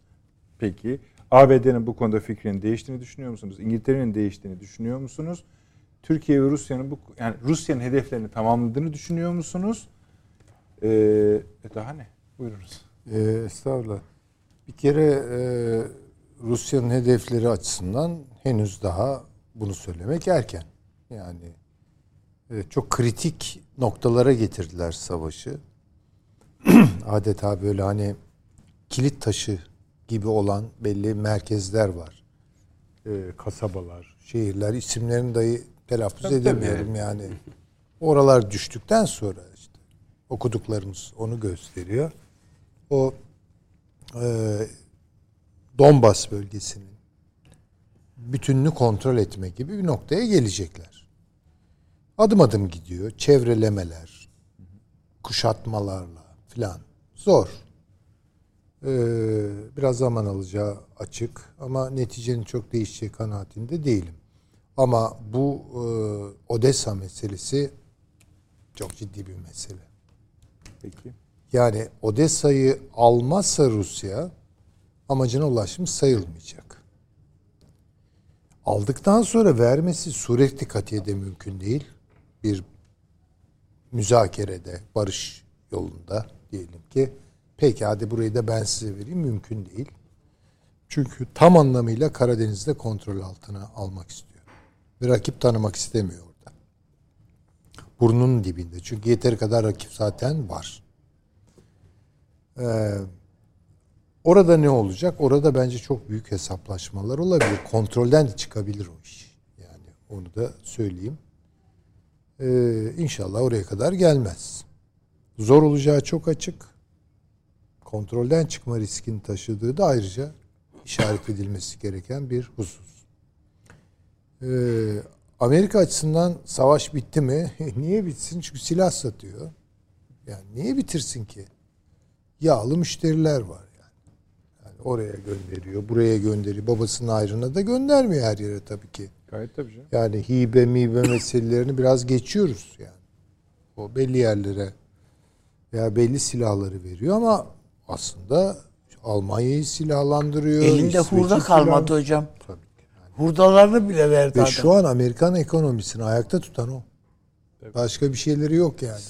A: Peki. ABD'nin bu konuda fikrinin değiştiğini düşünüyor musunuz? İngiltere'nin değiştiğini düşünüyor musunuz? Türkiye ve Rusya'nın bu yani Rusya'nın hedeflerini tamamladığını düşünüyor musunuz? Ee, e daha ne? Buyurunuz.
C: Ee, estağfurullah. Bir kere e, Rusya'nın hedefleri açısından henüz daha bunu söylemek erken. Yani e, çok kritik noktalara getirdiler savaşı. Adeta böyle hani kilit taşı gibi olan belli merkezler var. E, kasabalar, şehirler isimlerini dahi telaffuz
A: Tabii,
C: edemiyorum yani. Oralar düştükten sonra okuduklarımız onu gösteriyor. O e, Donbas bölgesinin bütününü kontrol etme gibi bir noktaya gelecekler. Adım adım gidiyor. Çevrelemeler, kuşatmalarla filan. Zor. Ee, biraz zaman alacağı açık ama neticenin çok değişeceği kanaatinde değilim. Ama bu e, Odessa meselesi çok ciddi bir mesele.
A: Peki.
C: Yani Odessa'yı almazsa Rusya amacına ulaşmış sayılmayacak. Aldıktan sonra vermesi sureti katiyede mümkün değil. Bir müzakerede, barış yolunda diyelim ki peki hadi burayı da ben size vereyim mümkün değil. Çünkü tam anlamıyla Karadeniz'de kontrol altına almak istiyor. Ve rakip tanımak istemiyor. Burnunun dibinde. Çünkü yeteri kadar rakip zaten var. Ee, orada ne olacak? Orada bence çok büyük hesaplaşmalar olabilir. Kontrolden de çıkabilir o iş. Yani onu da söyleyeyim. Ee, inşallah oraya kadar gelmez. Zor olacağı çok açık. Kontrolden çıkma riskini taşıdığı da ayrıca işaret edilmesi gereken bir husus. Ee, Amerika açısından savaş bitti mi? niye bitsin? Çünkü silah satıyor. Yani niye bitirsin ki? Yağlı müşteriler var yani. yani oraya gönderiyor, buraya gönderiyor. Babasının ayrına da göndermiyor her yere tabii ki.
A: Gayet tabii canım.
C: Yani hibe mibe meselelerini biraz geçiyoruz yani. O belli yerlere veya belli silahları veriyor ama aslında Almanya'yı silahlandırıyor.
B: Elinde hurda
C: silah-
B: kalmadı hocam.
C: Tabii.
B: Hurdalarını bile verdi
C: Ve
B: adam.
C: şu an Amerikan ekonomisini ayakta tutan o. Başka bir şeyleri yok yani.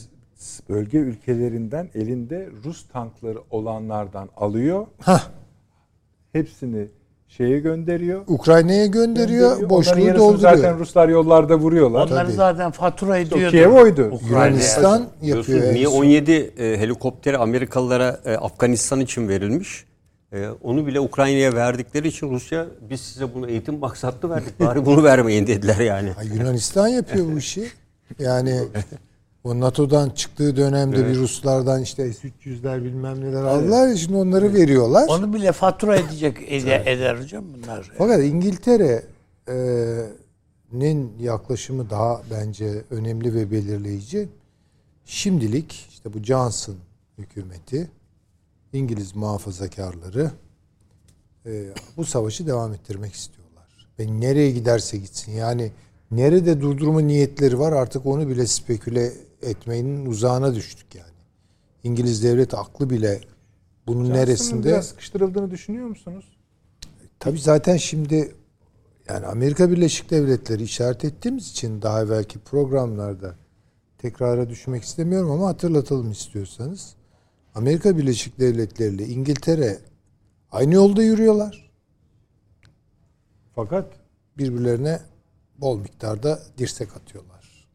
A: Bölge ülkelerinden elinde Rus tankları olanlardan alıyor.
C: Hah,
A: Hepsini şeye gönderiyor.
C: Ukrayna'ya gönderiyor,
A: Onların
C: boşluğu dolduruyor.
A: Zaten Ruslar yollarda vuruyorlar.
B: Onları
C: Tabii.
B: zaten fatura ediyordu.
A: Kiev oydu.
C: Yunanistan yapıyor. Son.
D: 17 e, helikopteri Amerikalılara e, Afganistan için verilmiş. E, onu bile Ukrayna'ya verdikleri için Rusya biz size bunu eğitim maksatlı verdik. Bari bunu vermeyin dediler yani.
C: Ha, Yunanistan yapıyor bu işi. Yani o NATO'dan çıktığı dönemde bir Ruslardan işte S-300'ler bilmem neler aldılar ya şimdi onları veriyorlar.
B: Onu bile fatura edecek ede- eder hocam bunlar.
C: Fakat İngiltere'nin yaklaşımı daha bence önemli ve belirleyici. Şimdilik işte bu Johnson hükümeti, İngiliz muhafazakarları e, bu savaşı devam ettirmek istiyorlar. Ve nereye giderse gitsin yani nerede durdurma niyetleri var artık onu bile speküle etmenin uzağına düştük yani. İngiliz devlet aklı bile bunun
A: Johnson'ın
C: neresinde
A: biraz sıkıştırıldığını düşünüyor musunuz?
C: Tabii zaten şimdi yani Amerika Birleşik Devletleri işaret ettiğimiz için daha evvelki programlarda tekrara düşmek istemiyorum ama hatırlatalım istiyorsanız. Amerika Birleşik Devletleri ile İngiltere aynı yolda yürüyorlar.
A: Fakat
C: Birbirlerine bol miktarda dirsek atıyorlar.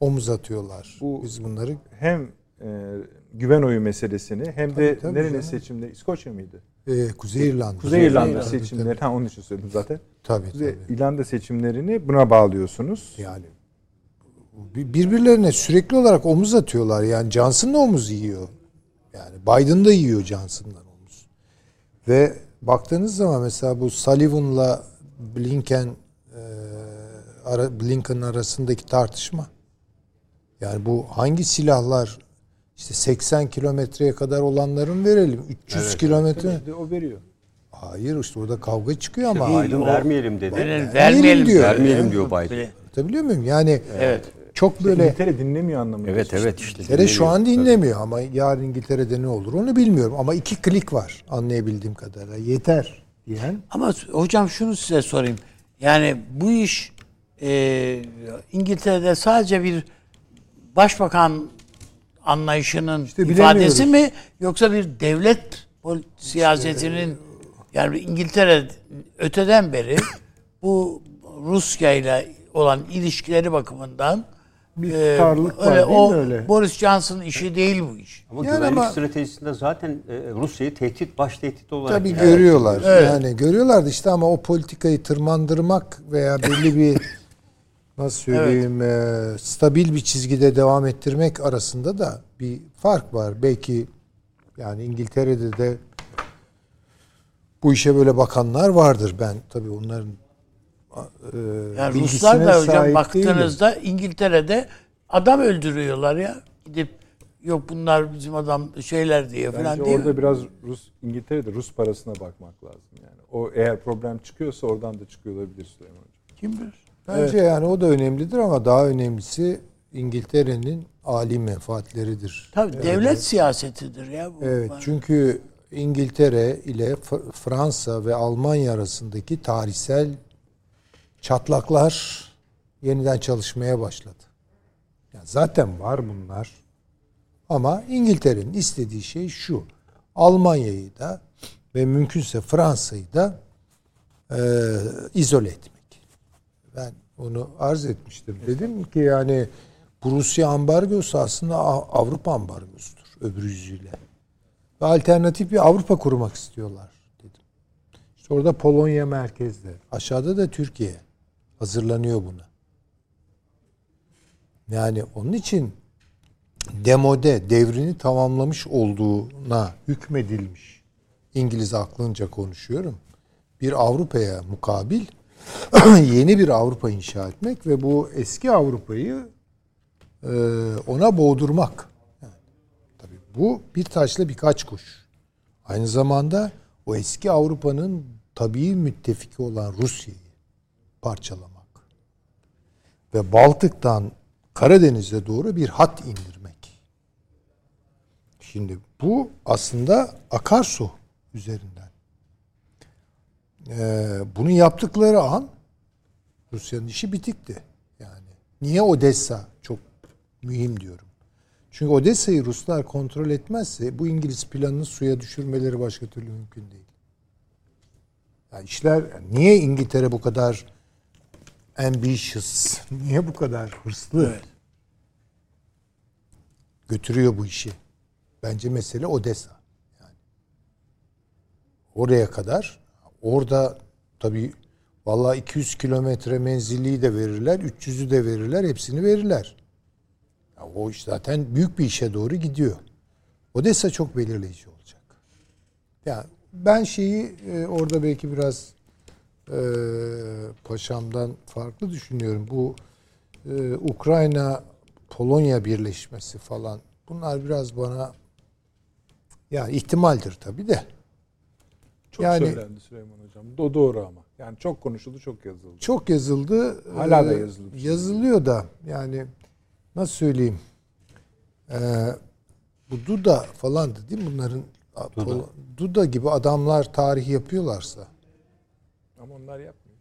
C: Omuz atıyorlar.
A: Bu-
C: Biz bunları
A: hem e, güven oyu meselesini hem de
C: Tabii, tabii
A: nerenin
C: canım.
A: seçimde İskoçya mıydı?
C: e, Kuzey İrlanda.
A: Kuzey İrlanda
C: Tabii,
A: seçimleri. Ha onun için söyledim zaten.
C: Tabii
A: Kuzey
C: tabii.
A: İrlanda seçimlerini buna bağlıyorsunuz.
C: Yani bir- birbirlerine sürekli olarak omuz atıyorlar. Yani Johnson da omuz yiyor. Yani Biden da yiyor Johnson'dan omuz. Ve baktığınız zaman mesela bu Sullivan'la Blinken e, Blinken arasındaki tartışma. Yani bu hangi silahlar işte 80 kilometreye kadar olanların verelim. 300 kilometre.
A: Bir de o veriyor.
C: Hayır işte orada kavga çıkıyor ama.
D: Biden vermeyelim dedi.
B: Verelim, vermeyelim
C: diyor.
D: Vermeyelim diyor Biden.
C: Anlatabiliyor muyum? Yani
B: Evet.
C: Çok böyle
A: İngiltere dinlemiyor anlamında.
D: Evet evet işte.
C: İngiltere şu an dinlemiyor ama yarın İngiltere'de ne olur onu bilmiyorum. Ama iki klik var anlayabildiğim kadarıyla. Yeter diyen.
B: Ama hocam şunu size sorayım. Yani bu iş e, İngiltere'de sadece bir başbakan anlayışının
C: İşte
B: ifadesi mi yoksa bir devlet siyasetinin yani İngiltere öteden beri bu Rusya ile olan ilişkileri bakımından
C: Bir
B: e,
C: tutarlılık var
B: öyle,
C: değil
B: o
C: mi öyle?
B: Boris Johnson'ın işi değil bu iş.
D: Ama
C: Yani
D: güvenlik
C: ama-
D: stratejisinde zaten e, Rusya'yı tehdit, baş tehdit olarak.
C: Tabii
D: yani.
C: görüyorlar.
B: Evet.
C: Yani görüyorlardı işte ama o politikayı tırmandırmak veya belli bir nasıl söyleyeyim e, stabil bir çizgide devam ettirmek arasında da bir fark var. Belki yani İngiltere'de de bu işe böyle bakanlar vardır. Ben tabii onların
B: Yani
C: bilgisine
B: Ruslar da hocam
C: sahip değilim.
B: baktığınızda İngiltere'de adam öldürüyorlar ya. Gidip yok bunlar bizim adam şeyler diye falan
A: Bence
B: değil
A: orada
B: mi?
A: biraz Rus İngiltere'de Rus parasına bakmak lazım yani. O eğer problem çıkıyorsa oradan da çıkıyor olabilir Süleyman Hocam.
B: Kim bilir?
C: Bence yani o da önemlidir ama daha önemlisi İngiltere'nin âli menfaatleridir.
B: Tabii devlet siyasetidir ya bu.
C: Evet
B: Ben-
C: çünkü İngiltere ile Fransa ve Almanya arasındaki tarihsel çatlaklar yeniden çalışmaya başladı. Yani zaten var bunlar. Ama İngiltere'nin istediği şey şu. Almanya'yı da ve mümkünse Fransa'yı da e, izole etmek. Ben onu arz etmiştim. Dedim ki yani bu Rusya ambargosu aslında Avrupa ambargosudur öbür yüzüyle. Ve alternatif bir Avrupa kurmak istiyorlar dedim. İşte orada Polonya merkezde. Aşağıda da Türkiye hazırlanıyor buna. Yani onun için demode devrini tamamlamış olduğuna hükmedilmiş. İngiliz aklınca konuşuyorum. Bir Avrupa'ya mukabil yeni bir Avrupa inşa etmek ve bu eski Avrupa'yı e, ona boğdurmak. Yani, tabii bu bir taşla birkaç kuş. Aynı zamanda o eski Avrupa'nın tabii müttefiki olan Rusya'yı parçalamak ve Baltık'tan Karadeniz'e doğru bir hat indirmek. Şimdi bu aslında akarsu üzerinden. Ee, bunu yaptıkları an Rusya'nın işi bitikti. Yani niye Odessa çok mühim diyorum. Çünkü Odessa'yı Ruslar kontrol etmezse bu İngiliz planını suya düşürmeleri başka türlü mümkün değil. Yani işler niye İngiltere bu kadar ambitious, niye bu kadar hırslı götürüyor bu işi? Bence mesele Odessa. Yani oraya kadar orada tabii vallahi 200 kilometre menzilliyi de verirler, 300'ü de verirler, hepsini verirler. Ya o iş zaten büyük bir işe doğru gidiyor. Odessa çok belirleyici olacak. Yani ben şeyi e, orada belki biraz e, paşamdan farklı düşünüyorum. Bu e, Ukrayna Polonya birleşmesi falan bunlar biraz bana ya ihtimaldir tabii de.
A: Çok
C: Yani-
A: söylendi Süleyman Hocam. O doğru ama. Yani çok konuşuldu, çok yazıldı.
C: Çok yazıldı.
A: Hala da
C: Ee,
A: yazılıyor.
C: Yazılıyor da yani nasıl söyleyeyim? Ee, bu Duda falandı değil mi bunların? Duda. Duda gibi adamlar tarih yapıyorlarsa
A: Ama onlar yapmıyor.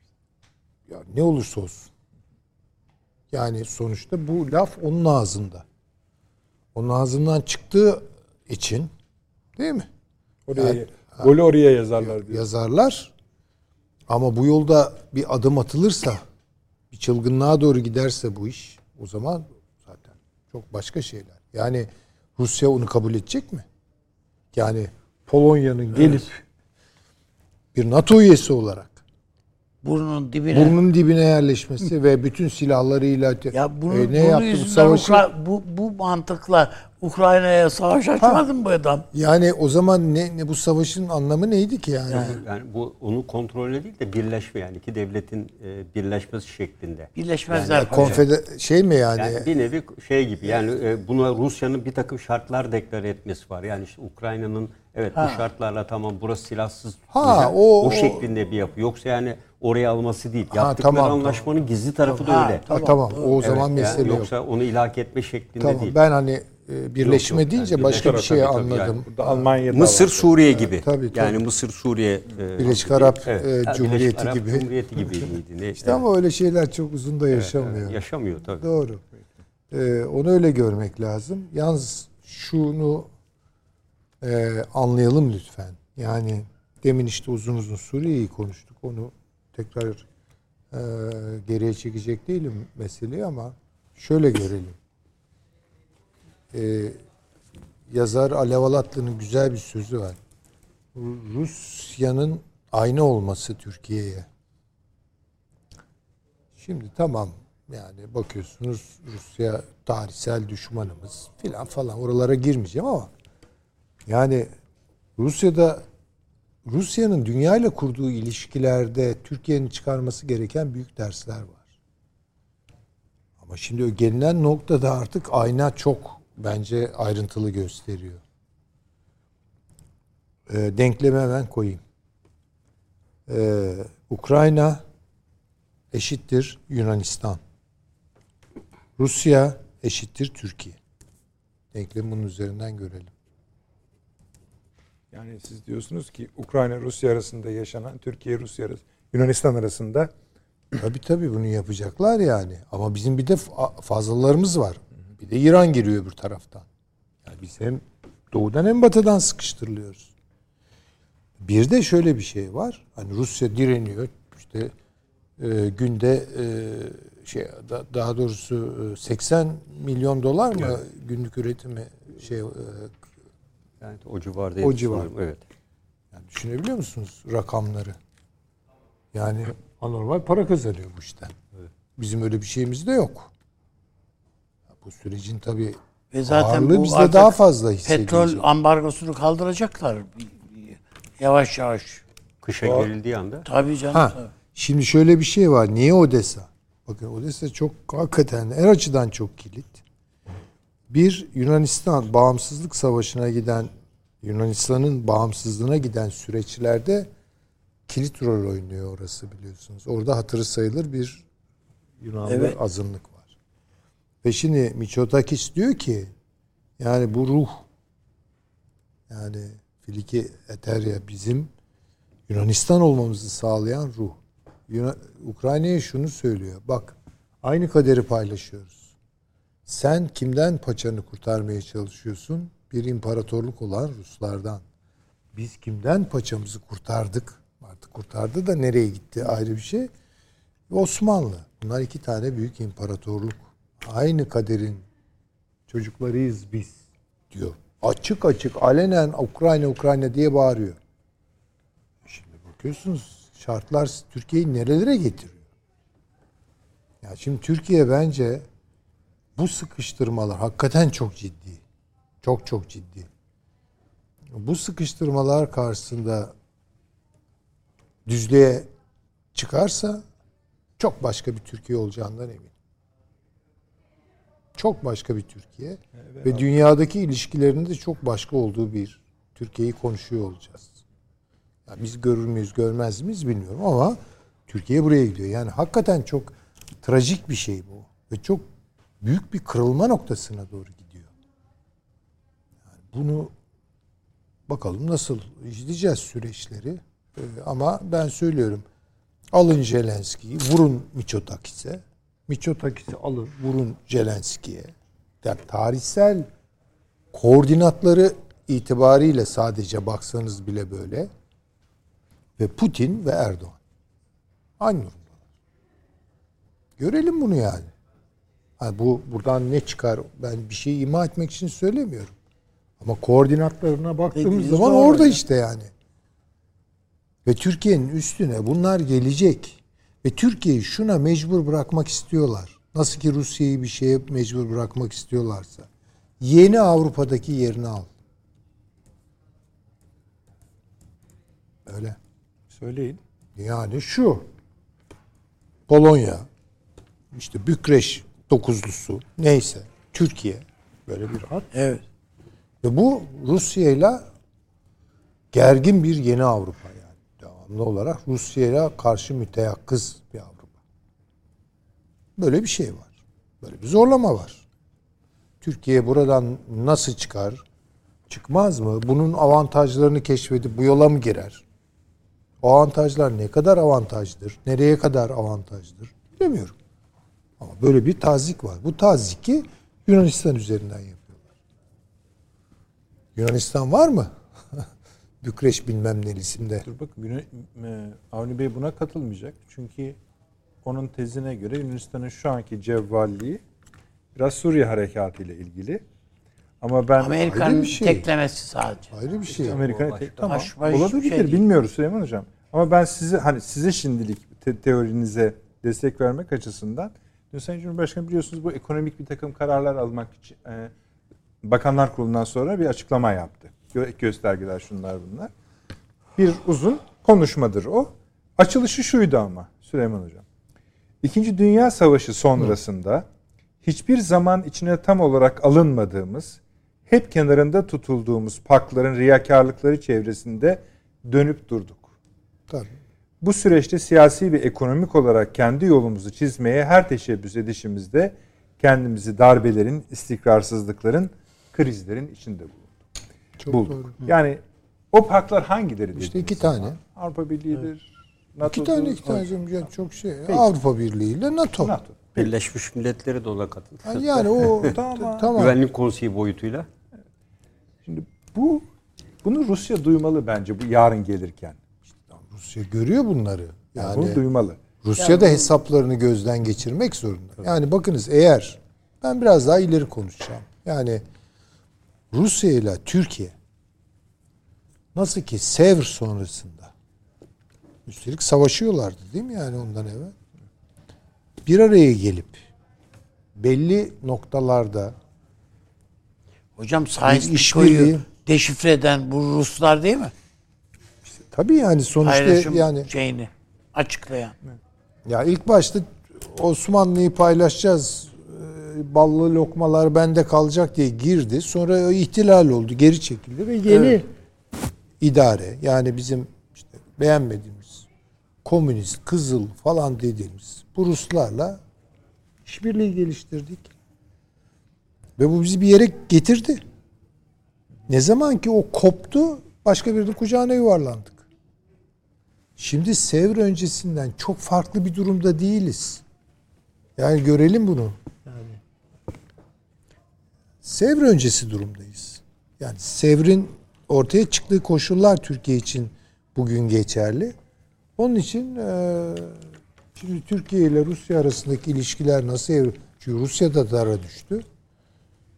C: ya ne olursa olsun. Yani sonuçta bu laf onun ağzında. Onun ağzından çıktığı için değil mi?
A: Oraya,
C: Yani-
A: golü oraya yazarlar diyor.
C: yazarlar. Ama bu yolda bir adım atılırsa, bir çılgınlığa doğru giderse bu iş, o zaman zaten çok başka şeyler. Yani Rusya onu kabul edecek mi? Yani Polonya'nın gelip bir NATO üyesi olarak
B: Burnun dibine.
C: burnun dibine yerleşmesi ve bütün silahlarıyla
B: ya bunu,
C: e, ne
B: bunun
C: yaptı bu savaşı
B: Ukra- bu, bu mantıkla Ukrayna'ya savaş açmadı mı bu adam?
C: yani o zaman ne, ne bu savaşın anlamı neydi ki yani?
D: Yani bu onu kontrolü değil de birleşme yani iki devletin e, birleşmesi şeklinde.
B: Birleşmezler. paşa.
C: Konfeder şey mi yani?
D: Yani bir nevi şey gibi yani e, buna Rusya'nın bir takım şartlar deklare etmesi var. Yani işte Ukrayna'nın evet bu şartlarla tamam burası silahsız
C: Ha, o,
D: o- şeklinde bir yapı. Yoksa yani oraya alması değil.
C: Ha,
D: Yaptıkları
C: tamam,
D: anlaşmanın gizli tarafı da
B: Ha,
D: öyle.
C: Ha, tamam. O
D: Evet,
C: zaman
D: yani
C: mesele yok.
D: Yoksa onu ilhak etme şeklinde
C: Tamam.
D: değil.
C: Ben hani e, birleşme
D: Yok, yok.
C: deyince
D: Yani
C: başka bir şey
D: tabii,
C: anladım.
D: Yani
A: Burada Almanya'da
D: Mısır,
A: var.
D: Suriye gibi.
C: tabii, tabii.
D: Yani Mısır, Suriye. e,
C: Birleşik Arap, e,
D: Ha, Birleşik
C: Cumhuriyeti
D: Arap
C: gibi.
D: Cumhuriyeti gibi miydi? Ne?
C: İşte ama öyle şeyler çok uzun da yaşamıyor.
D: Yaşamıyor tabii.
C: Doğru. Ee, onu öyle görmek lazım. Yalnız şunu e, anlayalım lütfen. Yani demin işte uzun uzun Suriye'yi konuştuk. Onu tekrar e, geriye çekecek değilim meseleyi ama şöyle görelim. Ee, yazar Alev Alatlı'nın güzel bir sözü var. Rusya'nın ayna olması Türkiye'ye. Şimdi tamam yani bakıyorsunuz Rusya tarihsel düşmanımız filan falan oralara girmeyeceğim ama yani Rusya'da Rusya'nın dünya ile kurduğu ilişkilerde Türkiye'nin çıkarması gereken büyük dersler var. Ama şimdi o gelinen noktada artık ayna çok bence ayrıntılı gösteriyor. Ee, denklemi hemen koyayım. Ee, Ukrayna eşittir Yunanistan. Rusya eşittir Türkiye. Denklemi bunun üzerinden görelim.
A: Yani siz diyorsunuz ki Ukrayna Rusya arasında yaşanan Türkiye Rusya arası Yunanistan arasında
C: Tabii tabii bunu yapacaklar yani. Ama bizim bir de fa- fazlalarımız var. Bir de İran giriyor bir taraftan. Yani biz hem doğudan hem batıdan sıkıştırılıyoruz. Bir de şöyle bir şey var. Hani Rusya direniyor. İşte e, günde e, şey da- daha doğrusu e, 80 milyon dolar mı günlük üretimi şey e,
D: Yani o civarda.
C: O civar.
D: Evet.
C: Yani düşünebiliyor musunuz rakamları? Yani anormal para kazanıyor bu işten. Bizim öyle bir şeyimiz de yok. Bu sürecin tabii
B: Ve zaten
C: ağırlığı
B: bu
C: bizde
B: artık
C: daha fazla.
B: Petrol ambargosunu kaldıracaklar. Yavaş yavaş.
D: Kışa girildiği anda.
B: Tabii canım.
C: Ha,
B: tabii.
C: şimdi şöyle bir şey var. Niye Odessa? Bakın Odessa çok hakikaten her açıdan çok kilit. Bir Yunanistan bağımsızlık savaşına giden Yunanistan'ın bağımsızlığına giden süreçlerde kilit rol oynuyor orası biliyorsunuz. Orada hatırı sayılır bir Yunanlı
B: Evet.
C: azınlık var. Ve şimdi Miçotakis diyor ki yani bu ruh yani Filiki Eterya bizim Yunanistan olmamızı sağlayan ruh. Yuna- Ukrayna'ya şunu söylüyor. Bak aynı kaderi paylaşıyoruz. Sen kimden paçanı kurtarmaya çalışıyorsun? Bir imparatorluk olan Ruslardan. Biz kimden paçamızı kurtardık? Artık kurtardı da nereye gitti ayrı bir şey. Osmanlı. Bunlar iki tane büyük imparatorluk. Aynı kaderin çocuklarıyız biz diyor. Açık açık alenen Ukrayna Ukrayna diye bağırıyor. Şimdi bakıyorsunuz şartlar Türkiye'yi nerelere getiriyor? Ya şimdi Türkiye bence bu sıkıştırmalar hakikaten çok ciddi. Çok çok ciddi. Bu sıkıştırmalar karşısında düzlüğe çıkarsa çok başka bir Türkiye olacağından eminim. Çok başka bir Türkiye ve dünyadaki ilişkilerinde de çok başka olduğu bir Türkiye'yi konuşuyor olacağız. Ya biz görür müyüz, görmez miyiz bilmiyorum ama Türkiye buraya gidiyor. Yani hakikaten çok trajik bir şey bu ve çok büyük bir kırılma noktasına doğru. Yani bunu bakalım nasıl izleyeceğiz süreçleri. Ee, ama ben söylüyorum alın Zelenski'yi, vurun Miçotakis'e. Miçotakis'i alın, vurun Zelenski'ye. Yani tarihsel koordinatları itibariyle sadece baksanız bile böyle ve Putin ve Erdoğan. Aynı durumdalar. Görelim bunu yani. Ha, bu buradan ne çıkar? Ben bir şey ima etmek için söylemiyorum. Ama koordinatlarına baktığımız
B: Dediğiniz
C: zaman orada
B: hocam.
C: işte yani. Ve Türkiye'nin üstüne bunlar gelecek. Ve Türkiye'yi şuna mecbur bırakmak istiyorlar. Nasıl ki Rusya'yı bir şeye mecbur bırakmak istiyorlarsa. Yeni Avrupa'daki yerini al. Öyle.
A: Söyleyin.
C: Yani şu. Polonya, işte Bükreş dokuzlusu, neyse. Türkiye. Böyle bir hat.
B: Evet.
C: Ve bu Rusya'yla gergin bir yeni Avrupa yani. Devamlı olarak Rusya'ya karşı müteyakkız bir Avrupa. Böyle bir şey var. Böyle bir zorlama var. Türkiye buradan nasıl çıkar? Çıkmaz mı? Bunun avantajlarını keşfedip bu yola mı girer? O avantajlar ne kadar avantajdır? Nereye kadar avantajdır? Bilemiyorum. Ama böyle bir tazik var. Bu taziki Yunanistan üzerinden yapıyorlar. Yunanistan var mı? Bükreş bilmem nelisinde.
A: Dur bakın Yunan- e, Avni Bey buna katılmayacak. Çünkü onun tezine göre Yunanistan'ın şu anki cevvalliği biraz Suriye harekatı ile ilgili. Ama ben
C: ayrı
B: Amerika'nın
C: bir şey.
B: teklemesi sadece.
C: Ayrı bir şey.
A: Amerika'ya tek tamam.
B: Başka hiçbir
A: Olabilir
B: şey
A: bilmiyoruz Süleyman Hocam. Ama ben size hani size şimdilik te- teorinize destek vermek açısından Sayın Cumhurbaşkanı biliyorsunuz bu ekonomik bir takım kararlar almak için e, Bakanlar Kurulu'ndan sonra bir açıklama yaptı. Gö- göstergeler şunlar bunlar. Bir uzun konuşmadır o. Açılışı şuydu ama Süleyman Hocam. İkinci Dünya Savaşı sonrasında hiçbir zaman içine tam olarak alınmadığımız, hep kenarında tutulduğumuz pakların riyakarlıkları çevresinde dönüp durduk.
C: Tabii.
A: Bu süreçte siyasi ve ekonomik olarak kendi yolumuzu çizmeye her teşebbüs edişimizde kendimizi darbelerin, istikrarsızlıkların, krizlerin içinde bulduk.
C: Çok
A: bulduk.
C: doğru.
A: Yani o paklar hangileri
C: İşte iki
A: zaman?
C: tane.
A: Avrupa Birliği'dir,
C: İki
A: NATO'dur.
C: tane iki tane canım, çok şey. Avrupa Birliği ile NATO.
A: NATO.
D: Birleşmiş Milletleri de ona katıldı.
C: Yani, yani o
A: Tamam.
C: tamam.
D: Güvenlik Konseyi boyutuyla.
A: Şimdi bu bunu Rusya duymalı bence bu yarın gelirken.
C: Rusya görüyor bunları.
A: Yani,
C: Yani
A: bunu duymalı.
C: Rusya da hesaplarını gözden geçirmek zorunda. Yani bakınız eğer ben biraz daha ileri konuşacağım. Yani Rusya ile Türkiye Nasıl ki Sevr sonrasında üstelik savaşıyorlardı değil mi yani ondan evvel? Bir araya gelip belli noktalarda
B: Hocam Pico'yu
C: işbirliği-
B: deşifre eden bu Ruslar değil mi?
C: tabii yani sonuçta
B: Paylaşım
C: yani
B: şeyini açıklayan.
C: Ya ilk başta Osmanlı'yı paylaşacağız. Ballı lokmalar bende kalacak diye girdi. Sonra ihtilal oldu, geri çekildi ve yeni
B: Evet.
C: idare yani bizim işte beğenmediğimiz komünist, kızıl falan dediğimiz bu Ruslarla işbirliği geliştirdik. Ve bu bizi bir yere getirdi. Ne zaman ki o koptu başka birinin kucağına yuvarlandık. Şimdi Sevr öncesinden çok farklı bir durumda değiliz. Yani görelim bunu. Sevr öncesi durumdayız. Yani Sevr'in ortaya çıktığı koşullar Türkiye için bugün geçerli. Onun için eee, şimdi Türkiye ile Rusya arasındaki ilişkiler nasıl evri? Çünkü Rusya da dara düştü.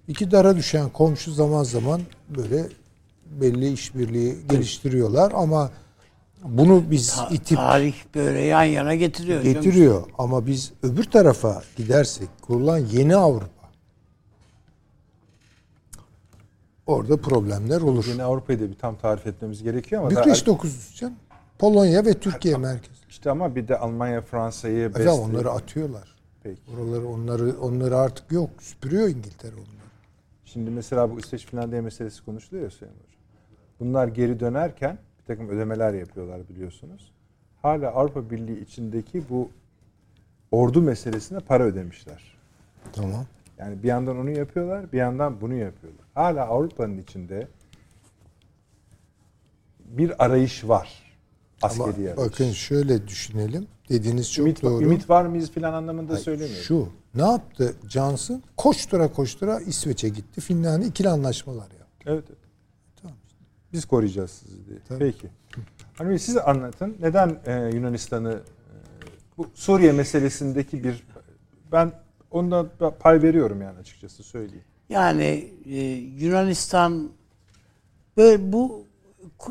C: İki dara düşen komşu zaman zaman böyle belli işbirliği geliştiriyorlar ama bunu biz
B: Ta-
C: itip
B: tarih böyle yan yana getiriyor.
C: getiriyor. Ama biz öbür tarafa gidersek kurulan yeni Avrupa orada problemler olur.
A: Yeni Avrupa'yı da bir tam tarif etmemiz gerekiyor ama
C: Bükreş
A: daha-
C: 9 canım. Polonya ve Türkiye merkezi.
A: işte ama bir de Almanya, Fransa'yı besliyor.
C: onları atıyorlar.
A: Peki.
C: Oraları onları onları artık yok. Süpürüyor İngiltere onları.
A: Şimdi mesela bu İsveç Finlandiya meselesi konuşuluyor ya Sayın Hocam. Bunlar geri dönerken bir takım ödemeler yapıyorlar biliyorsunuz. Hala Avrupa Birliği içindeki bu ordu meselesine para ödemişler.
C: Tamam.
A: Yani bir yandan onu yapıyorlar, bir yandan bunu yapıyorlar. Hala Avrupa'nın içinde bir arayış var.
C: Ama
A: Askeri arayış.
C: bakın şöyle düşünelim. Dediğiniz çok
A: ümit,
C: doğru.
A: ümit var mıyız filan anlamında
C: Hayır,
A: söylemiyorum.
C: Şu ne yaptı Johnson? Koştura koştura İsveç'e gitti. Finlandiya ikili anlaşmalar yaptı.
A: Evet. evet.
C: Tamam.
A: Biz koruyacağız sizi diye.
C: Tabii.
A: Peki. Hani Bey, siz anlatın. Neden e, Yunanistan'ı e, bu Suriye meselesindeki bir ben onda pay veriyorum yani açıkçası söyleyeyim.
B: Yani e, Yunanistan böyle bu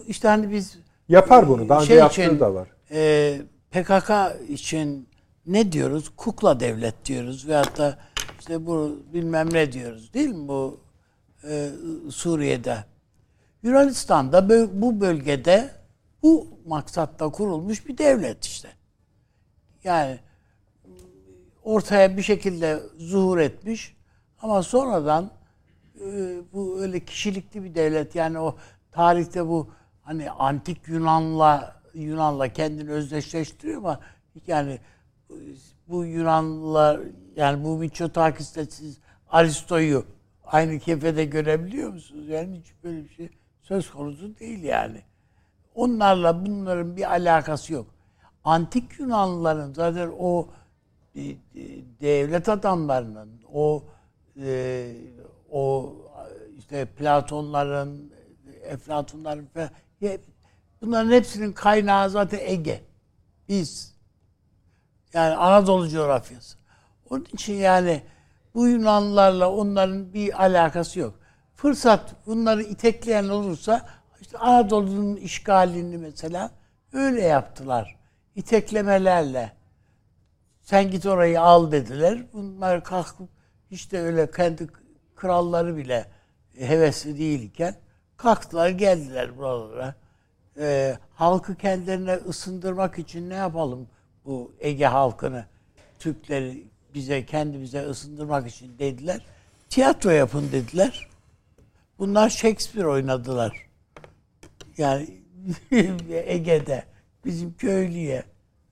B: işte hani biz
A: Yapar bunu. Daha önce
B: şey
A: yaptığı
B: için,
A: da var.
B: e, PKK için ne diyoruz? Kukla devlet diyoruz veyahut da işte bu bilmem ne diyoruz değil mi bu e, Suriye'de? Yunanistan'da bu bölgede bu maksatta kurulmuş bir devlet işte. Yani ortaya bir şekilde zuhur etmiş ama sonradan e, bu öyle kişilikli bir devlet yani o tarihte bu hani antik Yunan'la Yunan'la kendini özdeşleştiriyor ama yani bu Yunanlılar yani bu Mitsotakis'te siz Aristo'yu aynı kefede görebiliyor musunuz? Yani hiç böyle bir şey söz konusu değil yani. Onlarla bunların bir alakası yok. Antik Yunanlıların zaten o e, e, devlet adamlarının o e, o işte Platonların Eflatunların bunların hepsinin kaynağı zaten Ege. Biz yani Anadolu coğrafyası. Onun için yani bu Yunanlılarla onların bir alakası yok. Fırsat bunları itekleyen olursa işte Anadolu'nun işgalini mesela öyle yaptılar. İteklemelerle. Sen git orayı al dediler. Bunlar kalkıp işte öyle kendi kralları bile hevesli değilken kalktılar geldiler buralara. Ee, halkı kendilerine ısındırmak için ne yapalım bu Ege halkını Türkleri bize kendimize ısındırmak için dediler. Tiyatro yapın dediler. Bunlar Shakespeare oynadılar. Yani Ege'de bizim köylüye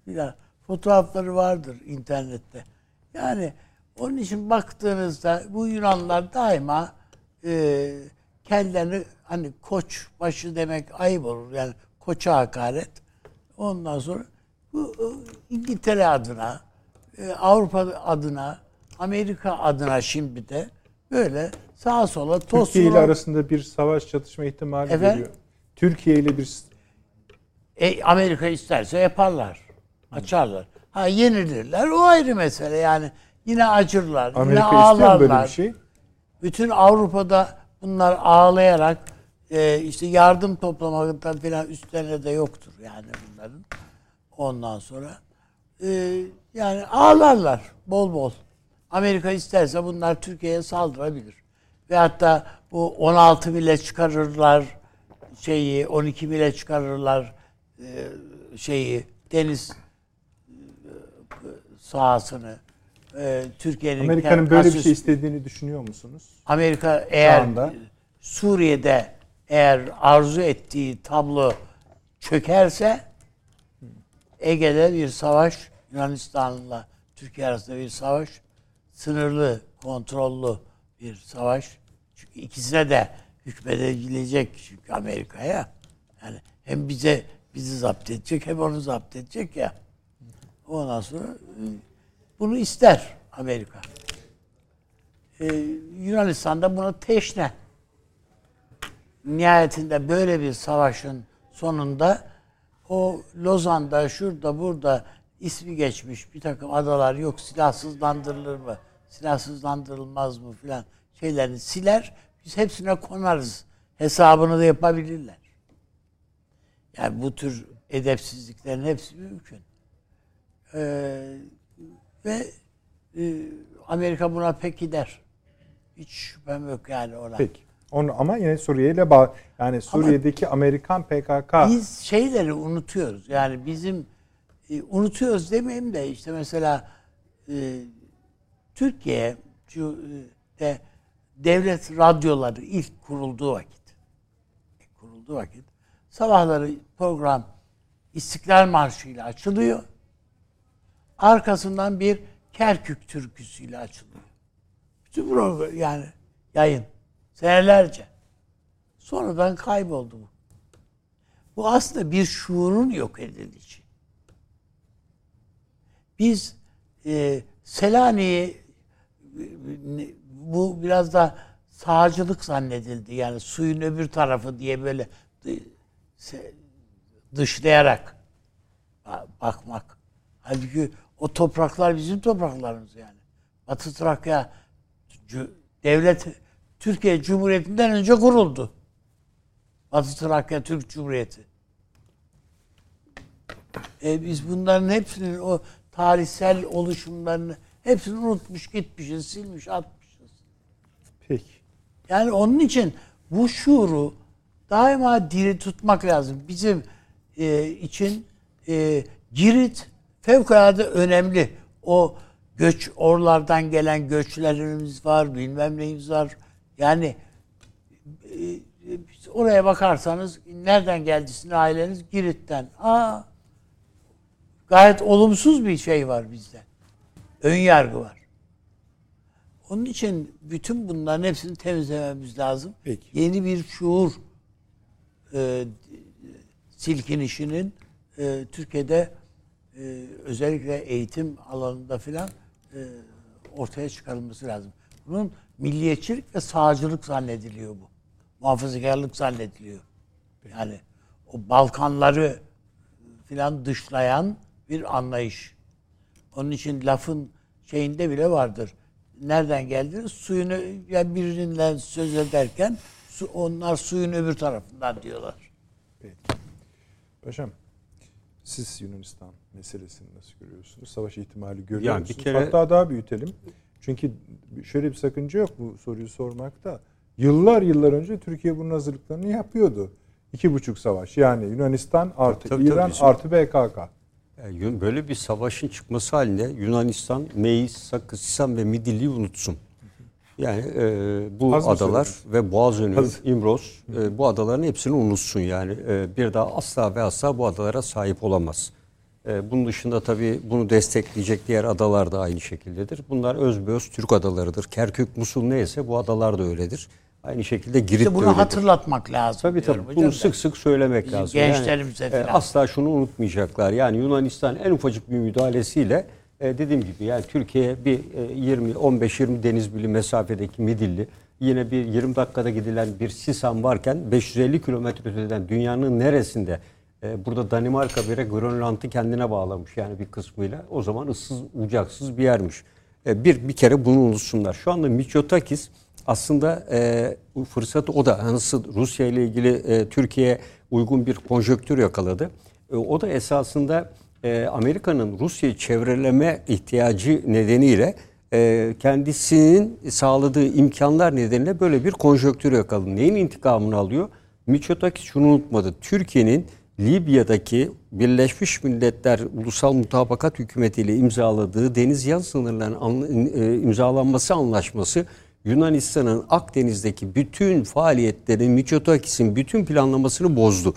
B: filan fotoğrafları vardır internette. Yani onun için baktığınızda bu Yunanlılar daima e, kendilerini hani koç başı demek ayıp olur. Yani koça hakaret. Ondan sonra bu e, İngiltere adına, e, Avrupa adına, Amerika adına şimdi de böyle sağa sola toz
A: Türkiye ile arasında bir savaş çatışma ihtimali
B: Efendim?
A: geliyor. Türkiye ile bir
B: E, Amerika isterse yaparlar. Açarlar. Ha yenilirler o ayrı mesele yani. Yine acırlar. yine
A: Amerika istiyor mu böyle
B: ağlarlar.
A: bir şey?
B: Bütün Avrupa'da bunlar ağlayarak e, işte yardım toplamaktan falan üstlerine de yoktur yani bunların. Ondan sonra e, yani ağlarlar bol bol. Amerika isterse bunlar Türkiye'ye saldırabilir. Ve hatta bu 16 bile çıkarırlar şeyi 12 bile çıkarırlar e, şeyi deniz e, sahasını e, Türkiye'nin
A: Amerika'nın böyle bir şey istediğini düşünüyor musunuz?
B: Amerika eğer
A: anda.
B: Suriye'de eğer arzu ettiği tablo çökerse Ege'de bir savaş Yunanistan'la Türkiye arasında bir savaş sınırlı, kontrollü bir savaş. Çünkü ikisine de hükmedebilecek çünkü Amerika'ya. Yani hem bize bizi zapt edecek hem onu zapt edecek ya. Ondan sonra bunu ister Amerika. Ee, Yunanistan da buna teşne. Nihayetinde böyle bir savaşın sonunda o Lozan'da şurada burada ismi geçmiş bir takım adalar yok silahsızlandırılır mı? Silahsızlandırılmaz mı filan şeylerini siler. Biz hepsine konarız. Hesabını da yapabilirler. Yani bu tür edepsizliklerin hepsi mümkün. Ee, ve e, Amerika buna pek gider. Hiç şüphem yok yani ona.
A: Peki. Onu ama yine Suriye ile bağ yani Suriye'deki Amerikan PKK
B: Biz şeyleri unutuyoruz. Yani bizim e, unutuyoruz demeyeyim de işte mesela e, Türkiye şu, e, de devlet radyoları ilk kurulduğu vakit ilk kurulduğu vakit sabahları program İstiklal Marşı ile açılıyor. Arkasından bir Kerkük türküsüyle açılıyor. Bütün program yani yayın senelerce. Sonradan kayboldu bu. Bu aslında bir şuurun yok edilişi. Biz e, Selanik'i e, bu biraz da sağcılık zannedildi. Yani suyun öbür tarafı diye böyle dışlayarak ba- bakmak. Halbuki o topraklar bizim topraklarımız yani. Batı Trakya devlet Türkiye Cumhuriyeti'nden önce kuruldu. Batı Trakya Türk Cumhuriyeti. E biz bunların hepsinin o tarihsel oluşumlarını hepsini unutmuş, gitmişiz, silmiş, atmışız.
A: peki.
B: Yani onun için bu şuuru daima diri tutmak lazım. Bizim e, için e, Girit fevkalade önemli. O göç, oralardan gelen göçlerimiz var, bilmem neyimiz var. Yani e, e, oraya bakarsanız nereden geldi sizin aileniz? Girit'ten. Aa, gayet olumsuz bir şey var bizde. Ön yargı var. Onun için bütün bunların hepsini temizlememiz lazım.
A: Peki.
B: Yeni bir şuur e, silkinişinin e, Türkiye'de e, özellikle eğitim alanında filan e, ortaya çıkarılması lazım. Bunun milliyetçilik ve sağcılık zannediliyor bu. Muhafazakarlık zannediliyor. Yani o Balkanları filan dışlayan bir anlayış. Onun için lafın şeyinde bile vardır. Nereden geldiniz? Suyunu ya birinden söz ederken su, onlar suyun öbür tarafından diyorlar.
A: Peki. Paşam siz Yunanistan meselesini nasıl görüyorsunuz? Savaş ihtimali görüyor
D: Yani bir
A: musunuz?
D: kere-
A: Hatta daha büyütelim. Çünkü şöyle bir sakınca yok bu soruyu sormakta. Yıllar yıllar önce Türkiye bunun hazırlıklarını yapıyordu. İki buçuk savaş. Yani Yunanistan artı
D: Tabii, tabii,
A: İran
D: bizim-
A: artı BKK.
D: Yani Yun- böyle bir savaşın çıkması halinde Yunanistan, Meis, Sakız, Sisam ve Midilli'yi unutsun. Yani e, bu
A: Az
D: adalar ve Boğazönü,
A: Az.
D: İmros e, bu adaların hepsini unutsun yani. E, bir daha asla ve asla bu adalara sahip olamaz. E, bunun dışında tabii bunu destekleyecek diğer adalar da aynı şekildedir. Bunlar özbeöz Türk adalarıdır. Kerkük, Musul neyse bu adalar da öyledir. Aynı şekilde Girit
B: İşte
D: de
B: bunu
D: öyledir.
B: hatırlatmak lazım.
D: Tabii tabii.
B: hocam
D: Bunu
B: ben.
D: sık sık söylemek
B: Bizim
D: lazım.
B: gençlerimize
D: yani, e, asla şunu unutmayacaklar. Yani Yunanistan en ufacık bir müdahalesiyle e, dediğim gibi yani Türkiye bir e, 20 15-20 deniz bili mesafedeki Midilli yine bir 20 dakikada gidilen bir Sisam varken 550 kilometre öteden dünyanın neresinde e, burada Danimarka bile Grönland'ı kendine bağlamış yani bir kısmıyla. O zaman ıssız bucaksız bir yermiş. E, bir bir kere bunu unutsunlar. Şu anda Mitsotakis aslında e, fırsatı o da nasıl Rusya ile ilgili e, Türkiye uygun bir konjöktür yakaladı. E, o da esasında e, Amerika'nın Rusya'yı çevreleme ihtiyacı nedeniyle e, kendisinin sağladığı imkanlar nedeniyle böyle bir konjöktür yakaladı. Neyin intikamını alıyor? Mitsotakis şunu unutmadı. Türkiye'nin Libya'daki Birleşmiş Milletler Ulusal Mutabakat Hükümeti ile imzaladığı deniz yan sınırlarının e, imzalanması anlaşması Yunanistan'ın Akdeniz'deki bütün faaliyetlerin Mitsotakis'in bütün planlamasını bozdu.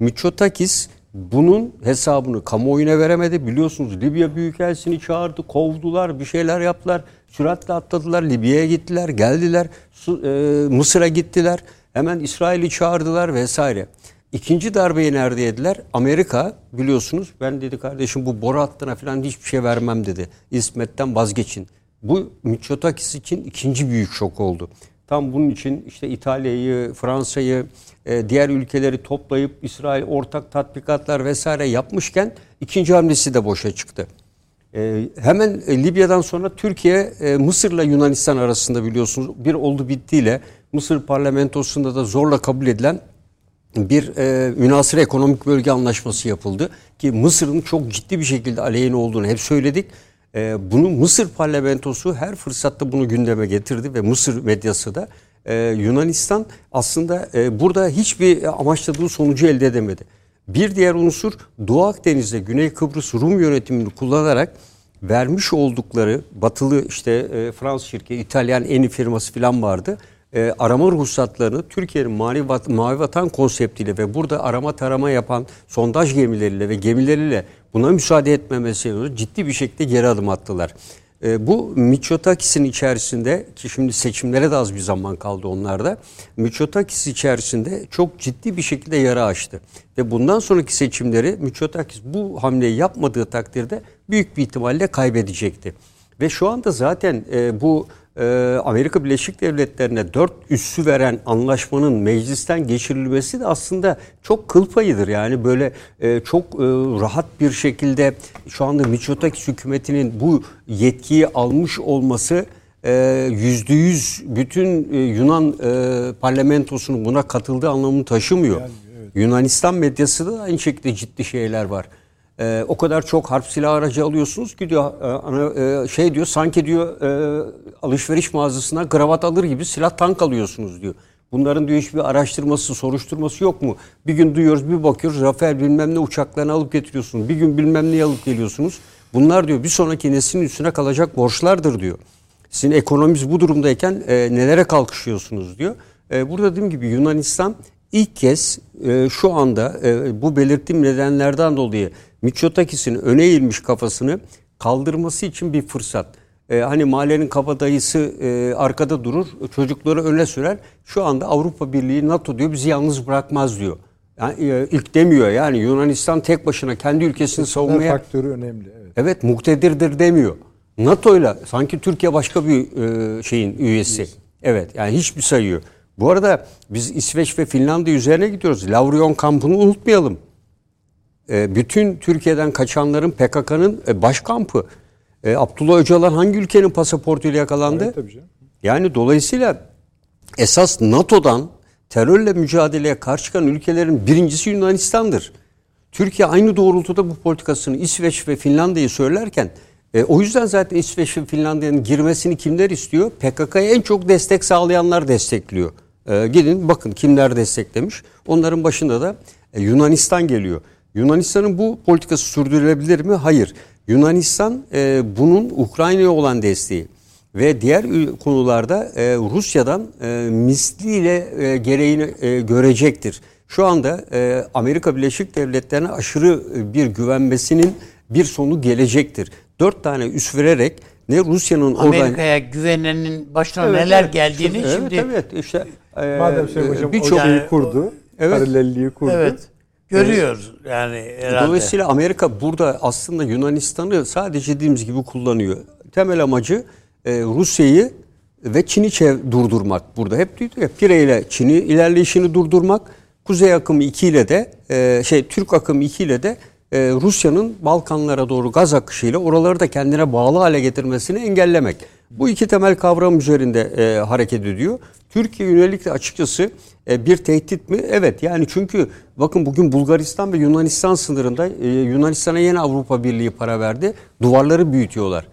D: Mitsotakis bunun hesabını kamuoyuna veremedi. Biliyorsunuz Libya Büyükelçisini çağırdı, kovdular, bir şeyler yaptılar. Süratle atladılar, Libya'ya gittiler, geldiler, e, Mısır'a gittiler. Hemen İsrail'i çağırdılar vesaire. İkinci darbeyi nerede yediler? Amerika biliyorsunuz ben dedi kardeşim bu boru hattına falan hiçbir şey vermem dedi. İsmet'ten vazgeçin. Bu Mitsotakis için ikinci büyük şok oldu. Tam bunun için işte İtalya'yı, Fransa'yı, e, diğer ülkeleri toplayıp İsrail ortak tatbikatlar vesaire yapmışken ikinci hamlesi de boşa çıktı. E, hemen e, Libya'dan sonra Türkiye Mısır'la Yunanistan arasında biliyorsunuz bir oldu bittiyle Mısır parlamentosunda da zorla kabul edilen bir e, münasır ekonomik bölge anlaşması yapıldı ki Mısır'ın çok ciddi bir şekilde aleyhine olduğunu hep söyledik. E, bunu Mısır parlamentosu her fırsatta bunu gündeme getirdi ve Mısır medyası da e, Yunanistan aslında e, burada hiçbir amaçladığı sonucu elde edemedi. Bir diğer unsur Doğu Akdeniz'de Güney Kıbrıs Rum yönetimini kullanarak vermiş oldukları batılı işte e, Fransız şirketi, İtalyan Eni firması falan vardı e, arama ruhsatlarını Türkiye'nin mavi, vat, mavi vatan konseptiyle ve burada arama tarama yapan sondaj gemileriyle ve gemileriyle buna müsaade etmemesi ciddi bir şekilde geri adım attılar. E, bu Mitsotakis'in içerisinde ki şimdi seçimlere de az bir zaman kaldı onlarda. Mitsotakis içerisinde çok ciddi bir şekilde yara açtı. Ve bundan sonraki seçimleri Mitsotakis bu hamleyi yapmadığı takdirde büyük bir ihtimalle kaybedecekti. Ve şu anda zaten e, bu Amerika Birleşik Devletleri'ne dört üssü veren anlaşmanın meclisten geçirilmesi de aslında çok kıl payıdır. Yani böyle e, çok e, rahat bir şekilde şu anda Mitsotakis hükümetinin bu yetkiyi almış olması e, yüzde yüz bütün Yunan parlamentosunun buna katıldığı anlamını taşımıyor. Yani, evet. Yunanistan medyası da aynı şekilde ciddi şeyler var. Ee, o kadar çok harp silah aracı alıyorsunuz ki diyor e, e, şey diyor sanki diyor e, alışveriş mağazasına kravat alır gibi silah tank alıyorsunuz diyor. Bunların diyor hiçbir araştırması, soruşturması yok mu? Bir gün duyuyoruz, bir bakıyoruz Rafael bilmem ne uçaklarını alıp getiriyorsunuz. Bir gün bilmem ne alıp geliyorsunuz. Bunlar diyor bir sonraki neslin üstüne kalacak borçlardır diyor. Sizin ekonominiz bu durumdayken e, nelere kalkışıyorsunuz diyor. E, burada dediğim gibi Yunanistan ilk kez e, şu anda e, bu belirttiğim nedenlerden dolayı Mitsotakis'in öne eğilmiş kafasını kaldırması için bir fırsat. Ee, hani mahallenin kabadayısı e, arkada durur, çocukları öne sürer. Şu anda Avrupa Birliği, NATO diyor bizi yalnız bırakmaz diyor. Yani, e, ilk demiyor yani Yunanistan tek başına kendi ülkesini savunmaya...
A: faktörü önemli. Evet,
D: evet muktedirdir demiyor. NATO'yla sanki Türkiye başka bir e, şeyin üyesi. Evet yani hiçbir sayıyor. Bu arada biz İsveç ve Finlandiya üzerine gidiyoruz. Lavrion kampını unutmayalım. E, bütün Türkiye'den kaçanların PKK'nın e, baş kampı. E, Abdullah Öcalan hangi ülkenin pasaportuyla yakalandı? Evet, tabii canım. Yani dolayısıyla esas NATO'dan terörle mücadeleye karşı çıkan ülkelerin birincisi Yunanistan'dır. Türkiye aynı doğrultuda bu politikasını İsveç ve Finlandiya'yı söylerken e, o yüzden zaten İsveç ve Finlandiya'nın girmesini kimler istiyor? PKK'ya en çok destek sağlayanlar destekliyor. E, gidin bakın kimler desteklemiş. Onların başında da e, Yunanistan geliyor. Yunanistan'ın bu politikası sürdürülebilir mi? Hayır. Yunanistan e, bunun Ukrayna'ya olan desteği ve diğer konularda e, Rusya'dan e, misliyle e, gereğini e, görecektir. Şu anda e, Amerika Birleşik Devletleri'ne aşırı e, bir güvenmesinin bir sonu gelecektir. Dört tane üs vererek ne Rusya'nın
B: Amerika'ya güvenenin başına evet, neler evet, geldiğini
A: evet,
B: şimdi
A: evet işte e, madem Sayın Hocam birçok yani, kurdu, evet, paralelliği kurdu. Evet.
B: Görüyor yani herhalde.
D: Dolayısıyla Amerika burada aslında Yunanistan'ı sadece dediğimiz gibi kullanıyor. Temel amacı e, Rusya'yı ve Çin'i durdurmak burada. Hep diyor ya Pire ile Çin'i ilerleyişini durdurmak. Kuzey akımı 2 ile de e, şey Türk akımı 2 ile de e, Rusya'nın Balkanlara doğru gaz akışıyla oraları da kendine bağlı hale getirmesini engellemek. Bu iki temel kavram üzerinde e, hareket ediyor. Türkiye yönelik de açıkçası e, bir tehdit mi? Evet yani çünkü bakın bugün Bulgaristan ve Yunanistan sınırında e, Yunanistan'a yeni Avrupa Birliği para verdi. Duvarları büyütüyorlar.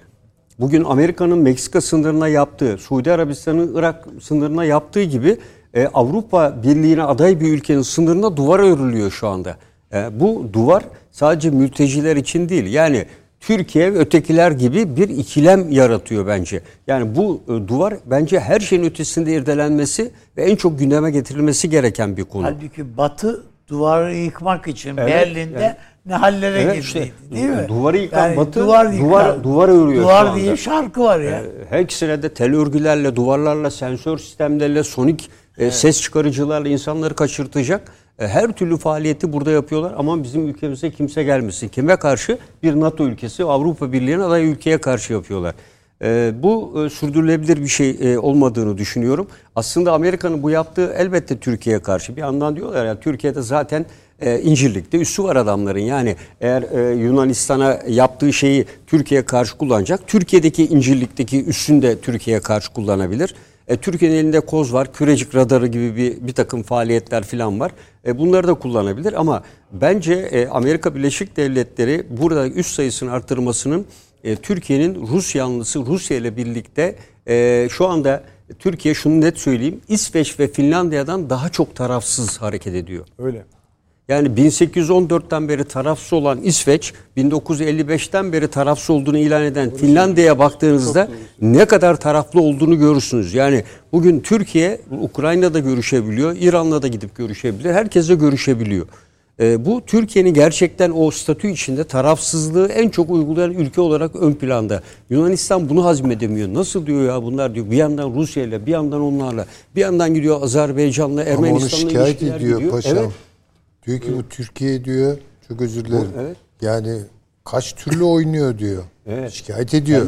D: Bugün Amerika'nın Meksika sınırına yaptığı, Suudi Arabistan'ın Irak sınırına yaptığı gibi e, Avrupa Birliği'ne aday bir ülkenin sınırına duvar örülüyor şu anda. E, bu duvar sadece mülteciler için değil. Yani Türkiye ve ötekiler gibi bir ikilem yaratıyor bence. Yani bu e, duvar bence her şeyin ötesinde irdelenmesi ve en çok gündeme getirilmesi gereken bir konu.
B: Halbuki Batı duvarı yıkmak için
D: Evet,
B: Berlin'de
D: yani-
B: ne hallere
D: Evet,
B: girdiydi
D: işte,
B: değil mi?
D: duvarı yıkan Batı,
B: duvar, yıkan-
D: duvar- duvar örüyor
B: Duvar diye şarkı var ya.
D: Ee, Her ikisine de tel örgülerle, duvarlarla, sensör sistemlerle, sonik e, ses çıkarıcılarla insanları kaçırtacak e, her türlü faaliyeti burada yapıyorlar. Ama bizim ülkemize kimse gelmesin. Kime karşı? Bir NATO ülkesi, Avrupa Birliği'nin aday ülkeye karşı yapıyorlar. E, bu e, sürdürülebilir bir şey e, olmadığını düşünüyorum. Aslında Amerika'nın bu yaptığı elbette Türkiye'ye karşı. Bir yandan diyorlar ya Türkiye'de zaten e, İncirlik'te üssü var adamların. Yani eğer e, Yunanistan'a yaptığı şeyi Türkiye'ye karşı kullanacak. Türkiye'deki İncirlik'teki üssünü de Türkiye'ye karşı kullanabilir. E, Türkiye'nin elinde koz var, kürecik radarı gibi bir, bir takım faaliyetler falan var. E, bunları da kullanabilir ama bence e, Amerika Birleşik Devletleri burada üst sayısını artırmasının e, Türkiye'nin Rus yanlısı Rusya ile birlikte e, şu anda Türkiye şunu net söyleyeyim İsveç ve Finlandiya'dan daha çok tarafsız hareket ediyor.
A: Öyle.
D: Yani 1814'ten beri tarafsız olan İsveç, 1955'ten beri tarafsız olduğunu ilan eden Finlandiya'ya baktığınızda ne kadar taraflı olduğunu görürsünüz. Yani bugün Türkiye Ukrayna'da görüşebiliyor, İran'la da gidip görüşebiliyor, herkesle görüşebiliyor. Ee, bu Türkiye'nin gerçekten o statü içinde tarafsızlığı en çok uygulayan ülke olarak ön planda. Yunanistan bunu hazmedemiyor. Nasıl diyor ya bunlar diyor bir yandan Rusya ile bir yandan onlarla bir yandan gidiyor Azerbaycan'la Ermenistan'la ilişkiler
C: ediyor
D: gidiyor.
C: paşam.
D: Evet.
C: Diyor ki bu Türkiye diyor. Çok özür dilerim.
D: evet.
C: Yani kaç türlü oynuyor diyor.
D: Evet.
C: Şikayet ediyor.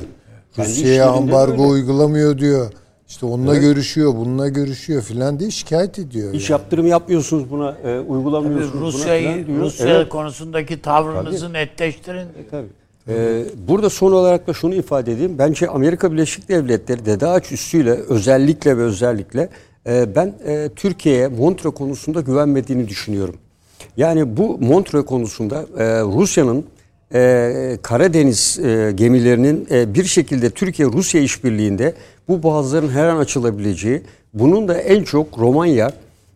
D: kendi
C: Rusya'ya ambargo
D: böyle.
C: uygulamıyor diyor. İşte onunla görüşüyor, bununla görüşüyor filan diye şikayet ediyor.
D: Hiç
C: yani.
D: yaptırım yapmıyorsunuz buna, e, uygulamıyorsunuz buna
B: Rusya'yı
D: falan diyor.
B: Rusya
D: Evet,
B: konusundaki tavrınızı netleştirin.
D: tabii. Ee, burada son olarak da şunu ifade edeyim. Bence Amerika Birleşik Devletleri DEDAŞ üssüyle özellikle ve özellikle e, ben e, Türkiye'ye Montre konusunda güvenmediğini düşünüyorum. Yani bu Montre konusunda e, Rusya'nın e, Karadeniz e, gemilerinin e, bir şekilde Türkiye-Rusya işbirliğinde bu boğazların her an açılabileceği, bunun da en çok Romanya,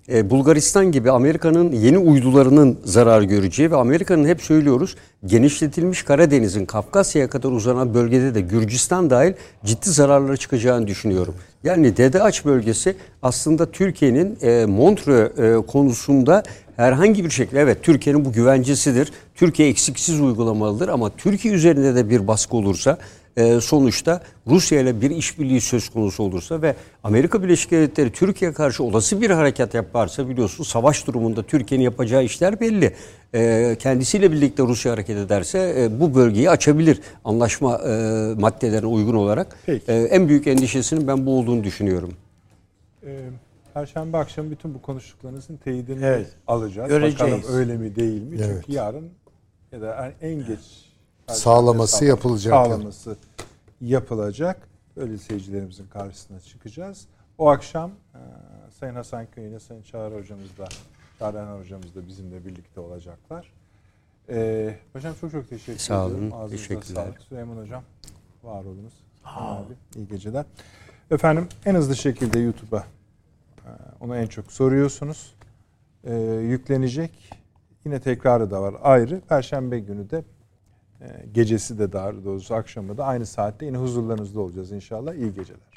D: e, Bulgaristan gibi Amerika'nın yeni uydularının zarar göreceği ve Amerika'nın hep söylüyoruz genişletilmiş Karadeniz'in Kafkasya'ya kadar uzanan bölgede de Gürcistan dahil ciddi zararları çıkacağını düşünüyorum. Yani Dede Aç bölgesi aslında Türkiye'nin e, Montreux e, konusunda herhangi bir şekilde evet Türkiye'nin bu güvencesidir. Türkiye eksiksiz uygulamalıdır ama Türkiye üzerinde de bir baskı olursa e, sonuçta Rusya ile bir işbirliği söz konusu olursa ve Amerika Birleşik Devletleri Türkiye'ye karşı olası bir harekat yaparsa biliyorsun savaş durumunda Türkiye'nin yapacağı işler belli. E, kendisiyle birlikte Rusya hareket ederse e, bu bölgeyi açabilir anlaşma maddelerine uygun olarak.
A: Peki.
D: En büyük endişesinin ben bu olduğunu düşünüyorum.
A: Perşembe akşamı bütün bu konuştuklarınızın teyidini
B: Evet.
A: alacağız.
B: Göreceğiz.
A: Bakalım öyle mi değil mi?
C: Evet.
A: Çünkü yarın ya da en geç
C: Sağlaması yapılacak.
A: Sağlaması yapılacak. Böyle seyircilerimizin karşısına çıkacağız. O akşam e, Sayın Hasan Köyü'ne Sayın Çağrı Hocamız da Çağrı Hocamız da bizimle birlikte olacaklar. Ee, hocam çok çok teşekkür
D: Sağ olun,
A: ederim. Ağzınıza
D: teşekkürler.
A: sağlık. Süleyman Hocam var olunuz. Abi, iyi geceler. Efendim en hızlı şekilde YouTube'a e, ona en çok soruyorsunuz. E, yüklenecek. Yine tekrarı da var ayrı. Perşembe günü de e, gecesi de daha doğrusu akşamı da aynı saatte yine huzurlarınızda olacağız inşallah. İyi geceler.